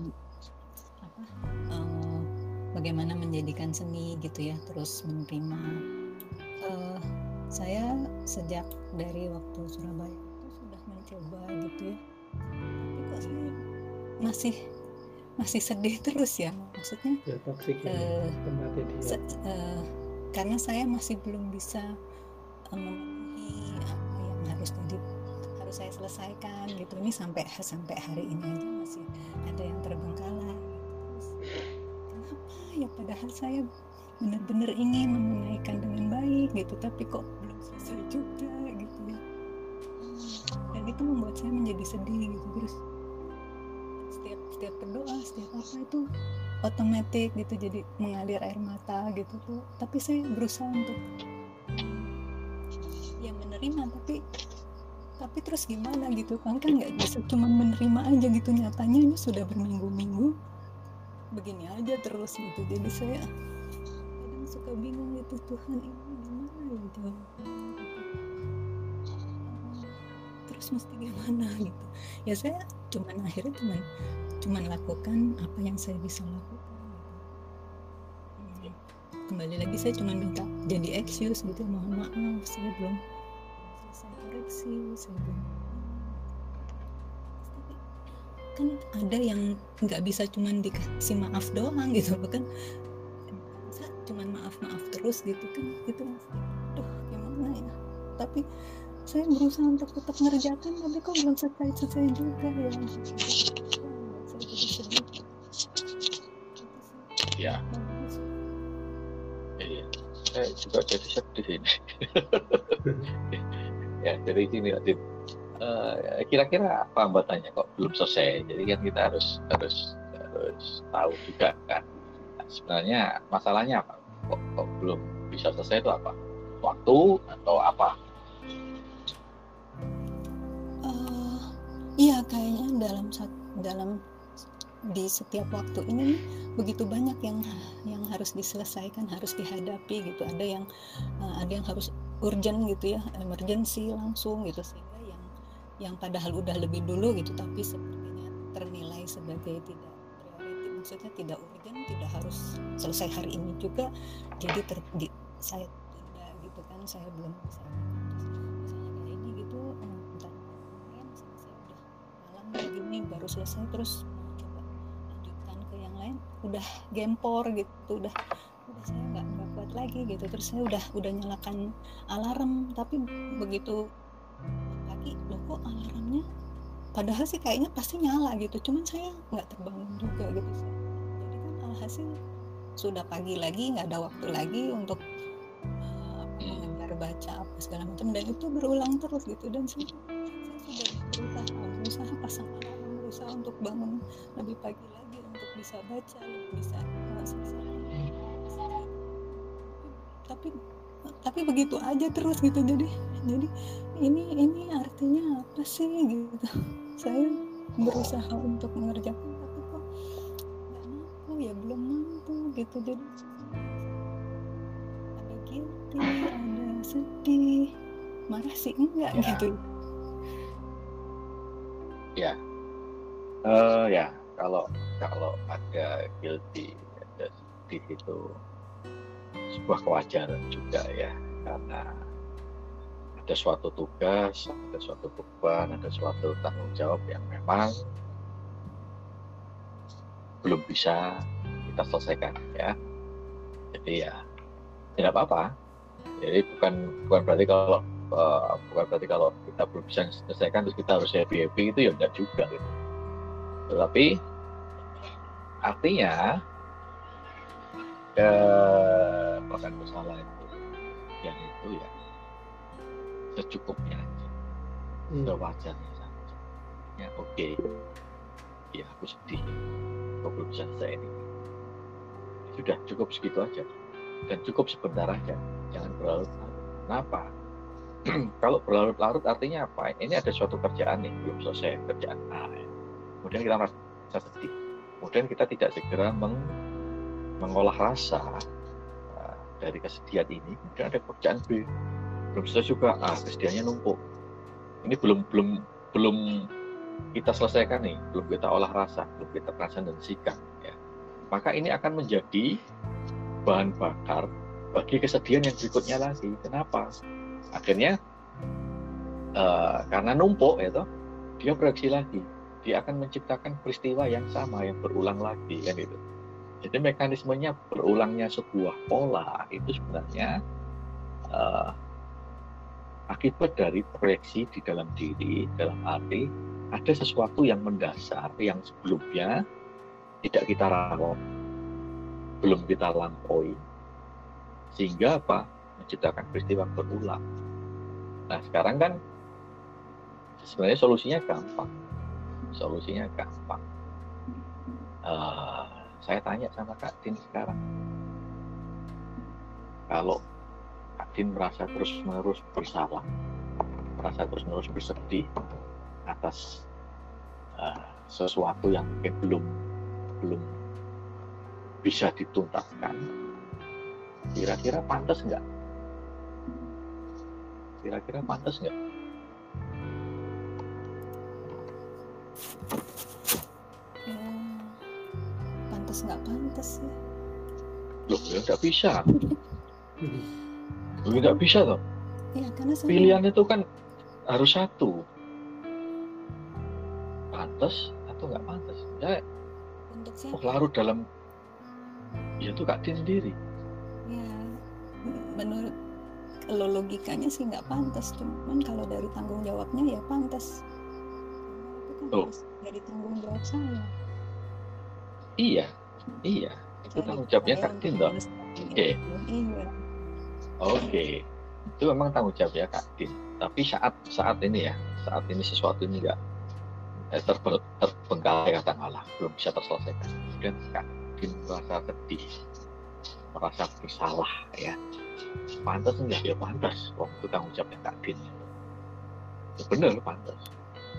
apa? eh, bagaimana menjadikan seni gitu ya, terus menerima. Eh, saya sejak dari waktu Surabaya itu sudah mencoba gitu ya, tapi kok saya masih masih sedih terus ya, maksudnya. Ya toksik ya Eh. Se- eh, karena saya masih belum bisa eh, memenuhi apa yang harus tadi harus saya selesaikan gitu ini sampai sampai hari ini aja masih ada yang terbengkalai Terus, kenapa ya padahal saya benar-benar ingin menunaikan dengan baik gitu tapi kok belum selesai juga gitu ya dan itu membuat saya menjadi sedih gitu terus setiap berdoa setiap apa itu otomatis gitu jadi mengalir air mata gitu tuh. Tapi saya berusaha untuk ya menerima tapi tapi terus gimana gitu kan? Kan nggak bisa cuma menerima aja gitu nyatanya ini sudah berminggu-minggu. Begini aja terus gitu jadi saya kadang suka bingung gitu Tuhan ini gimana gitu? Terus mesti gimana gitu. Ya saya cuman akhirnya cuman cuman lakukan apa yang saya bisa lakukan gitu. kembali lagi saya cuma minta jadi excuse gitu mohon maaf saya belum selesai koreksi saya belum kan ada yang nggak bisa cuman dikasih maaf doang gitu kan. Saya cuman maaf maaf terus gitu kan itu aduh gimana ya. Tapi saya berusaha untuk tetap ngerjakan tapi kok belum selesai selesai juga ya ya iya. Saya juga jadi sedih ini. *laughs* Ya dari sini Adit Eh, kira-kira apa hambatannya kok belum selesai? Jadi kan kita harus harus harus tahu juga kan. Nah, sebenarnya masalahnya apa? Kok, kok belum bisa selesai itu apa? Waktu atau apa? Eh, iya kayaknya dalam dalam di setiap waktu ini begitu banyak yang yang harus diselesaikan harus dihadapi gitu. Ada yang eh, ada yang harus urgent gitu ya emergency langsung gitu sehingga yang yang padahal udah lebih dulu gitu tapi sepertinya ternilai sebagai tidak priority. Maksudnya tidak urgent tidak harus selesai hari ini juga jadi ter, di- saya tunda gitu kan saya belum bisa misalnya kayak ini gitu. Bentar kemarin saya udah malam kayak gini baru selesai terus mau coba lanjutkan ke yang lain udah gempor gitu udah udah saya nggak nggak kuat lagi gitu. Terus saya udah udah nyalakan alarm tapi begitu pagi loh kok alarmnya? Padahal sih kayaknya pasti nyala gitu cuman saya nggak terbangun juga gitu. Jadi kan alhasil sudah pagi lagi nggak ada waktu lagi untuk eh, apa, mengejar baca apa segala macam dan itu berulang terus gitu. Dan saya, saya sudah berusaha berusaha pasang alarm berusaha untuk bangun lebih pagi lagi bisa baca lebih bisa selesai tapi tapi begitu aja terus gitu. Jadi jadi ini ini artinya apa sih gitu? Saya berusaha untuk mengerjakan tapi kok nggak mampu ya belum mampu gitu. Jadi ada guilty ada sedih. Marah sih enggak Ya. gitu. Ya. Eh, ya kalau kalau ada guilty ada sedih itu sebuah kewajaran juga ya. Karena ada suatu tugas ada suatu beban ada suatu tanggung jawab yang memang belum bisa kita selesaikan ya. Jadi ya tidak apa-apa. Jadi bukan bukan berarti kalau eh, bukan berarti kalau kita belum bisa selesaikan terus kita harus happy happy itu ya enggak juga gitu tetapi artinya eh, bahkan kesalahan itu yang itu ya secukupnya aja. Hmm. sewajarnya saja. Ya oke. Ya aku sedih. Aku belum bisa selesai ini. Sudah cukup segitu aja. Dan cukup sebentar aja. Jangan berlarut-larut. Kenapa? *clears throat* Kalau berlarut-larut artinya apa? Ini ada suatu kerjaan nih. Belum selesai kerjaan. A ya. Kemudian kita merasa sedih kemudian kita tidak segera meng- mengolah rasa uh, dari kesedihan ini. Kemudian ada pekerjaan B. Belum selesai juga. Ah kesedihannya numpuk. Ini belum belum belum kita selesaikan nih. Belum kita olah rasa. Belum kita transcendensikan ya. Maka ini akan menjadi bahan bakar bagi kesedihan yang berikutnya lagi. Kenapa? Akhirnya eh, karena numpuk ya toh, dia bereaksi lagi dia akan menciptakan peristiwa yang sama yang berulang lagi kan itu jadi mekanismenya berulangnya sebuah pola itu sebenarnya eh, akibat dari proyeksi di dalam diri dalam arti ada sesuatu yang mendasar yang sebelumnya tidak kita rawat belum kita lampaui. Sehingga apa? Menciptakan peristiwa berulang. Nah sekarang kan sebenarnya solusinya gampang solusinya gampang Eh, saya tanya sama Kak Din sekarang. Kalau Kak Din merasa terus menerus bersalah merasa terus-menerus bersedih atas uh, sesuatu yang mungkin belum belum bisa dituntaskan kira-kira pantas nggak? Kira-kira pantas nggak ya pantas nggak pantas ya? Loh ya nggak bisa. *laughs* Loh, nggak bisa toh. Ya karena saya pilihan itu kan harus satu. Pantas atau nggak pantas? Ya untuk oh, siapa larut dalam ya itu kak Din sendiri. Ya menurut kalau logikanya sih nggak pantas cuman kalau dari tanggung jawabnya ya pantas itu harus dari tanggung jawab saya iya iya. Itu tanggung jawabnya saya kak Din untuk toh melestarikan Oke. iya. Oke. Itu memang tanggung jawab ya kak Din. Tapi saat saat ini ya saat ini sesuatu ini nggak eh, terbe- terbengkalai katakanlah belum bisa terselesaikan. Kemudian kak Din merasa sedih merasa bersalah ya. Pantas enggak ya? Pantas. Waktu tanggung jawabnya kak Din. Ya, bener pantas.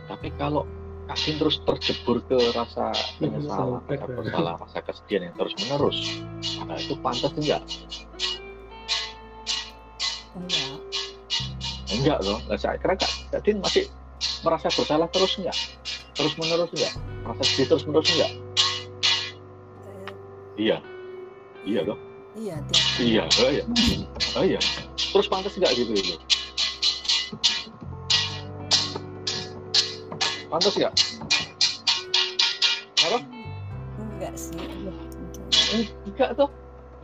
Tapi kalau Din terus terjebur ke rasa penyesalan rasa bersalah rasa kesedihan yang terus menerus nah itu pantas enggak? Enggak. Enggak loh. Nah, saya kira kak, kak Din masih merasa bersalah terus enggak? Terus menerus enggak? Merasa sedih terus menerus enggak? Eh, iya. Iya loh. Iya tiap iya oh iya. Oh iya. Terus pantas enggak gitu itu pantas enggak kenapa? Enggak sih. Eh, enggak tuh.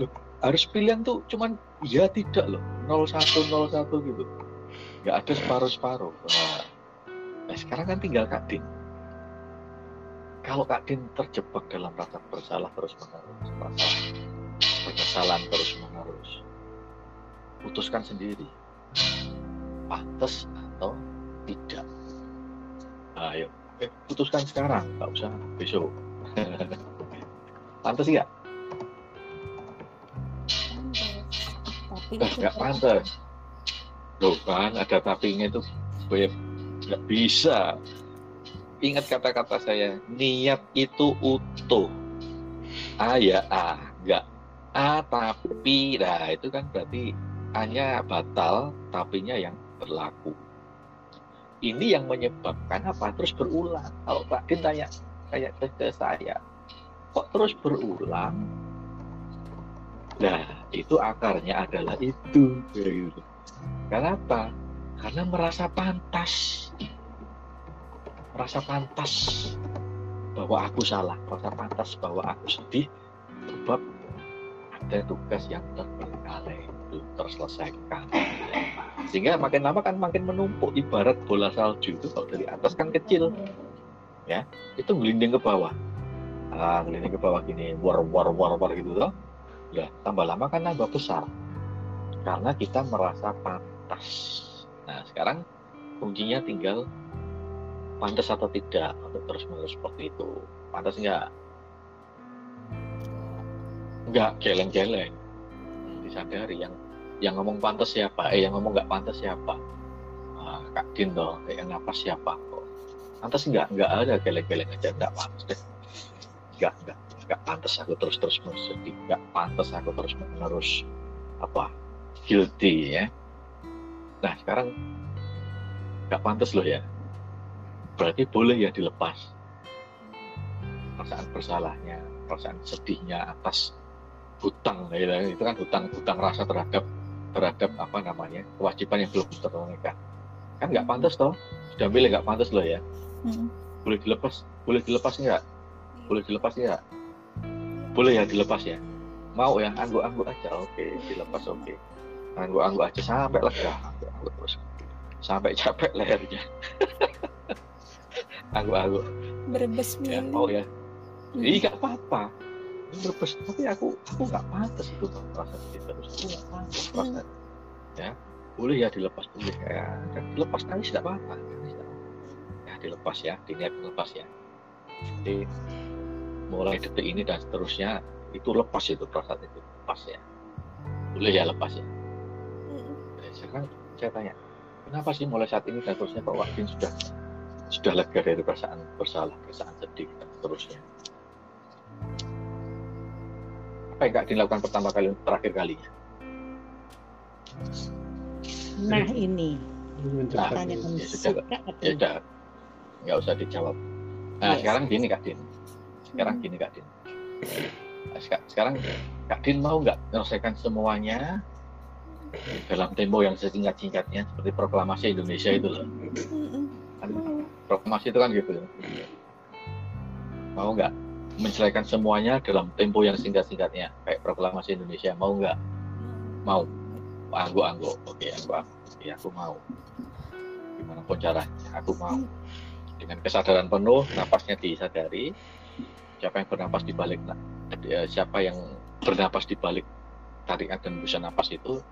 Loh, harus pilihan tuh cuman iya tidak loh. 01 01 gitu. Nggak ada separuh separuh nah, nah sekarang kan tinggal Kak Din. Kalau Kak Din terjebak dalam rasa bersalah terus menerus rasa penyesalan terus menerus putuskan sendiri. Pantas atau tidak ayo. Eh, putuskan sekarang. Nggak usah. Besok. *laughs* Pantas nggak? Eh, nggak pantas Loh kan ada tapinya itu. Beb nggak bisa. Ingat kata-kata saya niat itu utuh. A ya A nggak. A tapi. Nah itu kan berarti hanya batal tapinya yang berlaku ini yang menyebabkan apa terus berulang kalau Pak Din tanya kayak ke, ke saya kok terus berulang Nah, itu akarnya adalah itu. gitu. Kenapa? Karena merasa pantas. Merasa pantas bahwa aku salah. Merasa pantas bahwa aku sedih. Sebab ada tugas yang terbengkalai belum terselesaikan. Sehingga makin lama kan makin menumpuk. Ibarat bola salju itu kalau dari atas kan kecil. Ya, itu gelinding ke bawah. Ah, gelinding ke bawah gini, war war war war gitu toh. Ya, tambah lama kan nambah besar. Karena kita merasa pantas. Nah, sekarang kuncinya tinggal pantas atau tidak untuk terus menerus seperti itu. Pantas enggak? Enggak, geleng-geleng. Disadari yang yang ngomong pantas siapa? Eh, yang ngomong nggak pantas siapa? Ah, Kak Din dong, Eh, yang napas siapa? Kok pantas enggak? Enggak ada geleng-geleng aja, enggak pantas deh. Enggak, enggak nggak pantas aku terus terus sedih nggak pantas aku terus menerus apa guilty ya nah sekarang nggak pantas loh ya berarti boleh ya dilepas perasaan bersalahnya perasaan sedihnya atas hutang ya, itu kan hutang hutang rasa terhadap terhadap apa namanya kewajiban yang belum tertunaikan kan nggak pantas toh. Sudah milih nggak pantas loh ya. Mm. boleh dilepas boleh dilepas nggak? Boleh dilepas nggak? Boleh ya dilepas ya. Mau ya angguk-angguk aja. Oke dilepas oke. Angguk-angguk aja sampai lega. Angguk-angguk terus. Sampai capek lehernya. *laughs* Angguk-angguk. Berbes ya mau ya. Hmm. iya nggak apa-apa Berbes tapi aku aku nggak pantas itu merasa sedih terus. Aku nggak pantas merasa ya boleh ya dilepas boleh ya. Dan dilepas nangis tidak apa-apa ya dilepas ya diniat dilepas ya. Jadi mulai detik ini dan seterusnya itu lepas itu perasaan itu. Lepas ya. Boleh ya lepas ya? Mm. Nah, sekarang saya tanya kenapa sih mulai saat ini dan terusnya Pak Wadin sudah sudah lega dari perasaan bersalah, perasaan sedih dan seterusnya. Apa yang nggak dilakukan pertama kali terakhir kalinya? Nah ini Nah, ya sudah, ya sudah, nggak usah dijawab. Nah, Yes. sekarang gini Kak Din. Sekarang gini Kak Din. Nah, seka- sekarang Kak Din mau nggak menyelesaikan semuanya dalam tempo yang sesingkat-singkatnya seperti proklamasi Indonesia itu loh. Kan, proklamasi itu kan gitu. Mau nggak menyelesaikan semuanya dalam tempo yang singkat-singkatnya kayak proklamasi Indonesia mau nggak? Mau. Anggo-anggo. Oke, anggo-anggo. Oke, aku mau. Gimana pun caranya, aku mau. Dengan kesadaran penuh, napasnya disadari. Siapa yang bernapas di balik eh, siapa yang bernapas di balik tarikan dan busa napas itu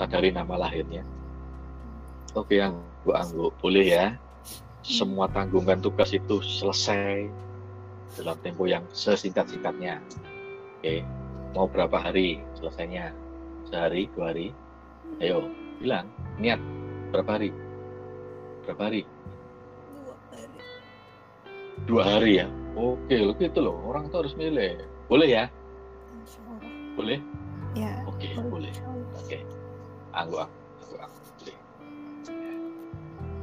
sadari nama lahirnya. Oke, anggo-anggo. Boleh ya. Semua tanggungan tugas itu selesai dalam tempo yang sesingkat-singkatnya. Oke, mau berapa hari selesainya? Sehari, dua hari? Ayo, bilang, niat. Berapa hari? Berapa hari? Dua hari ya? Oke, lo gitu loh. Orang tuh harus milih. Boleh ya? Boleh? Ya. Oke, boleh. Oke. Anggu. Boleh.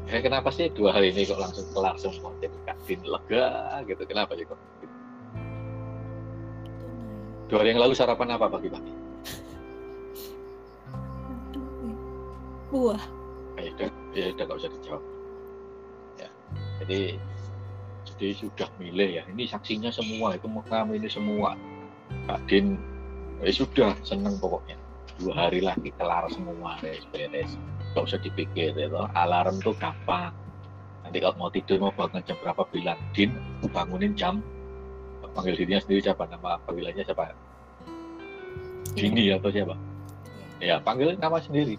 Eh, kenapa sih dua hari ini kok langsung kelar semua? Jadi Kak Din lega gitu. Kenapa sih kok? Dua hari yang lalu sarapan apa pagi-pagi? Buah. Ya udah, ya udah nggak usah dijawab. Ya, jadi jadi sudah milih ya. Ini saksinya semua, itu kami ini semua. Kak Din, ya sudah seneng pokoknya. Dua hari lagi kelar semua, beres beres. Gak usah dipikir ya toh. Alarm tuh gampang. Nanti kalau mau tidur mau bangun jam berapa bilang Din, bangunin jam. Panggil dirinya sendiri siapa nama panggilannya siapa? Dini atau siapa? Ya panggil nama sendiri.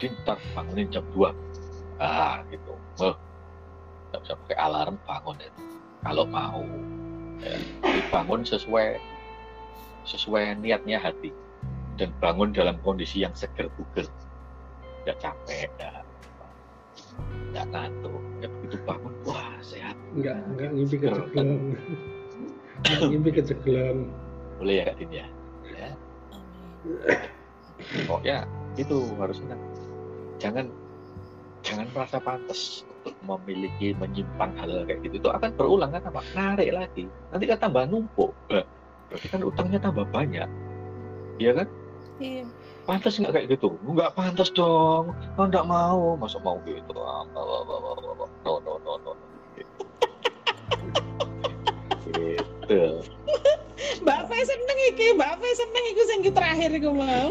Din, ntar bangunin jam 2 ah gitu oh, nggak usah pakai alarm bangun itu kalau mau ya, dibangun sesuai sesuai niatnya hati dan bangun dalam kondisi yang seger buger. Nggak capek nggak nggak ngantuk. Ya begitu bangun wah sehat. Enggak, enggak ngimpi kecegelam. Enggak ngimpi kecegelam. boleh ya kak Din ya? Ya. Pokoknya itu harusnya. Jangan jangan merasa pantas untuk memiliki menyimpan hal kayak gitu. Itu akan berulang kan apa narik lagi. Nanti kan tambah numpuk. Berarti kan utangnya tambah banyak. Iya kan iya pantas nggak kayak gitu nggak pantas dong Kau nggak mau masuk mau gitu ah, no no no no gitu Mbak Fe seneng iki, Mbak Fe seneng iku sing terakhir iku mau.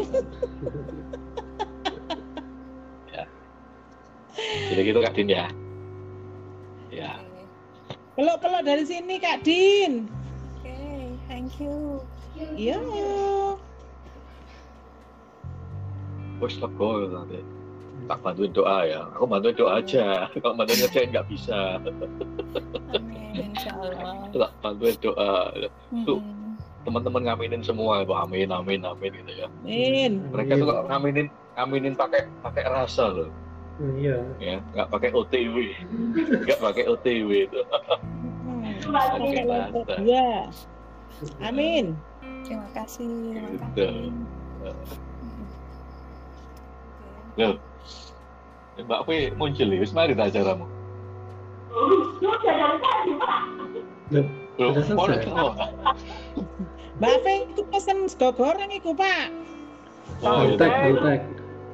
ya. Jadi gitu Kak Din ya. Ya. Peluk-peluk dari sini Kak Din. Oke, okay, thank you. Iya. Yeah wes lego nanti. Tak bantuin doa ya. Aku bantuin doa aja. *laughs* Kalau bantuin ngerjain nggak bisa. Amin, insya Allah. itu *laughs* tak bantuin doa. Tuh Mm-mm. teman-teman ngaminin semua itu. Amin amin amin gitu ya. Min. mereka tuh kalau ngaminin ngaminin pakai pakai rasa loh. Oh, iya. ya nggak pakai OTW *laughs* nggak pakai OTW itu. Pakai rasa. Iya. Amin. Terima kasih. Terima Gitu. Loh Mbak Fe muncul ya, wis mari tak acaramu. Sudah oh, Mbak Fe iku pesen sego goreng iku, Pak. oh, iya. Butek, butek.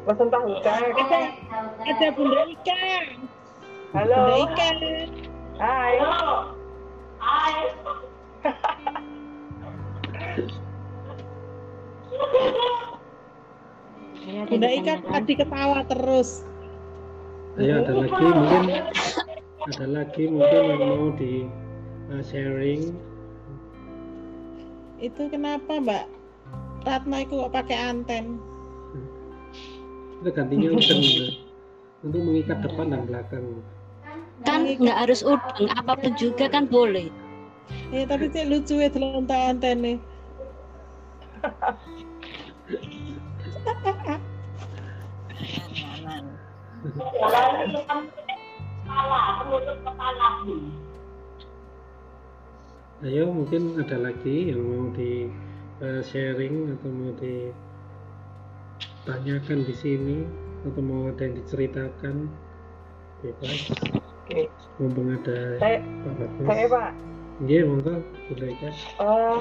Pesen tahu cek. Ada ada Bunda Ika. Halo. Bunda Ika. Hai. *laughs* Bunda Ika tadi ketawa terus. Ayo ada lagi mungkin ada lagi mungkin yang mau di uh, sharing Itu kenapa, Mbak? Ratna iku kok pakai anten? kita gantinya udang ya. untuk mengikat depan dan belakang kan nggak harus udang apa pun juga kan boleh Eh, tapi cek lucu ya *laughs* Ayo mungkin ada lagi yang mau di eh, sharing atau mau ditanyakan di sini atau mau ada yang diceritakan bebas. Oke. Mumpung ada Saya, Pak Bagus. saya Pak, Iya, monggo silakan. eh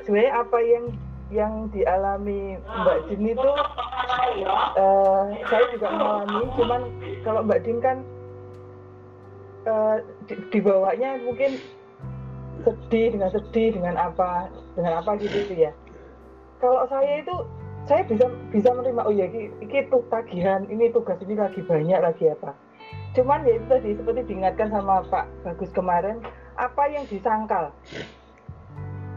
sebenarnya apa yang yang dialami Mbak Din itu eh, saya juga mengalami, cuman kalau Mbak Din kan eh, di, dibawanya mungkin sedih dengan sedih dengan apa dengan apa gitu itu ya. Kalau saya itu saya bisa bisa menerima oh ya ini, ini tuh tagihan ini tugas ini lagi banyak lagi apa. Cuman ya itu tadi seperti diingatkan sama Pak Bagus kemarin apa yang disangkal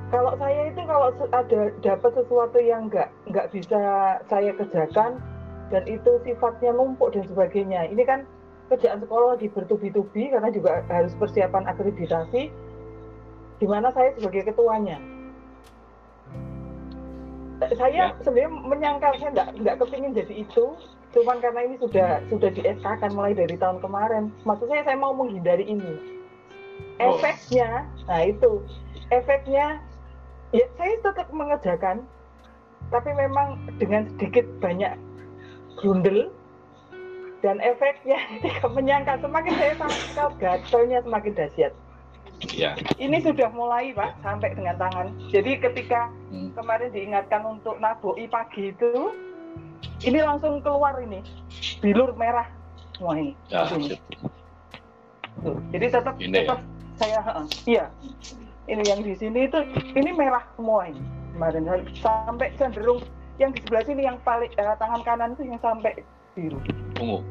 kalau saya itu kalau ada dapat sesuatu yang nggak nggak bisa saya kerjakan dan itu sifatnya numpuk dan sebagainya. Ini kan kerjaan sekolah lagi bertubi-tubi karena juga harus persiapan akreditasi di mana saya sebagai ketuanya. Saya sebenarnya menyangkal saya nggak nggak kepingin jadi itu cuman karena ini sudah sudah di SK kan mulai dari tahun kemarin. Maksud saya saya mau menghindari ini. Efeknya nah itu efeknya ya saya tetap mengerjakan tapi memang dengan sedikit banyak grundel dan efeknya *laughs* ketika menyangkal semakin saya tangkal gatalnya semakin dahsyat Ya. ini sudah mulai pak sampai dengan tangan jadi ketika kemarin diingatkan untuk naboi pagi itu ini langsung keluar ini bilur merah semua ini Ya, Tuh. jadi tetap Ini ya? tetap saya heeh, iya ini yang di sini itu ini merah semua ini kemarin. Sampai cenderung yang di sebelah sini yang paling eh, tangan kanan itu yang sampai biru. Ungu,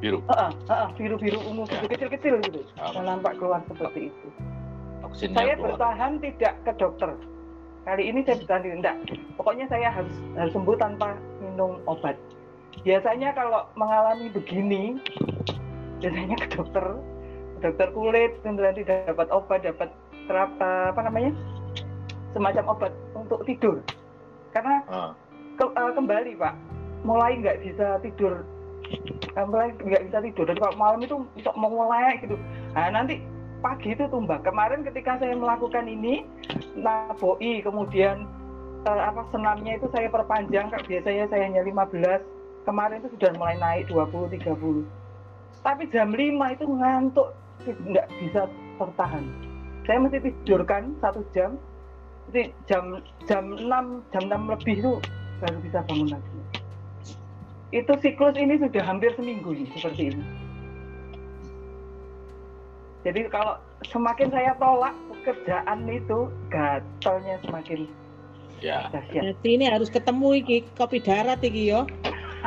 biru. Heeh, heeh, biru-biru ungu gitu kecil-kecil gitu. Ah. yang nampak keluar seperti itu. Toksinnya saya keluar. bertahan tidak ke dokter. Kali ini saya bertahan enggak. Pokoknya saya harus harus sembuh tanpa minum obat. Biasanya kalau mengalami begini biasanya ke dokter dokter kulit kemudian tidak dapat obat dapat terap, apa namanya? Semacam obat untuk tidur. Karena Ah, ke- eh, kembali pak mulai nggak bisa tidur. Mulai nggak bisa tidur. Dan kalau malam itu mau mulai gitu. Nah nanti pagi itu tumbang. Kemarin ketika saya melakukan ini naboi kemudian eh, apa senamnya itu saya perpanjang kayak biasanya saya hanya 15 kemarin itu sudah mulai naik 20 30 tapi jam 5 itu ngantuk nggak bisa tertahan. Saya mesti tidurkan satu jam jadi jam jam 6 jam 6 lebih itu baru bisa bangun lagi. Itu siklus ini sudah hampir seminggu nih seperti ini. Jadi kalau semakin saya tolak pekerjaan itu gatalnya semakin ya. dahsyat. Berarti ini harus ketemu iki kopi darat iki yo.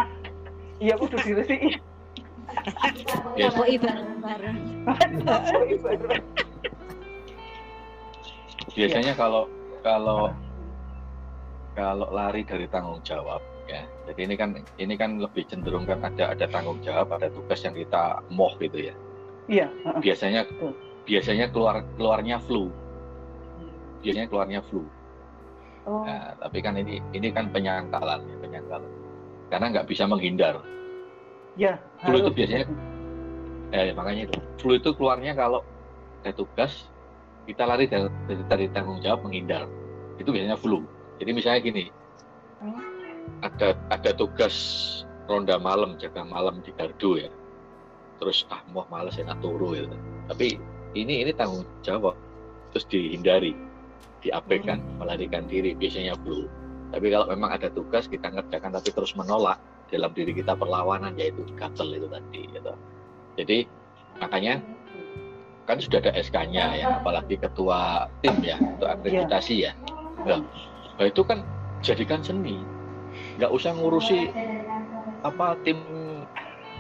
*laughs* iya kudu diresiin Yes. Bareng-bareng. *laughs* Biasanya kalau kalau kalau lari dari tanggung jawab ya. Jadi ini kan ini kan lebih cenderung kan ada ada tanggung jawab, ada tugas yang kita moh gitu ya. iya Biasanya biasanya keluar keluarnya flu. Biasanya keluarnya flu. oh Nah, tapi kan ini ini kan penyangkalan ya, penyangkalan. Karena nggak bisa menghindar. Ya Flu itu biasanya eh makanya itu. Flu itu keluarnya kalau ada tugas kita lari dari, dari, dari tanggung jawab menghindar. Itu biasanya flu. Jadi misalnya gini, ada ada tugas ronda malam jaga malam di gardu ya. Terus ah mau males enak turu gitu. Tapi ini ini tanggung jawab terus dihindari, diabaikan, melarikan diri biasanya flu. Tapi kalau memang ada tugas kita ngerjakan tapi terus menolak dalam diri kita perlawanan yaitu gatel itu tadi gitu. Jadi makanya kan sudah ada SK-nya ya, apalagi ketua tim ya untuk akreditasi ya. Nah, nah itu kan jadikan seni, nggak usah ngurusi apa tim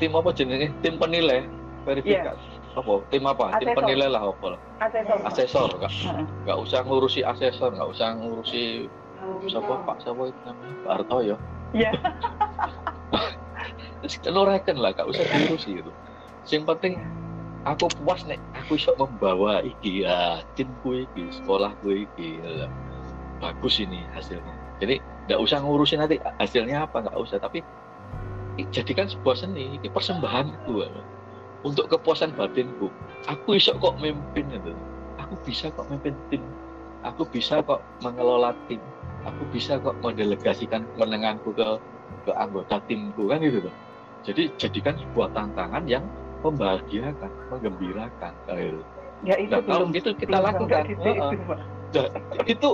tim apa jenisnya tim penilai verifikasi. Apa? Tim apa? Tim Asesor. penilai lah apa? Asesor. Asesor nggak nggak usah ngurusi asesor nggak usah ngurusi siapa pak siapa itu namanya? Pak Hartoyo Iya. *laughs* lo reken lah gak usah diurusi gitu yang penting aku puas nih aku bisa membawa iki ya timku iki sekolahku iki ya. bagus ini hasilnya. Jadi nggak usah ngurusin nanti hasilnya apa nggak usah. Tapi jadikan sebuah seni ini persembahanku untuk kepuasan batinku. Aku bisa kok memimpin itu aku bisa kok memimpin tim. Aku bisa kok mengelola tim aku bisa kok mendelegasikan kemenanganku ke ke anggota timku kan gitu loh jadi jadikan sebuah tantangan yang membahagiakan menggembirakan gitu. Ya itu Nah, kalau belum- gitu kita belum lakukan. itu, Pak. Nah, itu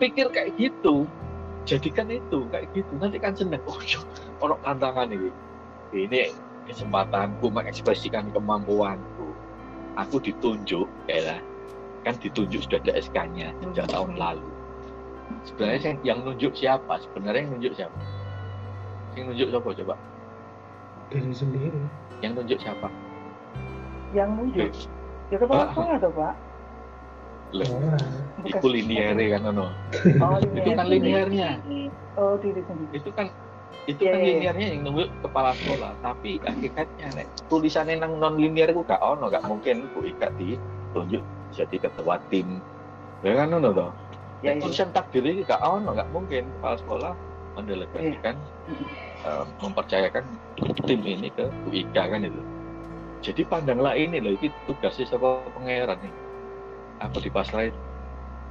pikir kayak gitu jadikan itu kayak gitu nanti kan seneng oh iya ono tantangan ini ini kesempatanku mengekspresikan kemampuanku aku ditunjuk ya lah. Kan ditunjuk sudah ada SK-nya sejak tahun lalu. Sebenarnya yang, yang nunjuk siapa? Sebenarnya yang nunjuk siapa? Yang nunjuk siapa coba? Diri sendiri. Yang nunjuk siapa? Yang nunjuk. Ya kepala Ah. sekolah tuh, Pak. Loh, Bukan. itu linear kan ono? Oh, itu kan linearnya Oh, diri sendiri. itu kan itu Iya, kan iya, iya. linearnya yang nunggu kepala sekolah. Tapi hakikatnya nek tulisannya nang non linear itu gak ono gak mungkin bu Ika ditunjuk jadi ketua tim ya kan ono toh Ya, Nek iya. tulisan takdir ini gak ono gak mungkin kepala sekolah mendelegasikan eh, mempercayakan tim ini ke Bu Ika kan itu jadi pandanglah ini loh itu tugasnya sama pangeran nih aku dipasrai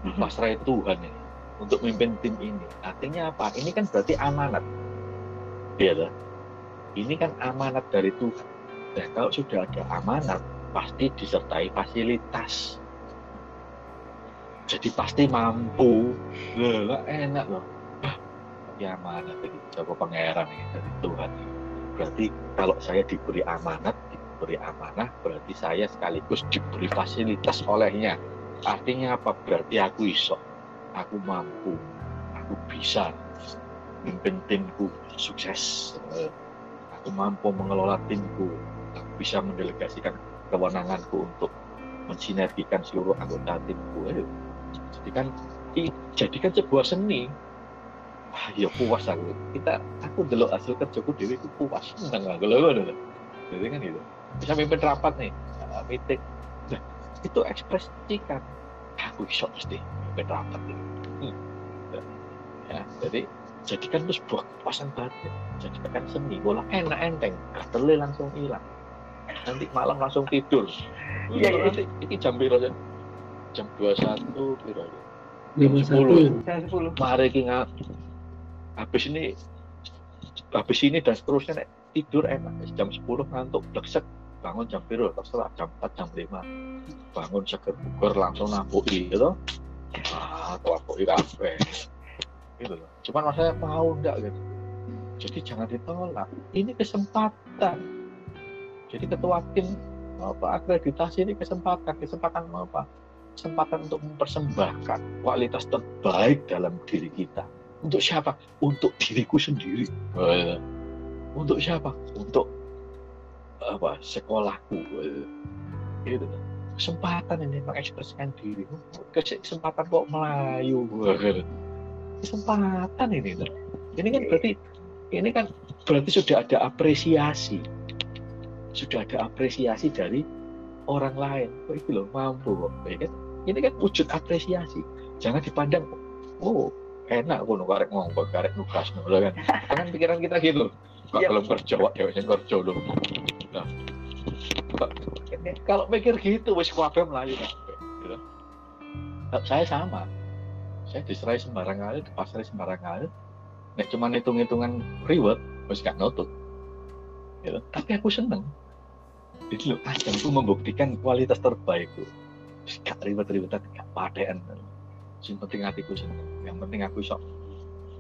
dipasrai Tuhan ini untuk memimpin tim ini artinya apa ini kan berarti amanat Iya toh? Ini kan amanat dari Tuhan. Nah, kalau sudah ada amanat, pasti disertai fasilitas. Jadi pasti mampu. Lah, enak loh. Ya amanat dari Joko Pangeran ini dari Tuhan. Berarti kalau saya diberi amanat, diberi amanah, berarti saya sekaligus diberi fasilitas olehnya. Artinya apa? Berarti aku iso, aku mampu, aku bisa memimpin timku sukses. Aku mampu mengelola timku. Aku bisa mendelegasikan kewenanganku untuk mensinergikan seluruh anggota timku. Jadikan jadikan sebuah seni. Wah, ya puas aku. Kita aku delok hasil kerjaku dewi aku puas seneng aku loh. loh. Jadi kan itu. Bisa mimpin rapat nih, uh, meeting. Nah, itu ekspresikan. Aku bisa mesti mimpin rapat ini. Hmm. Ya, jadi jadikan itu sebuah kepuasan batin jadikan seni bola enak enteng gatel langsung hilang nanti malam langsung tidur Iya, iya. nanti ini jam ya jam 21 piro ya? Lima Jam satu 10 Jam 10. mari kita habis ini habis ini dan seterusnya nek, tidur enak. Jam 10 ngantuk bleksek bangun jam piro? Terserah jam 4 jam 5 bangun seger bugar langsung nampuki gitu ah nampuki kafe gitu loh. Cuman masalahnya mau enggak gitu. Jadi jangan ditolak. Ini kesempatan. Jadi ketua tim apa akreditasi ini kesempatan. Kesempatan apa kesempatan untuk mempersembahkan kualitas terbaik dalam diri kita untuk siapa untuk diriku sendiri untuk siapa untuk apa sekolahku gitu kesempatan ini mengekspresikan diri kesempatan kok melayu kesempatan ini. Ini kan berarti ini kan berarti sudah ada apresiasi. Sudah ada apresiasi dari orang lain. Kok itu loh mampu kok. Ya kan? Ini kan wujud apresiasi. Jangan dipandang oh enak kono karek ngomong karek nugas ngono kan. Kan pikiran kita gitu. Kok belum kerja wak dhewe kerja lho. Nah, kok- kalau mikir gitu wis kabeh melayu kabeh. Gitu. Nah, Saya sama saya diserai sembarang kali, dipasrai sembarang kali. Nek cuma hitung-hitungan reward, wis gak nutut. Gitu. Tapi aku seneng. Jadi lo ajang itu membuktikan kualitas terbaikku. Gak ribet-ribet, gak padean. Yang penting hatiku seneng. Yang penting aku iso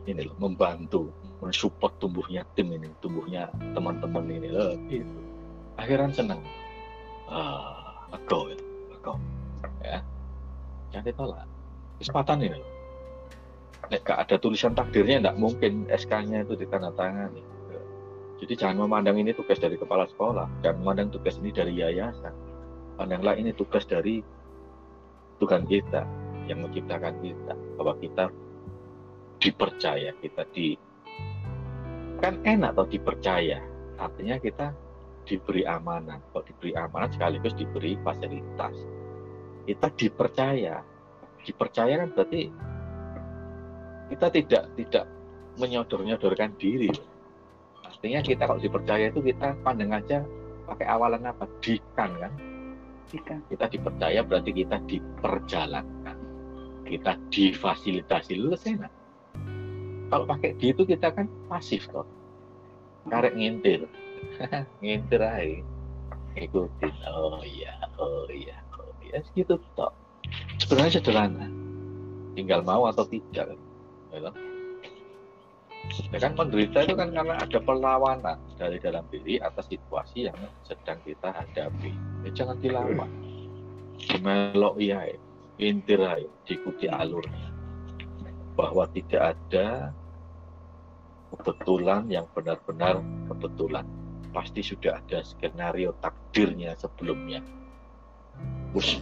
ini loh, membantu, mensupport tumbuhnya tim ini, tumbuhnya teman-teman ini loh. Gitu. Akhiran seneng. Ah, lega ya, lega. Ya. Jangan ditolak. Kesempatan ini loh nek gak ada tulisan takdirnya nggak mungkin SK-nya itu ditandatangani. Jadi jangan memandang ini tugas dari kepala sekolah, jangan memandang tugas ini dari yayasan. Pandanglah ini tugas dari Tuhan kita yang menciptakan kita, bahwa kita dipercaya, kita di kan enak atau dipercaya. Artinya kita diberi amanat, kalau diberi amanat sekaligus diberi fasilitas. Kita dipercaya, dipercaya kan berarti kita tidak tidak menyodor-nyodorkan diri. Artinya kita kalau dipercaya itu kita pandang aja pakai awalan apa? Dikan kan Kita dipercaya berarti kita diperjalankan. Kita difasilitasi. Lu enak. Kalau pakai di itu kita kan pasif toh. Karek ngintir. *laughs* Ngintir aja ikutin oh iya oh iya oh iya. Gitu toh. Sebenarnya sederhana. Tinggal mau atau tidak. Gitu. Ya kan menderita itu kan karena ada perlawanan dari dalam diri atas situasi yang sedang kita hadapi. Ya, jangan dilawan melok ya. Intir aja diikuti alurnya bahwa tidak ada kebetulan yang benar-benar kebetulan. Pasti sudah ada skenario takdirnya sebelumnya.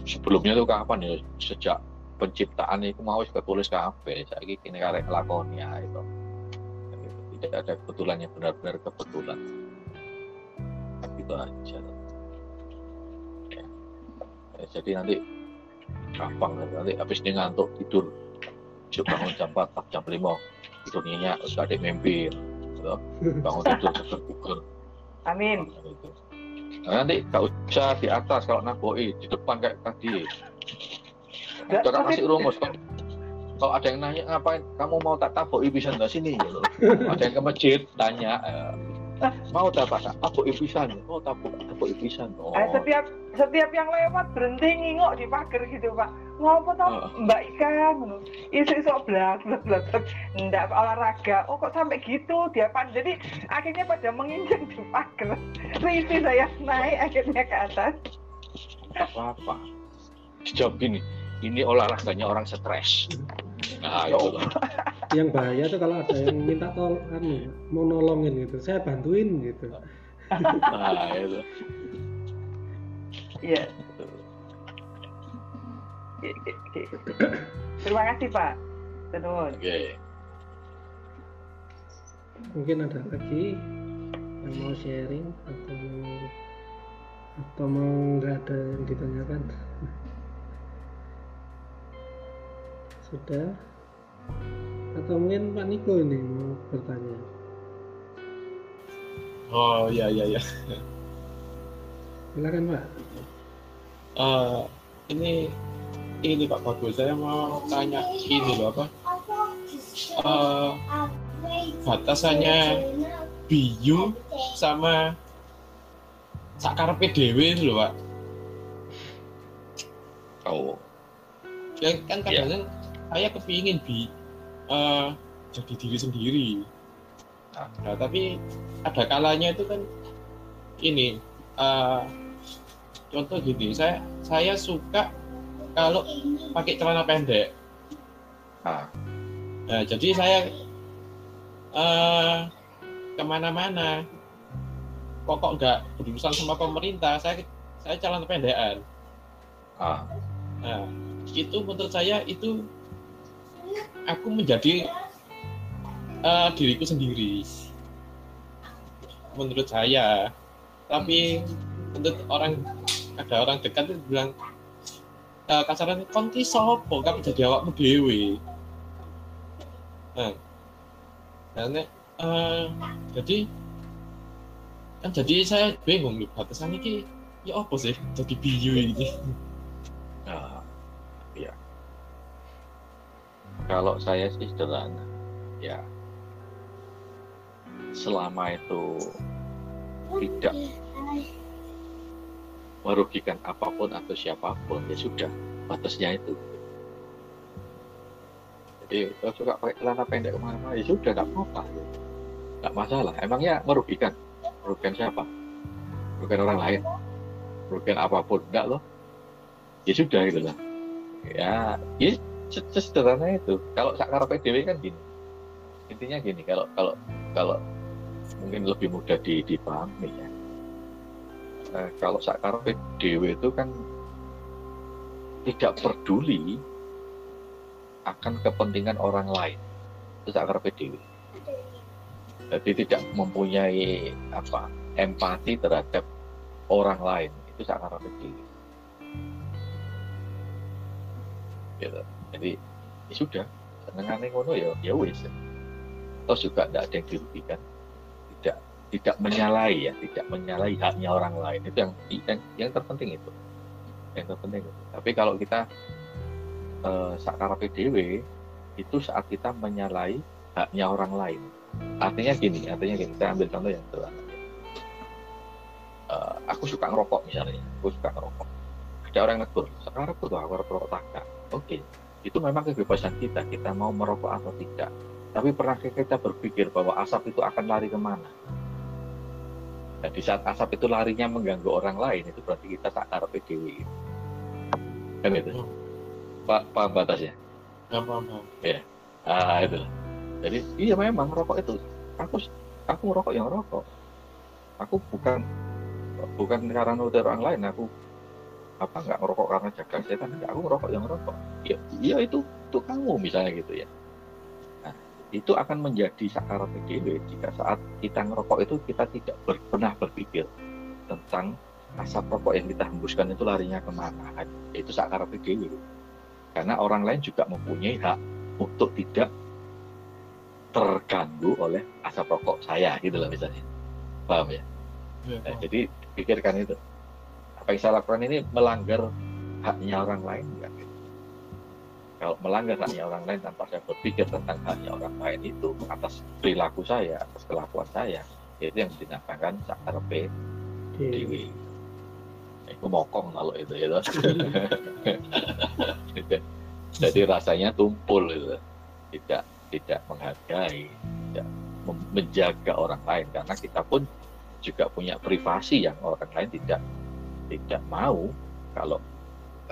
Sebelumnya itu kapan ya? Sejak penciptaan itu mau ketulis kafe saya ini karek lakonnya itu tidak ada kebetulan yang benar-benar kebetulan. Itu aja. Ya. Ya, jadi nanti gampang nanti habis ini ngantuk tidur. Besok bangun jam 4 jam 5 tidur nyenyak terus ada mimpi gitu. bangun tidur seger buger Amin. Nah, nanti gak usah di atas kalau naboi di depan kayak tadi. Tapi- kasih rumus kan kalau ada yang nanya ngapain? Kamu mau tak taboi bisa nggak sini? Gitu. ada yang ke masjid tanya eh, mau tak tak taboi pisan? Oh taboi taboi pisan oh. Eh, setiap setiap yang lewat berhenti ngingok di pagar gitu pak. Ngopo tau Oh. mbak Ika isu isu blak blak blak ndak olahraga. Oh kok sampai gitu? Dia pan jadi akhirnya pada menginjak di pagar. Risih saya naik akhirnya ke atas. Apa-apa. Dijawab gini ini olahraganya orang stres. Nah gitu. Loh. yang bahaya tuh kalau ada yang minta tol anu, mau nolongin gitu. Saya bantuin gitu. Nah itu iya. Terima kasih pak. Tenun. oke. Mungkin ada lagi yang mau sharing atau mau atau mau nggak ada yang ditanyakan sudah. Atau mungkin Pak Niko ini mau bertanya? Oh iya iya iya. silakan Pak. Eh, ini ini Pak Bagus saya mau tanya ini loh apa? Eh, batasannya biyu sama sakarepe dewe itu loh Pak. oh. Ya kan kadang saya kepingin bi eh, jadi diri sendiri. Nah, tapi ada kalanya itu kan ini eh, contoh gini saya saya suka kalau pakai celana pendek. Ah. Nah jadi saya eh ke mana-mana. Pokok nggak berurusan sama pemerintah saya saya celana pendekan. Ah. Nah itu menurut saya itu aku menjadi eh, diriku sendiri. Menurut saya. Tapi untuk orang ada orang dekat itu bilang eh, kasaran konti sopo? Kan jadi awakmu dewe nah, eh, jadi kan jadi saya bingung nih batasan ini ya apa sih jadi biyu ini Kalau saya sih sederhana, ya. Selama itu tidak merugikan apa pun atau siapa pun, ya sudah batasnya itu. Jadi kalau suka pakai celana pendek ke mana-mana, ya sudah nggak apa-apa, nggak masalah. Emangnya merugikan? Merugikan siapa? Merugikan orang lain? Merugikan apa pun? Enggak loh ya sudah gitu lah ya ya se- sesederhana itu kalau sakar PDW kan gini intinya gini kalau kalau kalau mungkin lebih mudah di, dipahami ya Eh, kalau sakar PDW itu kan tidak peduli akan kepentingan orang lain itu sakar PDW jadi tidak mempunyai apa empati terhadap orang lain itu sakar PDW gitu. Jadi ya sudah, senengane ngono ya ya wis. toh juga tidak ada yang dirugikan. Tidak tidak menyalahi ya tidak menyalahi haknya orang lain. Itu yang yang, yang terpenting itu. Yang terpenting itu. tapi kalau kita eh, sakara PDW itu saat kita menyalahi haknya orang lain. Artinya gini artinya gini. Saya ambil contoh yang sederhana. Eh, aku suka ngerokok misalnya. Aku suka ngerokok. Ada orang negur sekarang aku tuh aku merokok takar oke itu memang kebebasan kita kita mau merokok atau tidak. Tapi pernah kita berpikir bahwa asap itu akan lari ke mana? Dan di saat asap itu larinya mengganggu orang lain itu berarti kita tak karep dewi. Kan itu? Pak paham batasnya? Paham, paham. ya ah itu. Jadi iya memang rokok itu. Aku aku ngerokok yang rokok aku bukan bukan karena orang lain aku apa nggak ngerokok karena jaga setan? Enggak aku ngerokok yang ngerokok. Ya iya itu itu kamu misalnya gitu ya. Nah itu akan menjadi sakara PDW jika saat kita ngerokok itu kita tidak ber- pernah berpikir tentang asap rokok yang kita hembuskan itu larinya ke mana. Itu sakara PDW karena orang lain juga mempunyai hak untuk tidak terganggu oleh asap rokok saya gitu loh misalnya. Paham ya? Iya, Nah, jadi pikirkan itu apa yang saya lakukan ini melanggar haknya orang lain enggak kalau melanggar haknya orang lain tanpa saya berpikir tentang haknya orang lain itu atas perilaku saya atas kelakuan saya itu yang dinamakan sakar dewi. Itu mokong kalau itu ya toh. *laughs* jadi rasanya tumpul itu. Tidak tidak menghargai tidak menjaga orang lain. Karena kita pun juga punya privasi yang orang lain tidak tidak mau kalau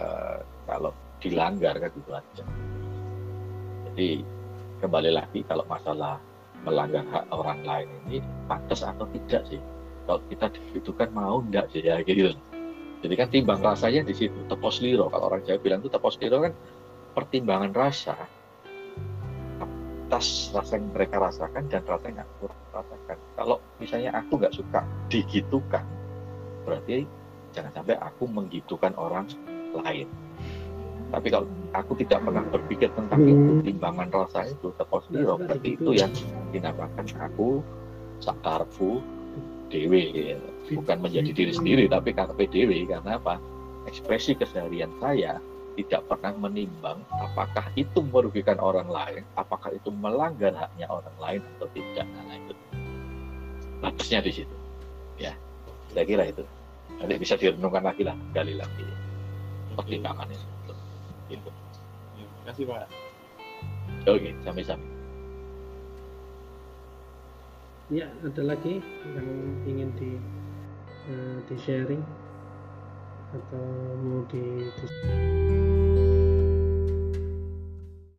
eh, kalau dilanggar kan gitu aja. Jadi kembali lagi kalau masalah melanggar hak orang lain ini pantas atau tidak sih? Kalau kita dibutuhkan mau enggak sih ya gitu. Jadi kan timbang rasanya di situ tepos liro. Kalau orang Jawa bilang itu tepos liro kan pertimbangan rasa atas rasa yang mereka rasakan dan rasa yang aku rasakan. Kalau misalnya aku nggak suka digitukan, berarti jangan sampai aku menggitukan orang lain. Tapi kalau aku tidak pernah berpikir tentang itu, timbangan rasa itu, tepos liro, berarti itu yang dinamakan aku sakarfu dewe. ya. Bukan menjadi diri sendiri, tapi karpe dewe. Karena apa? Ekspresi keseharian saya tidak pernah menimbang apakah itu merugikan orang lain, apakah itu melanggar haknya orang lain atau tidak. Nah, itu batasnya di situ. Ya, saya kira itu. Nanti bisa direnungkan lagi lah, gali lagi pertimbangannya. Gitu. Ya, Terima kasih Pak. Oke, sampai-sampai. Ya, ada lagi yang ingin di eh, di sharing atau mau di, di